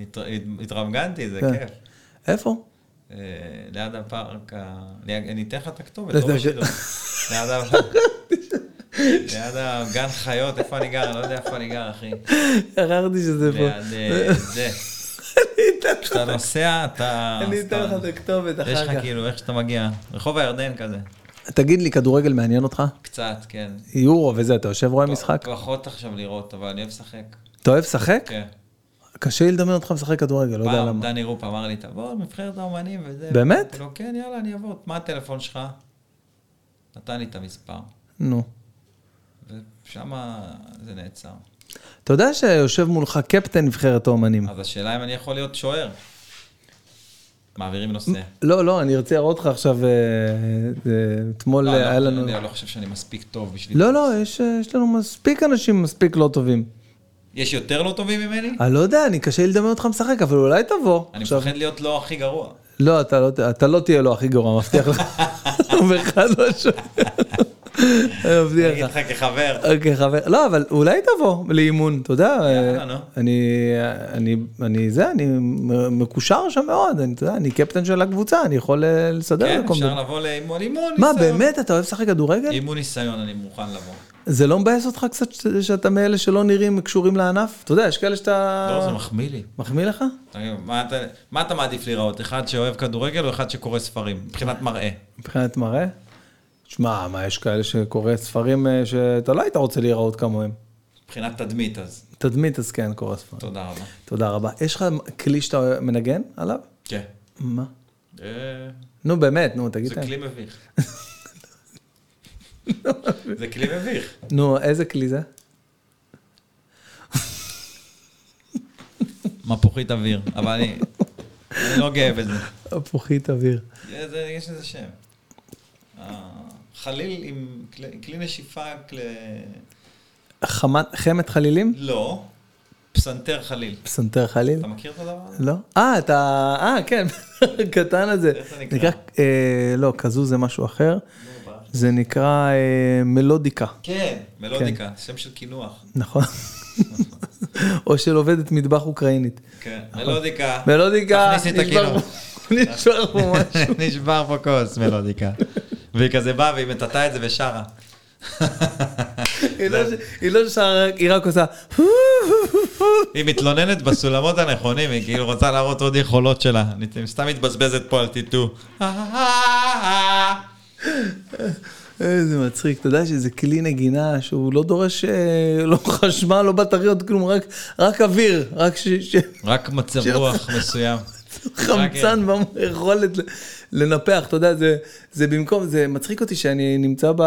Speaker 2: הת- התרמגנתי, זה
Speaker 1: כן.
Speaker 2: כיף.
Speaker 1: איפה?
Speaker 2: ליד הפארק, ה- אני אתן לך את הכתובת,
Speaker 1: ליד
Speaker 2: לא
Speaker 1: ה-
Speaker 2: בשידור. ליד הגן חיות, איפה אני גר? לא יודע איפה אני גר, אחי.
Speaker 1: הררתי שזה פה.
Speaker 2: ליד אה, זה. כשאתה נוסע, אתה...
Speaker 1: אני אתן לך את הכתובת
Speaker 2: יש
Speaker 1: אחר
Speaker 2: לך
Speaker 1: כך.
Speaker 2: כאילו, איך שאתה מגיע. רחוב הירדן כזה.
Speaker 1: תגיד לי, כדורגל מעניין אותך?
Speaker 2: קצת, כן.
Speaker 1: יורו וזה, אתה יושב רואה משחק?
Speaker 2: פחות עכשיו לראות, אבל אני אוהב לשחק.
Speaker 1: אתה אוהב לשחק?
Speaker 2: כן.
Speaker 1: קשה לי לדמיין אותך משחק כדורגל, לא יודע
Speaker 2: פעם
Speaker 1: למה.
Speaker 2: דני רופ אמר לי, תבוא לנבחרת האומנים וזה.
Speaker 1: באמת?
Speaker 2: כן, יאללה, אני אבוא. מה הטלפון שלך? נתן לי את המספר.
Speaker 1: נו.
Speaker 2: ושם זה נעצר.
Speaker 1: אתה יודע שיושב מולך קפטן נבחרת האומנים.
Speaker 2: אז השאלה אם אני יכול להיות שוער. מעבירים נושא.
Speaker 1: לא, לא, אני ארצה להראות לך עכשיו, אה, אה, אתמול
Speaker 2: לא,
Speaker 1: היה
Speaker 2: לא,
Speaker 1: לנו...
Speaker 2: אני לא חושב שאני מספיק טוב בשביל...
Speaker 1: לא, לא, יש אה, יש לנו מספיק אנשים מספיק לא טובים.
Speaker 2: יש יותר לא טובים ממני?
Speaker 1: אני לא יודע, אני קשה לי לדמיין אותך משחק, אבל אולי תבוא.
Speaker 2: אני מפחד להיות לא הכי גרוע.
Speaker 1: לא, אתה לא, אתה לא תהיה לו הכי גרוע, מבטיח לך. באחד משהו. אני
Speaker 2: אני
Speaker 1: מבטיח
Speaker 2: אגיד
Speaker 1: לך.
Speaker 2: לך כחבר.
Speaker 1: אוקיי, לא, אבל אולי תבוא לאימון, אתה יודע, אה. אני, אני, אני זה, אני מקושר שם מאוד, אני, אני קפטן של הקבוצה, אני יכול אה, לסדר
Speaker 2: כן, אפשר לבוא לאימון, אימון
Speaker 1: מה,
Speaker 2: ניסיון.
Speaker 1: באמת, אתה אוהב לשחק כדורגל?
Speaker 2: אימון ניסיון, אני מוכן לבוא.
Speaker 1: זה לא מבאס אותך קצת שאתה מאלה שלא נראים קשורים לענף? אתה יודע, יש כאלה שאתה...
Speaker 2: לא, זה מחמיא לי.
Speaker 1: מחמיא לך?
Speaker 2: מה אתה- מעדיף לראות? אחד שאוהב כדורגל או אחד שקורא ספרים? מבחינת מראה.
Speaker 1: מבחינת מראה? שמע, מה, יש כאלה שקורא ספרים אה, שאתה לא היית רוצה להיראות כמוהם.
Speaker 2: מבחינת תדמית, אז
Speaker 1: תדמית, אז כן, קורא ספרים.
Speaker 2: תודה רבה.
Speaker 1: תודה רבה. יש לך כלי שאתה מנגן עליו?
Speaker 2: כן.
Speaker 1: מה?
Speaker 2: אה,
Speaker 1: נו, באמת, נו, תגיד.
Speaker 2: זה כלי מביך. זה כלי מביך.
Speaker 1: נו, איזה כלי זה?
Speaker 2: מפוחית אוויר, אבל אני לא גאה בזה.
Speaker 1: הפוכית אוויר.
Speaker 2: יש לזה- שם. אה, חליל עם כלי- נשיפה.
Speaker 1: חמת- חלילים?
Speaker 2: לא, פסנתר חליל.
Speaker 1: פסנתר חליל?
Speaker 2: אתה מכיר את הדבר הזה?
Speaker 1: לא? אה, אתה... אה, כן, הקטן הזה.
Speaker 2: איך זה נקרא?
Speaker 1: אה, לא, כזו זה משהו אחר. זה נקרא אה, מלודיקה,
Speaker 2: כן, מלודיקה, שם של קינוח.
Speaker 1: נכון? או של עובדת מטבח אוקראינית.
Speaker 2: כן, מלודיקה.
Speaker 1: מלודיקה,
Speaker 2: תכניסי את הקינוח.
Speaker 1: נשבר פה משהו.
Speaker 2: נשבר פה כוס, מלודיקה. והיא כזה באה והיא מטאטאה את זה ושרה.
Speaker 1: לא- היא לא שרה, היא רק עושה...
Speaker 2: היא מתלוננת בסולמות הנכונים, היא כאילו רוצה להראות עוד יכולות שלה. אני סתם מתבזבזת פה על טיטו.
Speaker 1: איזה מצחיק, אתה יודע שזה כלי נגינה שהוא לא דורש אה, לא חשמל, לא בטריות, כלום, רק, רק אוויר, רק ש, ש,
Speaker 2: רק מצב רוח מסוים.
Speaker 1: חמצן ביכולת ל- לנפח, אתה יודע, זה, זה במקום, זה מצחיק אותי שאני נמצא ב,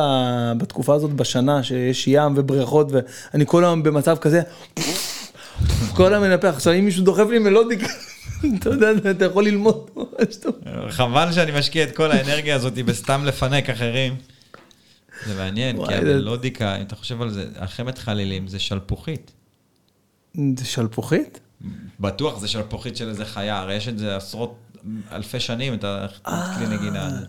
Speaker 1: בתקופה הזאת בשנה, שיש ים ובריכות, ואני כל היום במצב כזה, כל היום מנפח. עכשיו, אם מישהו דוחף לי מלודיק, אתה יודע, אתה יכול ללמוד.
Speaker 2: חבל שאני משקיע את כל האנרגיה הזאת בסתם לפנק אחרים. זה מעניין, כי המלודיקה, אם אתה חושב על זה, החמת חלילים זה שלפוחית.
Speaker 1: זה שלפוחית?
Speaker 2: בטוח זה שלפוחית של איזה חיה, הרי יש את זה עשרות אלפי שנים, את הכלי נגינה הזה.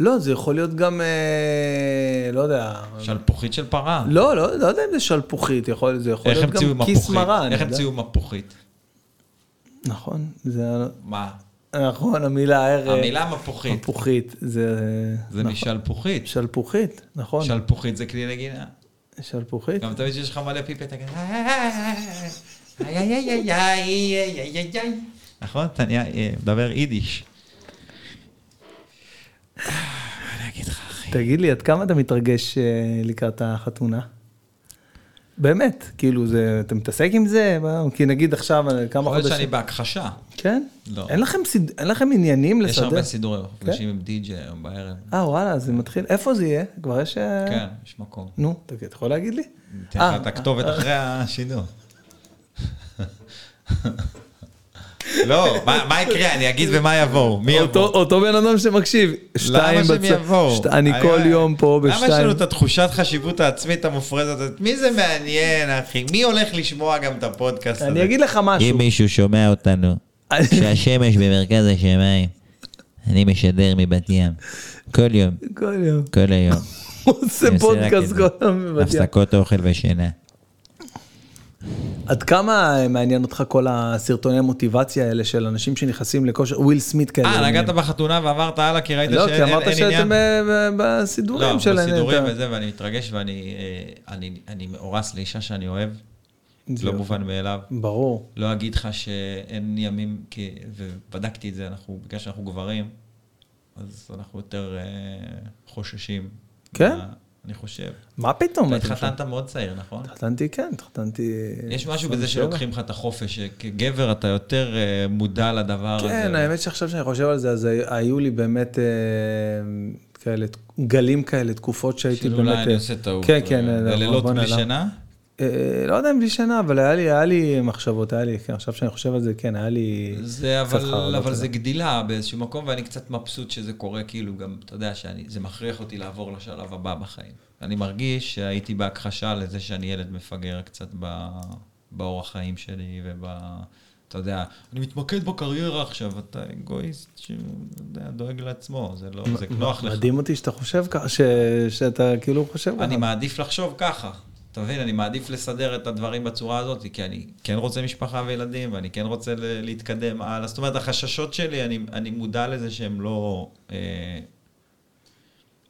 Speaker 1: לא, זה יכול להיות גם, אה, לא יודע,
Speaker 2: שלפוחית של פרה.
Speaker 1: לא, לא, לא יודע אם זה שלפוחית, יכול, זה יכול להיות גם כיס. אני
Speaker 2: איך
Speaker 1: יודע.
Speaker 2: המציאו מפוחית?
Speaker 1: נכון, זה,
Speaker 2: מה?
Speaker 1: נכון, המילה הערך.
Speaker 2: המילה מפוחית.
Speaker 1: מפוחית, זה...
Speaker 2: זה
Speaker 1: נכון.
Speaker 2: משלפוחית.
Speaker 1: שלפוחית, נכון.
Speaker 2: שלפוחית זה כלי נגינה.
Speaker 1: שלפוחית.
Speaker 2: גם תמיד שיש לך מלא פיפי, אתה כזה... נכון, אתה מדבר יידיש.
Speaker 1: תגיד לי, עד כמה אתה מתרגש לקראת החתונה? באמת, כאילו, זה, אתה מתעסק עם זה? כי נגיד עכשיו, אה, כמה
Speaker 2: יכול להיות
Speaker 1: חודשים...
Speaker 2: שאני בהכחשה.
Speaker 1: כן?
Speaker 2: לא.
Speaker 1: אין לכם, סיד... אין לכם עניינים
Speaker 2: יש
Speaker 1: לסדר?
Speaker 2: הרבה סידורים, אנחנו
Speaker 1: כן?
Speaker 2: נפגשים עם די.ג'יי היום בערב.
Speaker 1: אה, וואלה, זה מתחיל, איפה זה יהיה? כבר יש... אה,
Speaker 2: כן, יש מקום.
Speaker 1: נו, אתה יכול להגיד לי?
Speaker 2: ניתן
Speaker 1: אה,
Speaker 2: לך את הכתובת אחרי השידור. לא, מה יקרה? אני אגיד ומה יבואו. מי
Speaker 1: אותו,
Speaker 2: יבוא?
Speaker 1: אותו בן אדם שמקשיב. שתיים
Speaker 2: למה שהם יבואו?
Speaker 1: אני כל יום פה
Speaker 2: למה יש
Speaker 1: בשתיים.
Speaker 2: לנו את התחושת חשיבות העצמית המופרזת הזאת? מי זה מעניין, אחי? מי הולך לשמוע גם את הפודקאסט הזה?
Speaker 1: אני אגיד לך משהו.
Speaker 7: אם מישהו שומע אותנו, שהשמש במרכז השמיים, אני משדר מבת ים. כל יום,
Speaker 1: כל יום.
Speaker 7: כל היום.
Speaker 1: הוא עושה פודקאסט. כל יום בבת ים.
Speaker 7: הפסקות אוכל ושינה.
Speaker 1: עד כמה מעניין אותך כל הסרטוני מוטיבציה האלה של אנשים שנכנסים לכושר, וויל סמית כאלה?
Speaker 2: אה, נגעת? בחתונה ועברת הלאה כי ראית
Speaker 1: לא,
Speaker 2: שאין
Speaker 1: כי
Speaker 2: אין-
Speaker 1: אמרת
Speaker 2: אין
Speaker 1: שאתם
Speaker 2: עניין?
Speaker 1: ב- בסידורים
Speaker 2: לא,
Speaker 1: של...
Speaker 2: בסידורים
Speaker 1: אתה-
Speaker 2: וזה, ואני מתרגש ואני אה, מאורס לאישה שאני אוהב. לא. מובן מאליו.
Speaker 1: ברור.
Speaker 2: לא אגיד לך שאין ימים, כי, ובדקתי את זה, אנחנו, בגלל שאנחנו גברים, אז אנחנו יותר אה, חוששים.
Speaker 1: כן?
Speaker 2: אני חושב.
Speaker 1: מה פתאום?
Speaker 2: אתה התחתנת מאוד צעיר, נכון?
Speaker 1: התחתנתי, כן, התחתנתי...
Speaker 2: יש משהו בזה
Speaker 1: 27.
Speaker 2: שלוקחים לך את החופש, שכגבר אתה יותר אה, מודע לדבר הזה.
Speaker 1: כן, האמת שעכשיו שאני חושב על זה, אז היו לי באמת אה, כאלה, גלים כאלה, תקופות שהייתי
Speaker 2: של
Speaker 1: באמת...
Speaker 2: אולי אני
Speaker 1: אה,
Speaker 2: עושה טעות.
Speaker 1: כן, כן.
Speaker 2: ולילות
Speaker 1: בוא
Speaker 2: בלי. שינה?
Speaker 1: אה, לא יודע אם בלי שינה, אבל היה לי, היה לי מחשבות, היה לי, כן, עכשיו שאני חושב על זה, כן, היה לי...
Speaker 2: זה
Speaker 1: קצת
Speaker 2: אבל,
Speaker 1: חרדות
Speaker 2: אבל
Speaker 1: על
Speaker 2: זה גדילה באיזשהו מקום, ואני קצת מבסוט שזה קורה, כאילו גם, אתה יודע, שאני, זה מכריח אותי לעבור לשלב הבא בחיים. אני מרגיש שהייתי בהכחשה לזה שאני ילד מפגר קצת ב, באורח חיים שלי וב... אתה יודע, אני מתמקד בקריירה עכשיו, אתה אגואיסט שאתה יודע, דואג לעצמו, זה לא, זה נוח לך.
Speaker 1: מדהים אותי שאתה חושב ככה, שאתה כאילו חושב ככה.
Speaker 2: אני מעדיף לחשוב ככה. אתה מבין, אני מעדיף לסדר את הדברים בצורה הזאת, כי אני כן רוצה משפחה וילדים, ואני כן רוצה להתקדם הלאה. זאת אומרת, החששות שלי, אני, אני מודע לזה שהם לא... אה,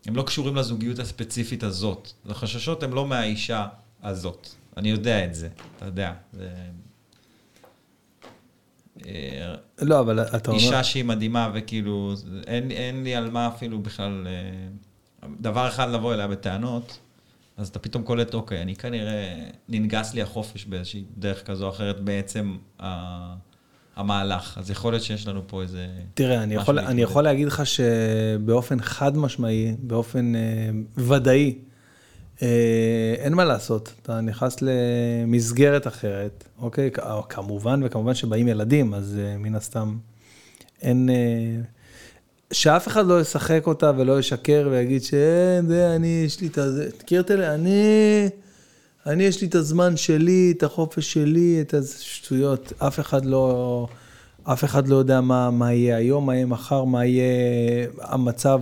Speaker 2: הם לא קשורים לזוגיות הספציפית הזאת. החששות הם לא מהאישה הזאת. אני יודע את זה, אתה יודע. זה... אה,
Speaker 1: לא, אבל אתה אומר...
Speaker 2: אישה שהיא מדהימה, וכאילו, אין, אין לי על מה אפילו בכלל... אה, דבר אחד לבוא אליה בטענות, אז אתה פתאום קולט, אוקיי, אני כנראה, ננגס לי החופש באיזושהי דרך כזו או אחרת בעצם ה, המהלך. אז יכול להיות שיש לנו פה איזה...
Speaker 1: תראה, אני יכול,
Speaker 2: להתמודד.
Speaker 1: אני יכול להגיד לך שבאופן חד משמעי, באופן אה, ודאי, אה, אין מה לעשות. אתה נכנס למסגרת אחרת, אוקיי? כמובן, וכמובן שבאים ילדים, אז אה, מן הסתם אין... אה, שאף אחד לא ישחק אותה ולא ישקר ויגיד שאין, זה, אני, יש לי את הזה. תכיר את אלה, אני... אני, יש לי את הזמן שלי, את החופש שלי, את השטויות. אף אחד לא, אף אחד לא יודע מה, מה יהיה היום, מה יהיה מחר, מה יהיה המצב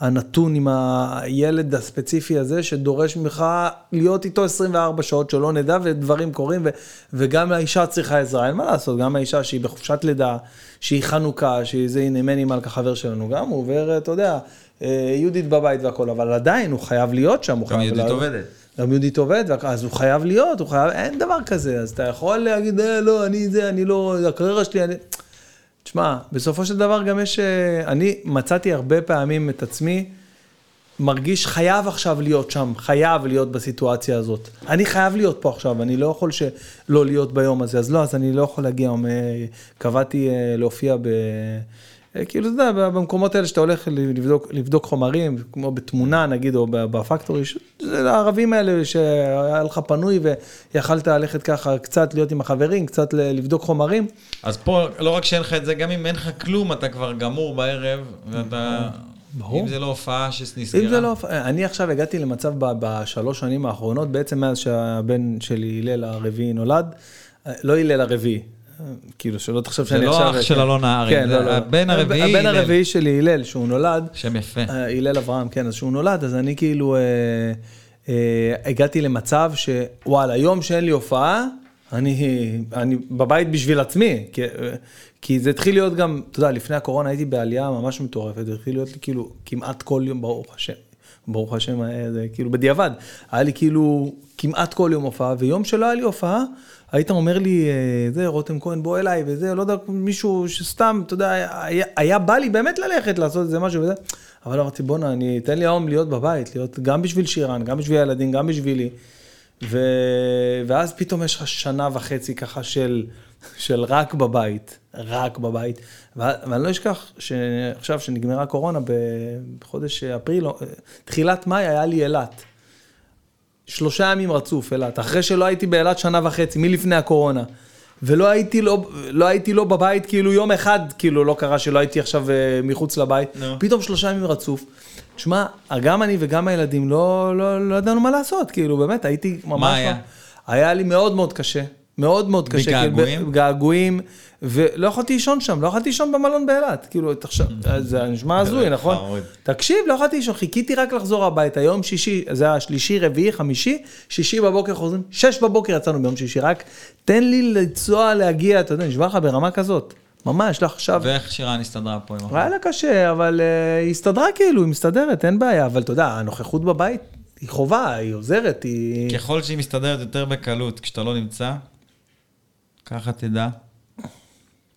Speaker 1: הנתון עם הילד הספציפי הזה, שדורש ממך להיות איתו 24 שעות, שלא נדע, ודברים קורים, ו, וגם האישה צריכה עזרה, אין מה לעשות, גם האישה שהיא בחופשת לידה, שהיא חנוכה, שהיא זה, הנה מני מלכה חבר שלנו, גם הוא עובר, אתה יודע, אה, יהודית בבית והכל, אבל עדיין הוא חייב להיות שם, הוא
Speaker 2: גם
Speaker 1: חייב...
Speaker 2: יהודית
Speaker 1: לעלות.
Speaker 2: עובדת.
Speaker 1: גם יהודית עובד, אז הוא חייב להיות, הוא חייב, אין דבר כזה, אז אתה יכול להגיד, אה, לא, אני זה, אני לא, הקריירה שלי, אני... תשמע, בסופו של דבר גם יש, אה, אני מצאתי הרבה פעמים את עצמי, מרגיש חייב עכשיו להיות שם, חייב להיות בסיטואציה הזאת. אני חייב להיות פה עכשיו, אני לא יכול שלא להיות ביום הזה, אז לא, אז אני לא יכול להגיע, אה, קבעתי אה, להופיע ב... אה, כאילו, אתה יודע, במקומות האלה שאתה הולך לבדוק, לבדוק חומרים, כמו בתמונה נגיד, או בפקטורי, הערבים האלה שהיה לך פנוי ויכלת ללכת ככה קצת להיות עם החברים, קצת לבדוק חומרים.
Speaker 2: אז פה, לא רק שאין לך את זה, גם אם אין לך כלום, אתה כבר גמור בערב, ואתה...
Speaker 1: ברור.
Speaker 2: אם זה לא הופעה שנסגרה.
Speaker 1: אם זה לא, אני עכשיו הגעתי למצב בשלוש שנים האחרונות, בעצם מאז שהבן שלי הלל הרביעי נולד, לא הלל הרביעי, כאילו שלא תחשוב שאני
Speaker 2: לא
Speaker 1: עכשיו...
Speaker 2: אח של אלונה ארי,
Speaker 1: כן,
Speaker 2: זה
Speaker 1: לא, לא.
Speaker 2: הבן הרביעי,
Speaker 1: הבן. הרביעי שלי הלל, שהוא נולד,
Speaker 2: שם יפה.
Speaker 1: אה, הלל אברהם, כן, אז שהוא נולד, אז אני כאילו אה, אה, הגעתי למצב שוואלה, יום שאין לי הופעה, אני, אני בבית בשביל עצמי, כי, כי זה התחיל להיות גם, אתה יודע, לפני הקורונה הייתי בעלייה ממש מטורפת, זה התחיל להיות לי כאילו כמעט כל יום, ברוך השם, ברוך השם, זה כאילו בדיעבד, היה לי כאילו כמעט כל יום הופעה, ויום שלא היה לי הופעה, היית אומר לי, אה, זה, רותם כהן, בוא אליי, וזה, לא יודע, מישהו שסתם, אתה יודע, היה, היה בא לי באמת ללכת לעשות איזה משהו וזה, אבל אמרתי, בואנה, אני, תן לי היום להיות בבית, להיות גם בשביל שירן, גם בשביל הילדים, גם בשבילי. ו... ואז פתאום יש לך שנה וחצי ככה של, של רק בבית, רק בבית. ו... ואני לא אשכח שעכשיו, שנגמרה קורונה, בחודש אפריל, תחילת מאי היה לי אילת. שלושה ימים רצוף אילת, אחרי שלא הייתי באילת שנה וחצי, מלפני הקורונה. ולא הייתי לא, לא הייתי לא בבית, כאילו יום אחד, כאילו לא קרה שלא הייתי עכשיו אה, מחוץ לבית.
Speaker 2: נו.
Speaker 1: פתאום שלושה ימים רצוף. תשמע, גם אני וגם הילדים לא, לא, לא ידענו מה לעשות, כאילו באמת הייתי ממש...
Speaker 2: היה?
Speaker 1: היה לי מאוד מאוד קשה. מאוד מאוד קשה.
Speaker 2: בגעגועים?
Speaker 1: געגועים, ולא יכולתי לישון שם, לא יכולתי לישון במלון באילת. כאילו, זה נשמע הזוי, נכון?
Speaker 2: חמוד.
Speaker 1: תקשיב, לא יכולתי לישון, חיכיתי רק לחזור הביתה. יום שישי, זה היה שלישי, רביעי, חמישי, שישי בבוקר חוזרים, שש בבוקר יצאנו ביום שישי, רק תן לי לנסוע, להגיע, אתה יודע, נשבע לך ברמה כזאת. ממש, לא עכשיו.
Speaker 2: ואיך שירן הסתדרה פה עם החיים?
Speaker 1: היה לה קשה, אבל אה, היא הסתדרה כאילו, היא מסתדרת, אין בעיה. אבל אתה יודע, הנוכחות בבית היא חובה, היא עוזרת, היא...
Speaker 2: ככל שהיא מסתדרת יותר בקלות כשאתה לא נמצא, ככה תדע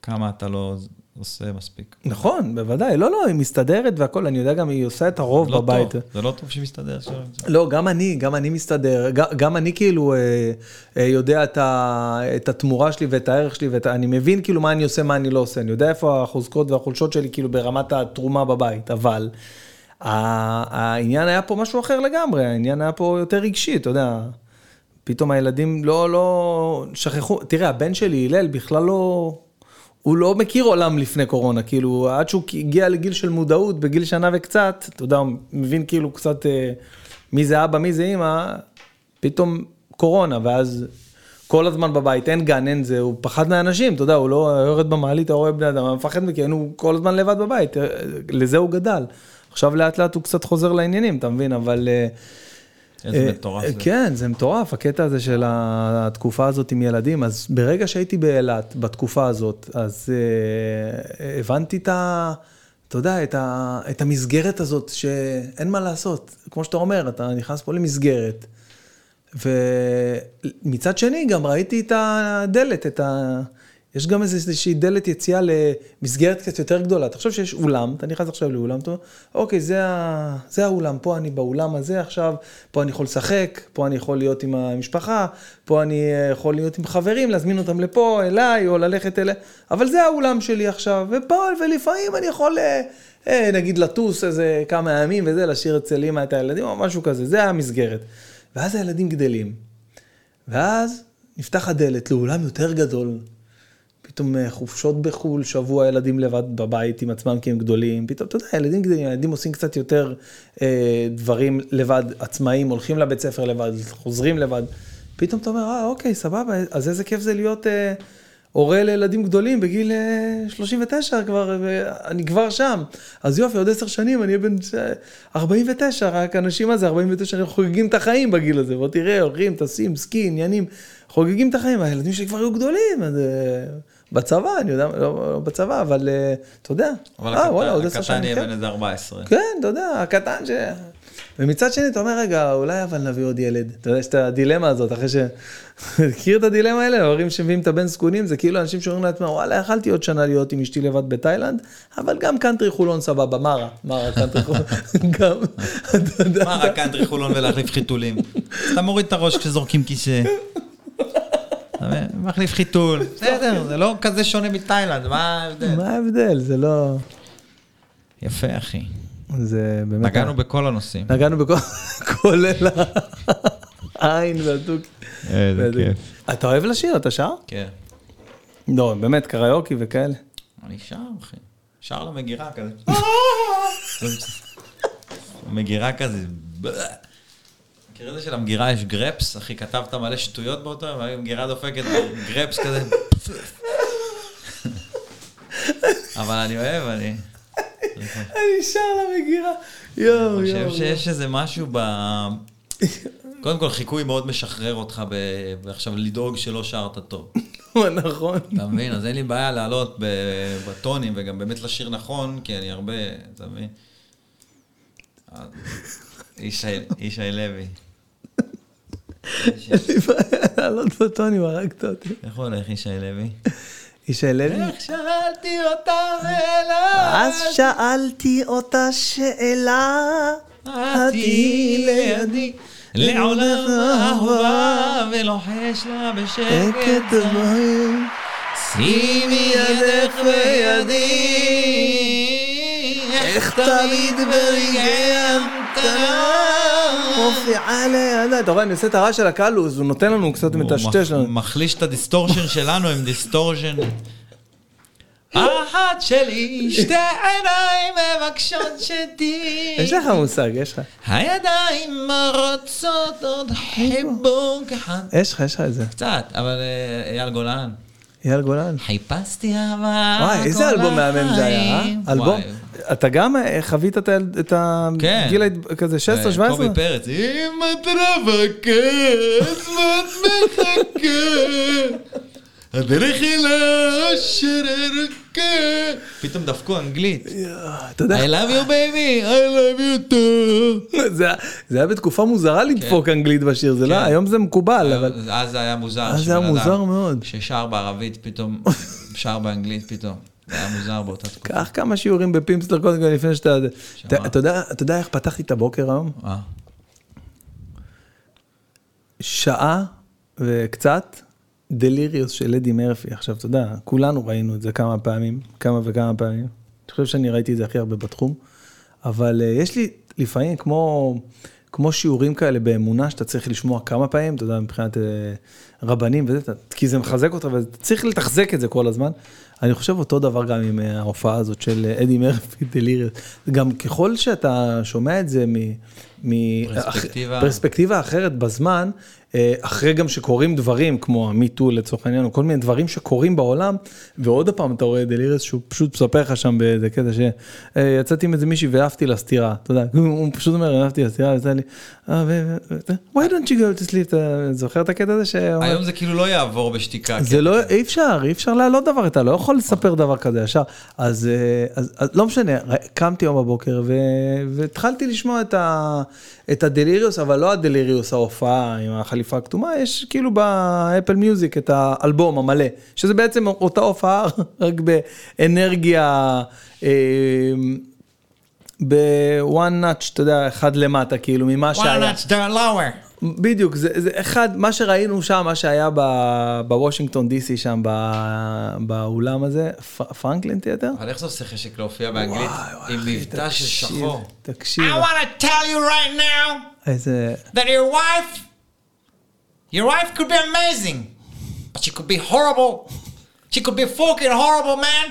Speaker 2: כמה אתה לא עושה מספיק.
Speaker 1: נכון, בוודאי. לא, לא, היא מסתדרת והכל, אני יודע גם, היא עושה את הרוב
Speaker 2: לא
Speaker 1: בבית.
Speaker 2: טוב, זה לא טוב שהיא מסתדרת.
Speaker 1: לא, גם אני, גם אני מסתדר, גם, גם אני כאילו אה, אה, יודע את, ה, את התמורה שלי ואת הערך שלי, ואת, ה- אני מבין כאילו מה אני עושה, מה אני לא עושה, אני יודע איפה החוזקות והחולשות שלי כאילו ברמת התרומה בבית, אבל העניין היה פה משהו אחר לגמרי, העניין היה פה יותר רגשי, אתה יודע, פתאום הילדים לא, לא, שכחו, תראה, הבן שלי, הלל, בכלל לא... הוא לא מכיר עולם לפני קורונה, כאילו, עד שהוא הגיע לגיל של מודעות, בגיל שנה וקצת, אתה יודע, הוא מבין כאילו קצת אה, מי זה אבא, מי זה אימא, פתאום קורונה, ואז כל הזמן בבית, אין גן, אין זה, הוא פחד מהאנשים, אתה יודע, הוא לא יורד במעלית, אתה רואה בני אדם, הוא מפחד מכן, הוא כל הזמן לבד בבית, אה, לזה הוא גדל. עכשיו לאט לאט הוא קצת חוזר לעניינים, אתה מבין, אבל... אה,
Speaker 2: איזה
Speaker 1: אה,
Speaker 2: מטורף זה.
Speaker 1: כן, זה מטורף, הקטע הזה של התקופה הזאת עם ילדים. אז ברגע שהייתי באילת, בתקופה הזאת, אז אה, הבנתי את ה... אתה יודע, את, ה, את המסגרת הזאת, שאין מה לעשות. כמו שאתה אומר, אתה נכנס פה למסגרת. ומצד שני, גם ראיתי את הדלת, את ה... יש גם איזושהי דלת יציאה למסגרת קצת יותר גדולה. תחשוב שיש אולם, אתה נכנס עכשיו לאולם, אתה אומר, אוקיי. זה האולם, פה אני באולם הזה עכשיו, פה אני יכול לשחק, פה אני יכול להיות עם המשפחה, פה אני אה, יכול להיות עם חברים, להזמין אותם לפה, אליי, או ללכת אליי, אבל זה האולם שלי עכשיו, ופה, ולפעמים אני יכול, אה, אה, נגיד, לטוס איזה כמה ימים וזה, להשאיר אצל אמא את הילדים, או משהו כזה, זה המסגרת. ואז הילדים גדלים. ואז נפתח הדלת לאולם יותר גדול. פתאום אה, חופשות בחו"ל, שבוע ילדים לבד בבית עם עצמם כי הם גדולים. פתאום, אתה יודע, ילדים גדולים, ילדים עושים קצת יותר אה, דברים לבד, עצמאיים, הולכים לבית ספר לבד, חוזרים לבד. פתאום אתה אומר, אה, אוקיי, סבבה, אז איזה כיף זה להיות אה, הורה לילדים גדולים בגיל אה, 39 כבר, ואני כבר שם. אז יופי, עוד עשר שנים אני אהיה בן אה, 49, רק אנשים מה זה, 49, חוגגים את החיים בגיל הזה. בוא תראה, הולכים, טסים, סקי, עניינים, חוגגים את החיים. הילדים שלי כבר היו גדולים, אז... אה, בצבא, אני יודע, לא, לא בצבא, אבל אה, אתה יודע.
Speaker 2: אבל
Speaker 1: אה,
Speaker 2: הקטן- יהיה
Speaker 1: כן.
Speaker 2: בן איזה 14.
Speaker 1: כן, אתה יודע, הקטן ש... ומצד שני, אתה אומר, רגע, אולי אבל נביא עוד ילד. אתה יודע, יש את הדילמה הזאת, אחרי ש... מכיר את הדילמה האלה? ההורים שמביאים את הבן זקונים, זה כאילו אנשים שאומרים לעצמם, וואלה, יכלתי עוד שנה להיות עם אשתי לבד בתאילנד, אבל גם קאנטרי חולון סבבה, מרה, מרה קאנטרי חולון, גם, אתה יודע,
Speaker 2: מה רק קאנטרי חולון ולהחליף חיתולים? אתה מוריד את הראש כשזורקים כיסא. מחליף חיתול. בסדר, זה לא כזה שונה מתאילנד, מה ההבדל?
Speaker 1: מה ההבדל? זה לא...
Speaker 2: יפה, אחי.
Speaker 1: זה באמת...
Speaker 2: נגענו בכל הנושאים.
Speaker 1: נגענו בכל... כולל העין והתוכי.
Speaker 2: איזה כיף.
Speaker 1: אתה אוהב לשיר? אתה שר?
Speaker 2: כן.
Speaker 1: לא, באמת, קריוקי וכאלה.
Speaker 2: אני שר, אחי. שר למגירה כזה. מגירה כזה. מכיר את זה שלמגירה יש גרפס? אחי, כתבת מלא שטויות באותו יום, והמגירה דופקת גרפס כזה. אבל אני אוהב, אני...
Speaker 1: אני שר למגירה. יואו,
Speaker 2: אני
Speaker 1: יואו.
Speaker 2: חושב שיש איזה משהו ב... קודם כל, חיקוי מאוד משחרר אותך ב... ועכשיו לדאוג שלא שרת טוב.
Speaker 1: נכון.
Speaker 2: אתה מבין? אז אין לי בעיה לעלות בטונים וגם באמת לשיר נכון, כי אני הרבה, אתה מבין? ישי ישי לוי.
Speaker 1: אין לי בעיה לעלות בטונים, הרגת אותי.
Speaker 2: איך הולך ישי לוי?
Speaker 1: של לוי?
Speaker 2: איך שאלתי אותה אליי,
Speaker 1: אז שאלתי אותה שאלה,
Speaker 2: עתי לידי, לעולם אהובה, ולוחש לה בשקט,
Speaker 1: שקט במים.
Speaker 2: שימי ידך בידי, איך תמיד ברגעי המתנה.
Speaker 1: מופיעה לידה. אתה רואה, אני עושה את הרעש של הקהל, אז הוא נותן לנו קצת
Speaker 2: הוא
Speaker 1: מטשטש לנו.
Speaker 2: מחליש את הדיסטורשן שלנו עם דיסטורשן. אחת שלי, שתי עיניים מבקשות שתהיי.
Speaker 1: יש לך מושג, יש לך.
Speaker 2: הידיים רוצות עוד חיבוק אחד.
Speaker 1: יש לך, יש לך את זה.
Speaker 2: קצת, אבל אה, אייל גולן.
Speaker 1: אייל גולן.
Speaker 2: חיפשתי אהבה
Speaker 1: וואי, איזה אלבום מהמם זה היה, אה? אלבום. אתה גם אה, חווית את הילד- את
Speaker 2: כן.
Speaker 1: הגיל ההת- כזה 16-17?
Speaker 2: אה, קובי פרץ. אם את רווקת ואת מחכה, הדרך אל האשר ארוכה. פתאום דפקו אנגלית.
Speaker 1: אתה יודע,
Speaker 2: I love you baby, I love you too.
Speaker 1: זה היה- בתקופה מוזרה לדפוק אנגלית בשיר, זה לא,
Speaker 2: כן.
Speaker 1: היום זה מקובל, אבל...
Speaker 2: אז זה היה מוזר.
Speaker 1: אז זה היה מוזר מאוד.
Speaker 2: ששר בערבית פתאום, שר באנגלית פתאום. זה היה מוזר באותה תקופה.
Speaker 1: קח כמה שיעורים ב Pimsleur קודם כל לפני שאתה... אתה- יודע- איך פתחתי את הבוקר היום?
Speaker 2: אה, שעה
Speaker 1: וקצת Delirious של אדי מרפי. עכשיו, אתה יודע, כולנו ראינו את זה כמה פעמים, כמה וכמה פעמים. אני חושב שאני ראיתי את זה הכי הרבה בתחום. אבל uh, יש לי לפעמים כמו, כמו שיעורים כאלה באמונה שאתה צריך לשמוע כמה פעמים, אתה יודע, מבחינת uh, רבנים וזה, כי זה מחזק אותך ואתה צריך לתחזק את זה כל הזמן. אני חושב אותו דבר גם עם uh, ההופעה הזאת של uh, אדי מרפי דליריוס. גם ככל שאתה שומע את זה מ... מ-
Speaker 2: פרספקטיבה.
Speaker 1: פרספקטיבה אחרת בזמן, אה, אחרי גם שקורים דברים כמו המיטו לצורך העניין, או כל מיני דברים שקורים בעולם, ועוד פעם אתה רואה דלירס שהוא פשוט מספר לך שם באיזה קטע שיצאתי עם איזה מישהי ועפתי לה סטירה, אתה יודע, הוא פשוט אומר, עפתי לה סטירה, יצא לי, "אה, why don't you go to sleep, אתה זוכר את הקטע הזה?
Speaker 2: היום זה כאילו לא יעבור בשתיקה.
Speaker 1: זה. לא, אי אפשר, אי אפשר להעלות דבר, אתה לא יכול לספר דבר כזה ישר. אז, אה, אז, אז לא משנה, קמתי היום בבוקר והתחלתי לשמוע את הדליריוס, אבל לא הדליריוס ההופעה עם החליפה הכתומה, יש כאילו באפל מיוזיק את האלבום המלא, שזה בעצם אותה הופעה, רק באנרגיה, אה, בוואן נאץ', אתה יודע, אחד למטה, כאילו, ממה שהיה.
Speaker 2: Why not start lower?
Speaker 1: בדיוק, זה, זה אחד, מה שראינו שם, מה שהיה בוושינגטון די.סי שם, ב- באולם הזה, פ- פרנקלין תיאטר?
Speaker 2: אבל איך זה עושה חשק להופיע באנגלית עם
Speaker 1: אחי,
Speaker 2: מבטא של שחור?
Speaker 1: תקשיב,
Speaker 2: I want to tell you right now
Speaker 1: איזה...
Speaker 2: that your wife, your wife could be amazing, but she could be horrible. She could be fucking horrible, man.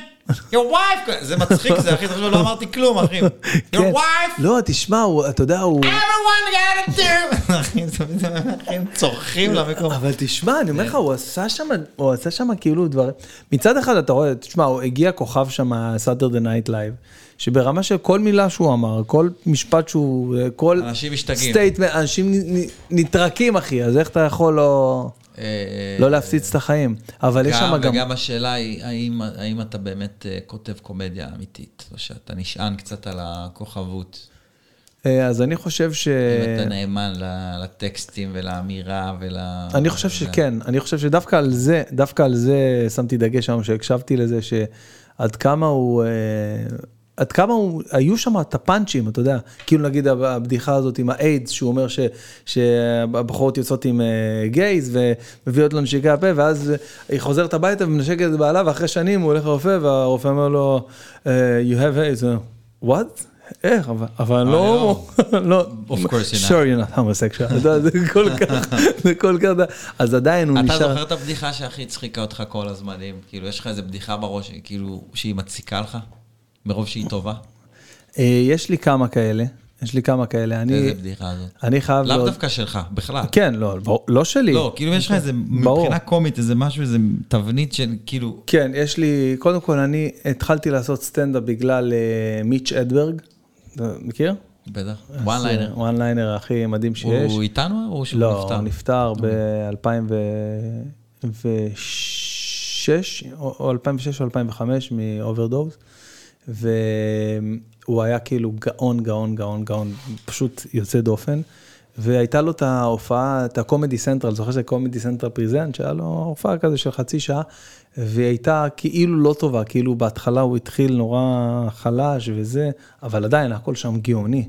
Speaker 2: Your wife could... זה מצחיק, זה הכי טוב, לא אמרתי כלום, אחי. Your
Speaker 1: כן.
Speaker 2: wife,
Speaker 1: לא, תשמע, אתה יודע, הוא...
Speaker 2: everyone gotta do. אחי, תמיד הם צורכים למקום.
Speaker 1: אבל תשמע, אני אומר לך, הוא עשה שם, הוא עשה שם כאילו דברים. מצד אחד אתה רואה, תשמע, הוא הגיע כוכב שם, Saturday Night Live, שברמה של כל מילה שהוא אמר, כל משפט שהוא, כל...
Speaker 2: אנשים משתגעים.
Speaker 1: statement, אנשים נטרקים, אחי, אז איך אתה יכול לא...
Speaker 2: אה,
Speaker 1: לא להפציץ את החיים. אבל יש שם
Speaker 2: גם,
Speaker 1: גם...
Speaker 2: וגם השאלה היא, האם, האם אתה באמת אה, כותב קומדיה אמיתית, או שאתה נשען קצת על הכוכבות,
Speaker 1: אה, אז אני חושב ש...
Speaker 2: אם אתה נאמן לטקסטים ולאמירה ול...
Speaker 1: אני חושב שכן, אני חושב שדווקא על זה, דווקא על זה שמתי דגש היום, שהקשבתי לזה, שעד כמה הוא, עד כמה הוא, היו שם את הפאנצ'ים, אתה יודע, כאילו נגיד הבדיחה הזאת עם האיידס, שהוא אומר ש, שהבחורות יוצאות עם אה, גייז ומביאות לו נשיקי הפה, ואז היא חוזרת הביתה ומנשקת את בעלה, ואחרי שנים הוא הולך לרופא, והרופא אומר לו, אה, you have AIDS, what? איך, אבל, לא, לא, sure you're not homosexual, אתה זה כל כך, זה כל כך, אז עדיין הוא
Speaker 2: אתה
Speaker 1: נשאר,
Speaker 2: זוכר את הבדיחה שהכי הצחיקה אותך כל הזמנים? כאילו, יש לך איזה בדיחה בראש, כאילו, שהיא מציקה לך? מרוב שהיא טובה?
Speaker 1: אה, יש לי כמה כאלה, יש לי כמה כאלה, אני,
Speaker 2: איזה בדיחה הזאת?
Speaker 1: אני חייב,
Speaker 2: לאו דווקא שלך, בכלל.
Speaker 1: כן, לא, לא- לא שלי,
Speaker 2: לא, כאילו יש לך איזה. מבחינה קומית, איזה משהו, איזה תבנית של, כאילו,
Speaker 1: כן, יש לי, קודם כל אני התחלתי לעשות סטנדאפ בגלל אה, מיץ' הדברג, מכיר?
Speaker 2: בטח, one liner.
Speaker 1: one liner הכי מדהים שיש.
Speaker 2: הוא איתנו או שהוא
Speaker 1: לא,
Speaker 2: נפטר?
Speaker 1: הוא נפטר ב-2006, או 2006 או 2005 מאוברדוז, והוא היה כאילו גאון, גאון, גאון, גאון, פשוט יוצא דופן. והייתה לו את ההופעה, את ה Comedy Central, זוכר שזה Comedy Central Presents, שהיה לו הופעה כזה של חצי שעה, והיא הייתה כאילו לא טובה, כאילו בהתחלה הוא התחיל נורא חלש וזה, אבל עדיין הכל שם גאוני.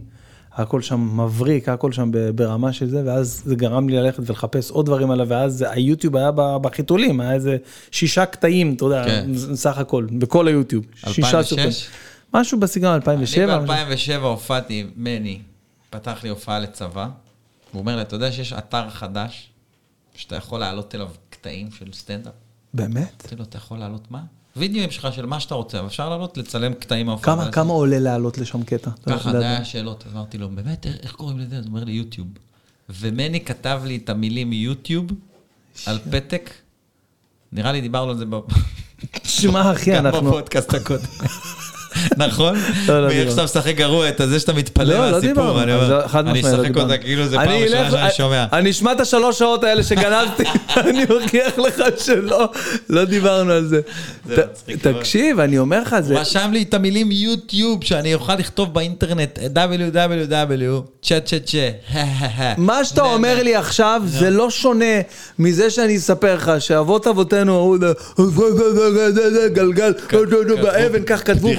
Speaker 1: הכל שם מבריק, הכל שם ברמה של זה, ואז זה גרם לי ללכת ולחפש עוד דברים עליו, ואז היוטיוב היה בחיתולים, היה איזה שישה קטעים, אתה יודע,
Speaker 2: כן.
Speaker 1: סך הכל, בכל היוטיוב. שישה
Speaker 2: 2006?
Speaker 1: סרטונים. משהו בסגנון 2007.
Speaker 2: אני
Speaker 1: משהו-
Speaker 2: ב-2007 הופעתי, מני, פתח לי הופעה לצבא, הוא אומר לי, אתה יודע שיש אתר חדש, שאתה יכול להעלות אליו קטעים של סטנדאפ?
Speaker 1: באמת?
Speaker 2: אמרתי לו, אתה יכול להעלות מה? וידאוים שלך של מה שאתה רוצה, אבל אפשר להעלות, לצלם קטעים מההופעה.
Speaker 1: כמה, עולה לעלות לשם קטע?
Speaker 2: ככה, זה היה השאלות. אז אמרתי לו, באמת, איך- קוראים לזה? אז הוא אומר לי, יוטיוב. ומני כתב לי את המילים יוטיוב על פתק. נראה לי דיברנו על זה. בפודקאסט הקודם. נכון?
Speaker 1: לא, לא דיברנו.
Speaker 2: שאתה משחק גרוע, את זה שאתה מתפלא
Speaker 1: לא, לא דיברנו.
Speaker 2: מהסיפור. אני אומר, אני
Speaker 1: לא
Speaker 2: אשחק אותה. כאילו זה פעם ראשונה שאני שומע.
Speaker 1: אני אשמע את השלוש שעות האלה שגנבתי, אני מוכיח לך שלא, לא דיברנו על זה. תקשיב, אני אומר לך, זה...
Speaker 2: רשם לי את המילים יוטיוב, שאני אוכל לכתוב באינטרנט www, צ'ה צ'ה צ'ה,
Speaker 1: מה שאתה אומר לי עכשיו זה לא שונה מזה שאני אספר לך שאבות אבותינו אמרו גלגל באבן, כך כתבו,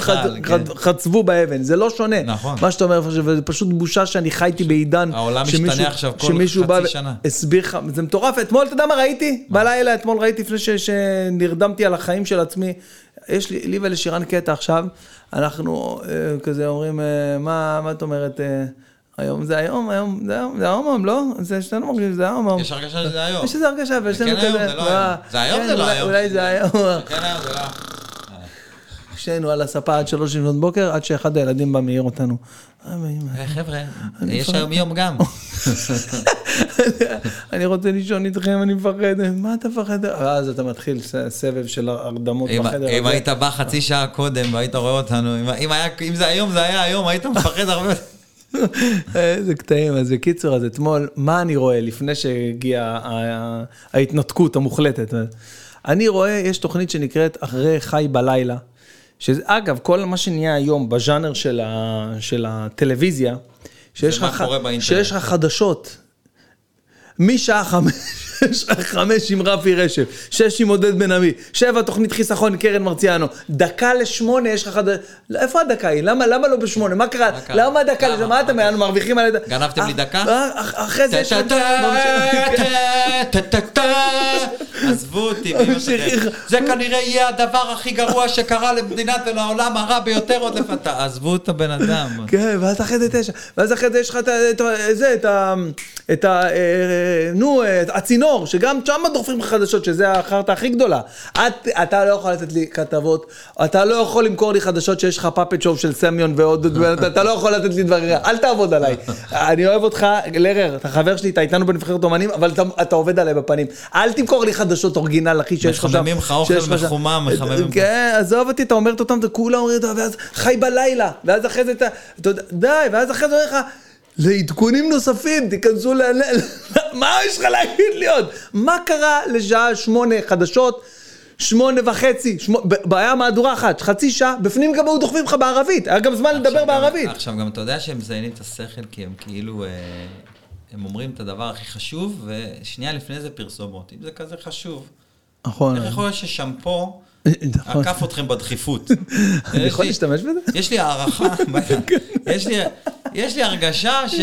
Speaker 2: כן.
Speaker 1: חצבו באבן, זה לא שונה.
Speaker 2: נכון.
Speaker 1: מה שאתה אומר זה פשוט בושה שאני חייתי בעידן.
Speaker 2: העולם
Speaker 1: שמישהו-
Speaker 2: משתנה עכשיו כל
Speaker 1: שמישהו
Speaker 2: חצי
Speaker 1: בא ו-
Speaker 2: שנה.
Speaker 1: הסביר לך, זה מטורף, אתמול, אתה יודע מה ראיתי? בלילה, אתמול ראיתי לפני ש- שנרדמתי על החיים של עצמי. יש לי, לי ולשירן קטע עכשיו, אנחנו אה, כזה אומרים, אה, מה, מה את אומרת? אה, היום זה היום, היום זה היום, זה היום, היום, לא? זה שנינו מרגישים שזה היום, היום.
Speaker 2: יש הרגשה שזה היום.
Speaker 1: יש איזה הרגשה, ויש לנו
Speaker 2: כן
Speaker 1: כזה...
Speaker 2: היום, זה לא היום. זה היום,
Speaker 1: כן,
Speaker 2: זה לא היום.
Speaker 1: אולי זה היום.
Speaker 2: כן, היום זה לא.
Speaker 1: שנינו על הספה עד שלוש לפנות בוקר, עד שאחד הילדים בא מעיר אותנו. אה,
Speaker 2: חבר'ה, יש. היום יום גם.
Speaker 1: אני רוצה לישון איתכם, אני מפחד. מה אתה מפחד? ואז אתה מתחיל סבב של הרדמות בחדר
Speaker 2: אם. היית בא חצי שעה קודם והיית רואה אותנו, אם- זה היום, זה היה היום, היית מפחד הרבה.
Speaker 1: איזה קטעים, אז בקיצור, אז אתמול, מה אני רואה לפני שהגיעה ההתנתקות המוחלטת? אני רואה, יש תוכנית שנקראת אחרי חי בלילה, שזה, אגב, כל מה שנהיה היום בז'אנר של, ה, של הטלוויזיה, שיש לך. שיש לך חדשות, משעה חמש, חמש עם רפי רשף, שש עם עודד בן עמי, שבע תוכנית חיסכון קרן מרציאנו, דקה לשמונה יש לך חדשות, איפה הדקה היא? למה, למה לא בשמונה? מה קרה? למה הדקה
Speaker 2: למה?
Speaker 1: לשמונה? מה אתם מרוויחים על... ידי-
Speaker 2: גנבתם לי
Speaker 1: אה,
Speaker 2: דקה?
Speaker 1: אה, אח- אחרי זה יש לך...
Speaker 2: עזבו אותי. זה כנראה יהיה הדבר הכי גרוע שקרה למדינת ולעולם הרע ביותר עוד לפתה. עזבו את הבן אדם.
Speaker 1: כן, ואז אחרי זה תשע, ואז אחרי זה יש לך את ה... נו, את הצינור, שגם שם דוחפים לך חדשות, שזה החרטא הכי גדולה. את, אתה לא יכול לתת לי כתבות, אתה לא יכול למכור לי חדשות שיש לך פאפט שואו של סמיון ועוד, אתה, לא יכול לתת לי דברים, אל תעבוד עליי. אני אוהב אותך, לרר, אתה חבר שלי, אתה איתנו בנבחרת אומנים, אבל אתה, אתה עובד עליי בפנים. אל תמכור לי חדשות אורגינל, אחי, שיש לך שם.
Speaker 2: מחממים לך אוכל
Speaker 1: לך
Speaker 2: מחומם, מחממים.
Speaker 1: כן, עזוב אותי, אתה אומרת אותם, אתה כולה אומרת, ואז חי בלילה, ואז אחרי זה אתה, די, ואז אחרי זה אומר לך, לעדכונים נוספים, תיכנסו ל... מה יש לך להגיד לי עוד? מה קרה לשעה שמונה חדשות? שמונה וחצי, שמו- בעיה מהדורה אחת, חצי שעה, בפנים גם היו דוחפים לך בערבית, היה גם זמן לדבר
Speaker 2: גם-
Speaker 1: בערבית.
Speaker 2: עכשיו גם אתה יודע שהם מזיינים את השכל כי הם כאילו, אה, הם אומרים את הדבר הכי חשוב, ושנייה לפני זה פרסומות. אם זה כזה חשוב,
Speaker 1: נכון.
Speaker 2: איך יכול להיות ששמפו
Speaker 1: נכון.
Speaker 2: עקף אתכם בדחיפות?
Speaker 1: אני יכול להשתמש בזה?
Speaker 2: יש לי הערכה, יש לי- יש לי הרגשה ש...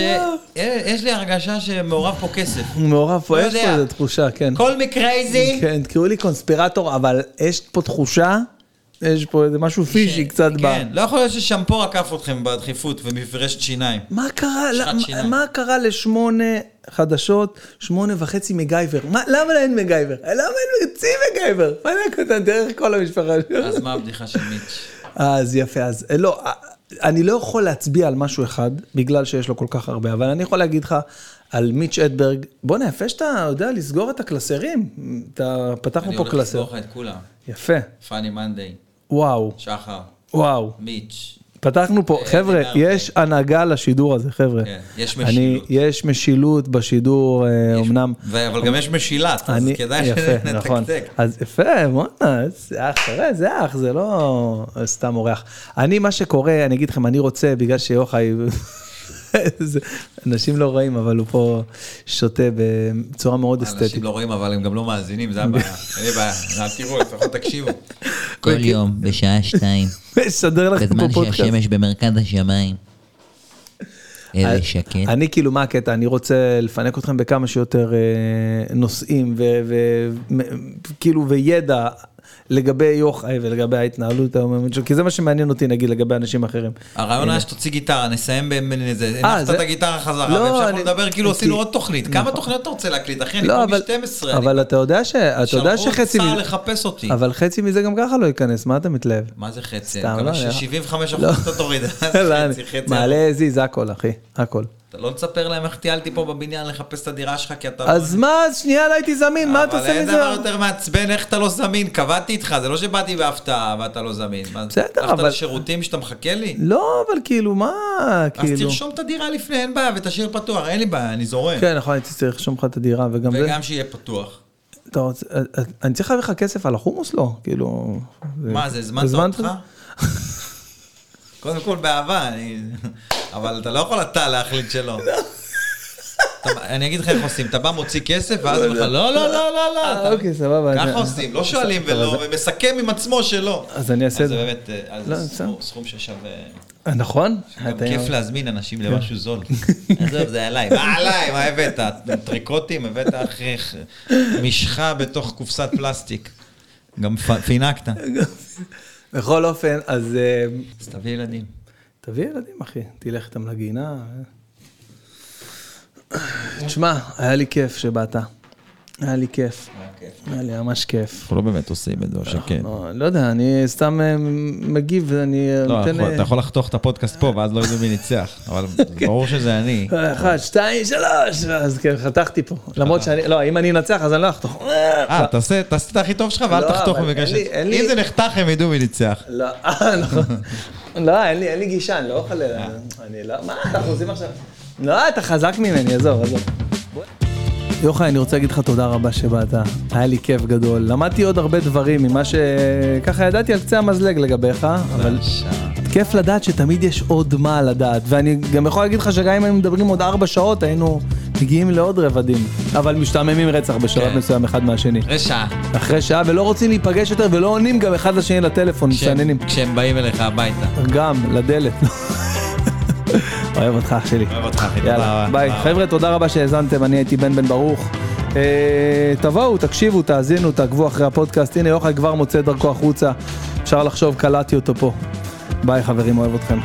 Speaker 2: אה, יש לי הרגשה שמעורב פה כסף.
Speaker 1: מעורב פה,
Speaker 2: לא
Speaker 1: יש פה. איזו תחושה, כן.
Speaker 2: call me crazy.
Speaker 1: כן, תקראו לי קונספירטור, אבל יש פה תחושה, יש פה איזה משהו פישי קצת ב...
Speaker 2: כן, לא יכול להיות ששמפו עקף אתכם בדחיפות ומפרשת שיניים.
Speaker 1: מה קרה,
Speaker 2: שחט
Speaker 1: למה-
Speaker 2: שיניים.
Speaker 1: מה קרה לשמונה חדשות, שמונה וחצי מגייבר? מה- למה אין מגייבר? למה אין צי מגייבר? מה זה הקטן, תראה איך כל המשפחה
Speaker 2: אז מה הבדיחה של מיץ'?
Speaker 1: אז יפה, אז אה, לא, אה, אני לא יכול להצביע על משהו אחד, בגלל שיש לו כל כך הרבה, אבל אני יכול להגיד לך על מיץ' אדברג, בואנה, יפה שאתה יודע לסגור את הקלסרים, אתה, פתחנו
Speaker 2: אני
Speaker 1: פה
Speaker 2: הולך
Speaker 1: קלסר.
Speaker 2: לסגור לך את כולם.
Speaker 1: יפה,
Speaker 2: פאני מנדי,
Speaker 1: וואו,
Speaker 2: שחר,
Speaker 1: וואו.
Speaker 2: מיץ'.
Speaker 1: פתחנו פה,
Speaker 2: אה,
Speaker 1: חבר'ה,
Speaker 2: דיברתי.
Speaker 1: יש הנהגה לשידור הזה, חבר'ה.
Speaker 2: כן, יש
Speaker 1: אני,
Speaker 2: משילות.
Speaker 1: יש משילות בשידור, אה, אמנם.
Speaker 2: אבל גם יש משילת, אז
Speaker 1: אני,
Speaker 2: כדאי
Speaker 1: יפה, נכון.
Speaker 2: שנתקתק.
Speaker 1: אז יפה, בואנה, זה אח, תראה, זה אח, זה לא סתם אורח. אני, מה שקורה, אני אגיד לכם, אני רוצה, בגלל שיוחאי אנשים לא רואים, אבל הוא פה שותה בצורה מאוד אסתטית.
Speaker 2: אנשים לא רואים, אבל הם גם לא מאזינים, זה הבעיה. אין לי בעיה, אל תראו, לפחות תקשיבו.
Speaker 7: כל יום בשעה שתיים,
Speaker 1: משדר לכם פה
Speaker 7: בזמן
Speaker 1: פודקאסט.
Speaker 7: שהשמש במרכז השמיים. איזה שקט.
Speaker 1: אני כאילו, מה הקטע? אני רוצה לפנק אתכם בכמה שיותר אה, נושאים וכאילו וידע לגבי יוחאי ולגבי ההתנהלות היומיומית שלו, כי זה מה שמעניין אותי נגיד לגבי אנשים אחרים.
Speaker 2: הרעיון היה שתוציא גיטרה, נסיים באיזה,
Speaker 1: אה,
Speaker 2: הנחת את הגיטרה חזרה,
Speaker 1: לא,
Speaker 2: והמשכנו
Speaker 1: אני-
Speaker 2: לדבר כאילו עשינו עוד תוכנית. כמה
Speaker 1: נכון.
Speaker 2: תוכניות אתה רוצה להקליט, אחי? אני
Speaker 1: לא,
Speaker 2: פה
Speaker 1: אבל,
Speaker 2: מ-12.
Speaker 1: אבל אתה יודע ש... אתה יודע
Speaker 2: שלחו
Speaker 1: שחצי
Speaker 2: צה"ל. לחפש אותי.
Speaker 1: אבל חצי מזה גם ככה לא ייכנס, מה אתה מתלהב?
Speaker 2: מה זה חצי? אני מקווה ש-75
Speaker 1: לא.
Speaker 2: אחוז אתה תוריד.
Speaker 1: מעלה זיז, הכל, אחי, הכל.
Speaker 2: אתה לא תספר להם איך טיילתי פה בבניין לחפש את הדירה שלך, כי אתה...
Speaker 1: אז מה, אז שנייה לא הייתי זמין, מה אתה
Speaker 2: אבל
Speaker 1: עושה
Speaker 2: אין
Speaker 1: מזה?
Speaker 2: דבר יותר מעצבן, איך אתה לא זמין? קבעתי איתך, זה לא שבאתי בהפתעה ואתה לא זמין.
Speaker 1: בסדר,
Speaker 2: הלכת
Speaker 1: אבל-
Speaker 2: לשירותים שאתה מחכה לי?
Speaker 1: לא, אבל כאילו, מה,
Speaker 2: אז
Speaker 1: כאילו...
Speaker 2: תרשום את הדירה לפני, אין בעיה, ותשאיר פתוח, אין לי בעיה, אני זורם.
Speaker 1: כן, נכון, הייתי צריך לרשום לך את הדירה, וגם זה...
Speaker 2: וגם שיהיה פתוח.
Speaker 1: אתה רוצה, אה, אני צריך להביא לך כסף על החומוס? לא, כאילו...
Speaker 2: מה, זה הזמנת אותך? קודם כל באהבה, אני... אבל אתה לא יכול אתה להחליט שלא. אתה- אני אגיד לך איך עושים, אתה בא מוציא כסף, ואז אומרים לך, לא, לא, לא, לא, לא.
Speaker 1: אה, אוקיי, סבבה.
Speaker 2: ככה עושים, לא שואלים ולא, ומסכם עם עצמו שלא.
Speaker 1: אז אני אעשה את
Speaker 2: זה. באמת, אה, אז
Speaker 1: לא, בסדר.
Speaker 2: סכום- ששווה...
Speaker 1: אה, נכון?
Speaker 2: גם כיף להזמין אנשים
Speaker 1: כן.
Speaker 2: למשהו זול. עזוב, זה עליי. מה עליי? מה הבאת? טריקוטים? הבאת אחרי משחה בתוך קופסת פלסטיק. גם פינקת.
Speaker 1: בכל אופן, אז
Speaker 2: אז תביא ילדים.
Speaker 1: תביא ילדים, אחי, תלך איתם לגינה. תשמע, היה לי כיף שבאת. היה לי כיף. היה לי ממש כיף.
Speaker 8: אנחנו לא באמת עושים את זה, או שכן.
Speaker 1: לא, לא יודע, אני סתם אה, מגיב ואני אה,
Speaker 8: לא,
Speaker 1: נותן... אה,
Speaker 8: אתה יכול לחתוך את הפודקאסט פה, ואז לא ידעו מי ניצח. אבל ברור שזה אני.
Speaker 1: אחד, שתיים, שלוש, אז כן, חתכתי פה. למרות שאני, לא, אם אני אנצח אז אני לא אחתוך.
Speaker 8: אה, תעשה תעשה את הכי טוב שלך, ואל
Speaker 1: לא,
Speaker 8: תחתוך
Speaker 1: אבל
Speaker 8: במקרה ש... אם זה נחתך, הם ידעו מי ניצח.
Speaker 1: לא, אה, נכון. לא, אין לי, אין לי גישה, אני לא אוכל... אני לא... מה אנחנו עושים עכשיו? לא, אתה חזק ממני, עזוב, עזוב. יוחאי, אני רוצה להגיד לך תודה רבה שבאת. היה לי כיף גדול. למדתי עוד הרבה דברים ממה שככה ידעתי על קצה המזלג לגביך, אבל כיף לדעת שתמיד יש עוד מה לדעת. ואני גם יכול להגיד לך שגם אם היינו מדברים עוד ארבע שעות, היינו מגיעים לעוד רבדים. אבל משתעממים רצח בשלב
Speaker 2: כן.
Speaker 1: מסוים אחד מהשני.
Speaker 2: אחרי שעה.
Speaker 1: אחרי שעה, ולא רוצים להיפגש יותר, ולא עונים גם אחד לשני לטלפון, מסננים.
Speaker 2: כשהם באים אליך הביתה.
Speaker 1: גם, לדלת. אוהב אותך אח שלי.
Speaker 2: אוהב אותך, אחי. תודה
Speaker 1: יאללה,
Speaker 2: רבה.
Speaker 1: ביי. חבר'ה, תודה רבה שהאזנתם, אני הייתי בן בן ברוך. אה, תבואו, תקשיבו, תאזינו, תעקבו אחרי הפודקאסט. הנה, יוחאי כבר מוצא דרכו החוצה. אפשר לחשוב, קלטתי אותו פה. ביי חברים, אוהב אתכם.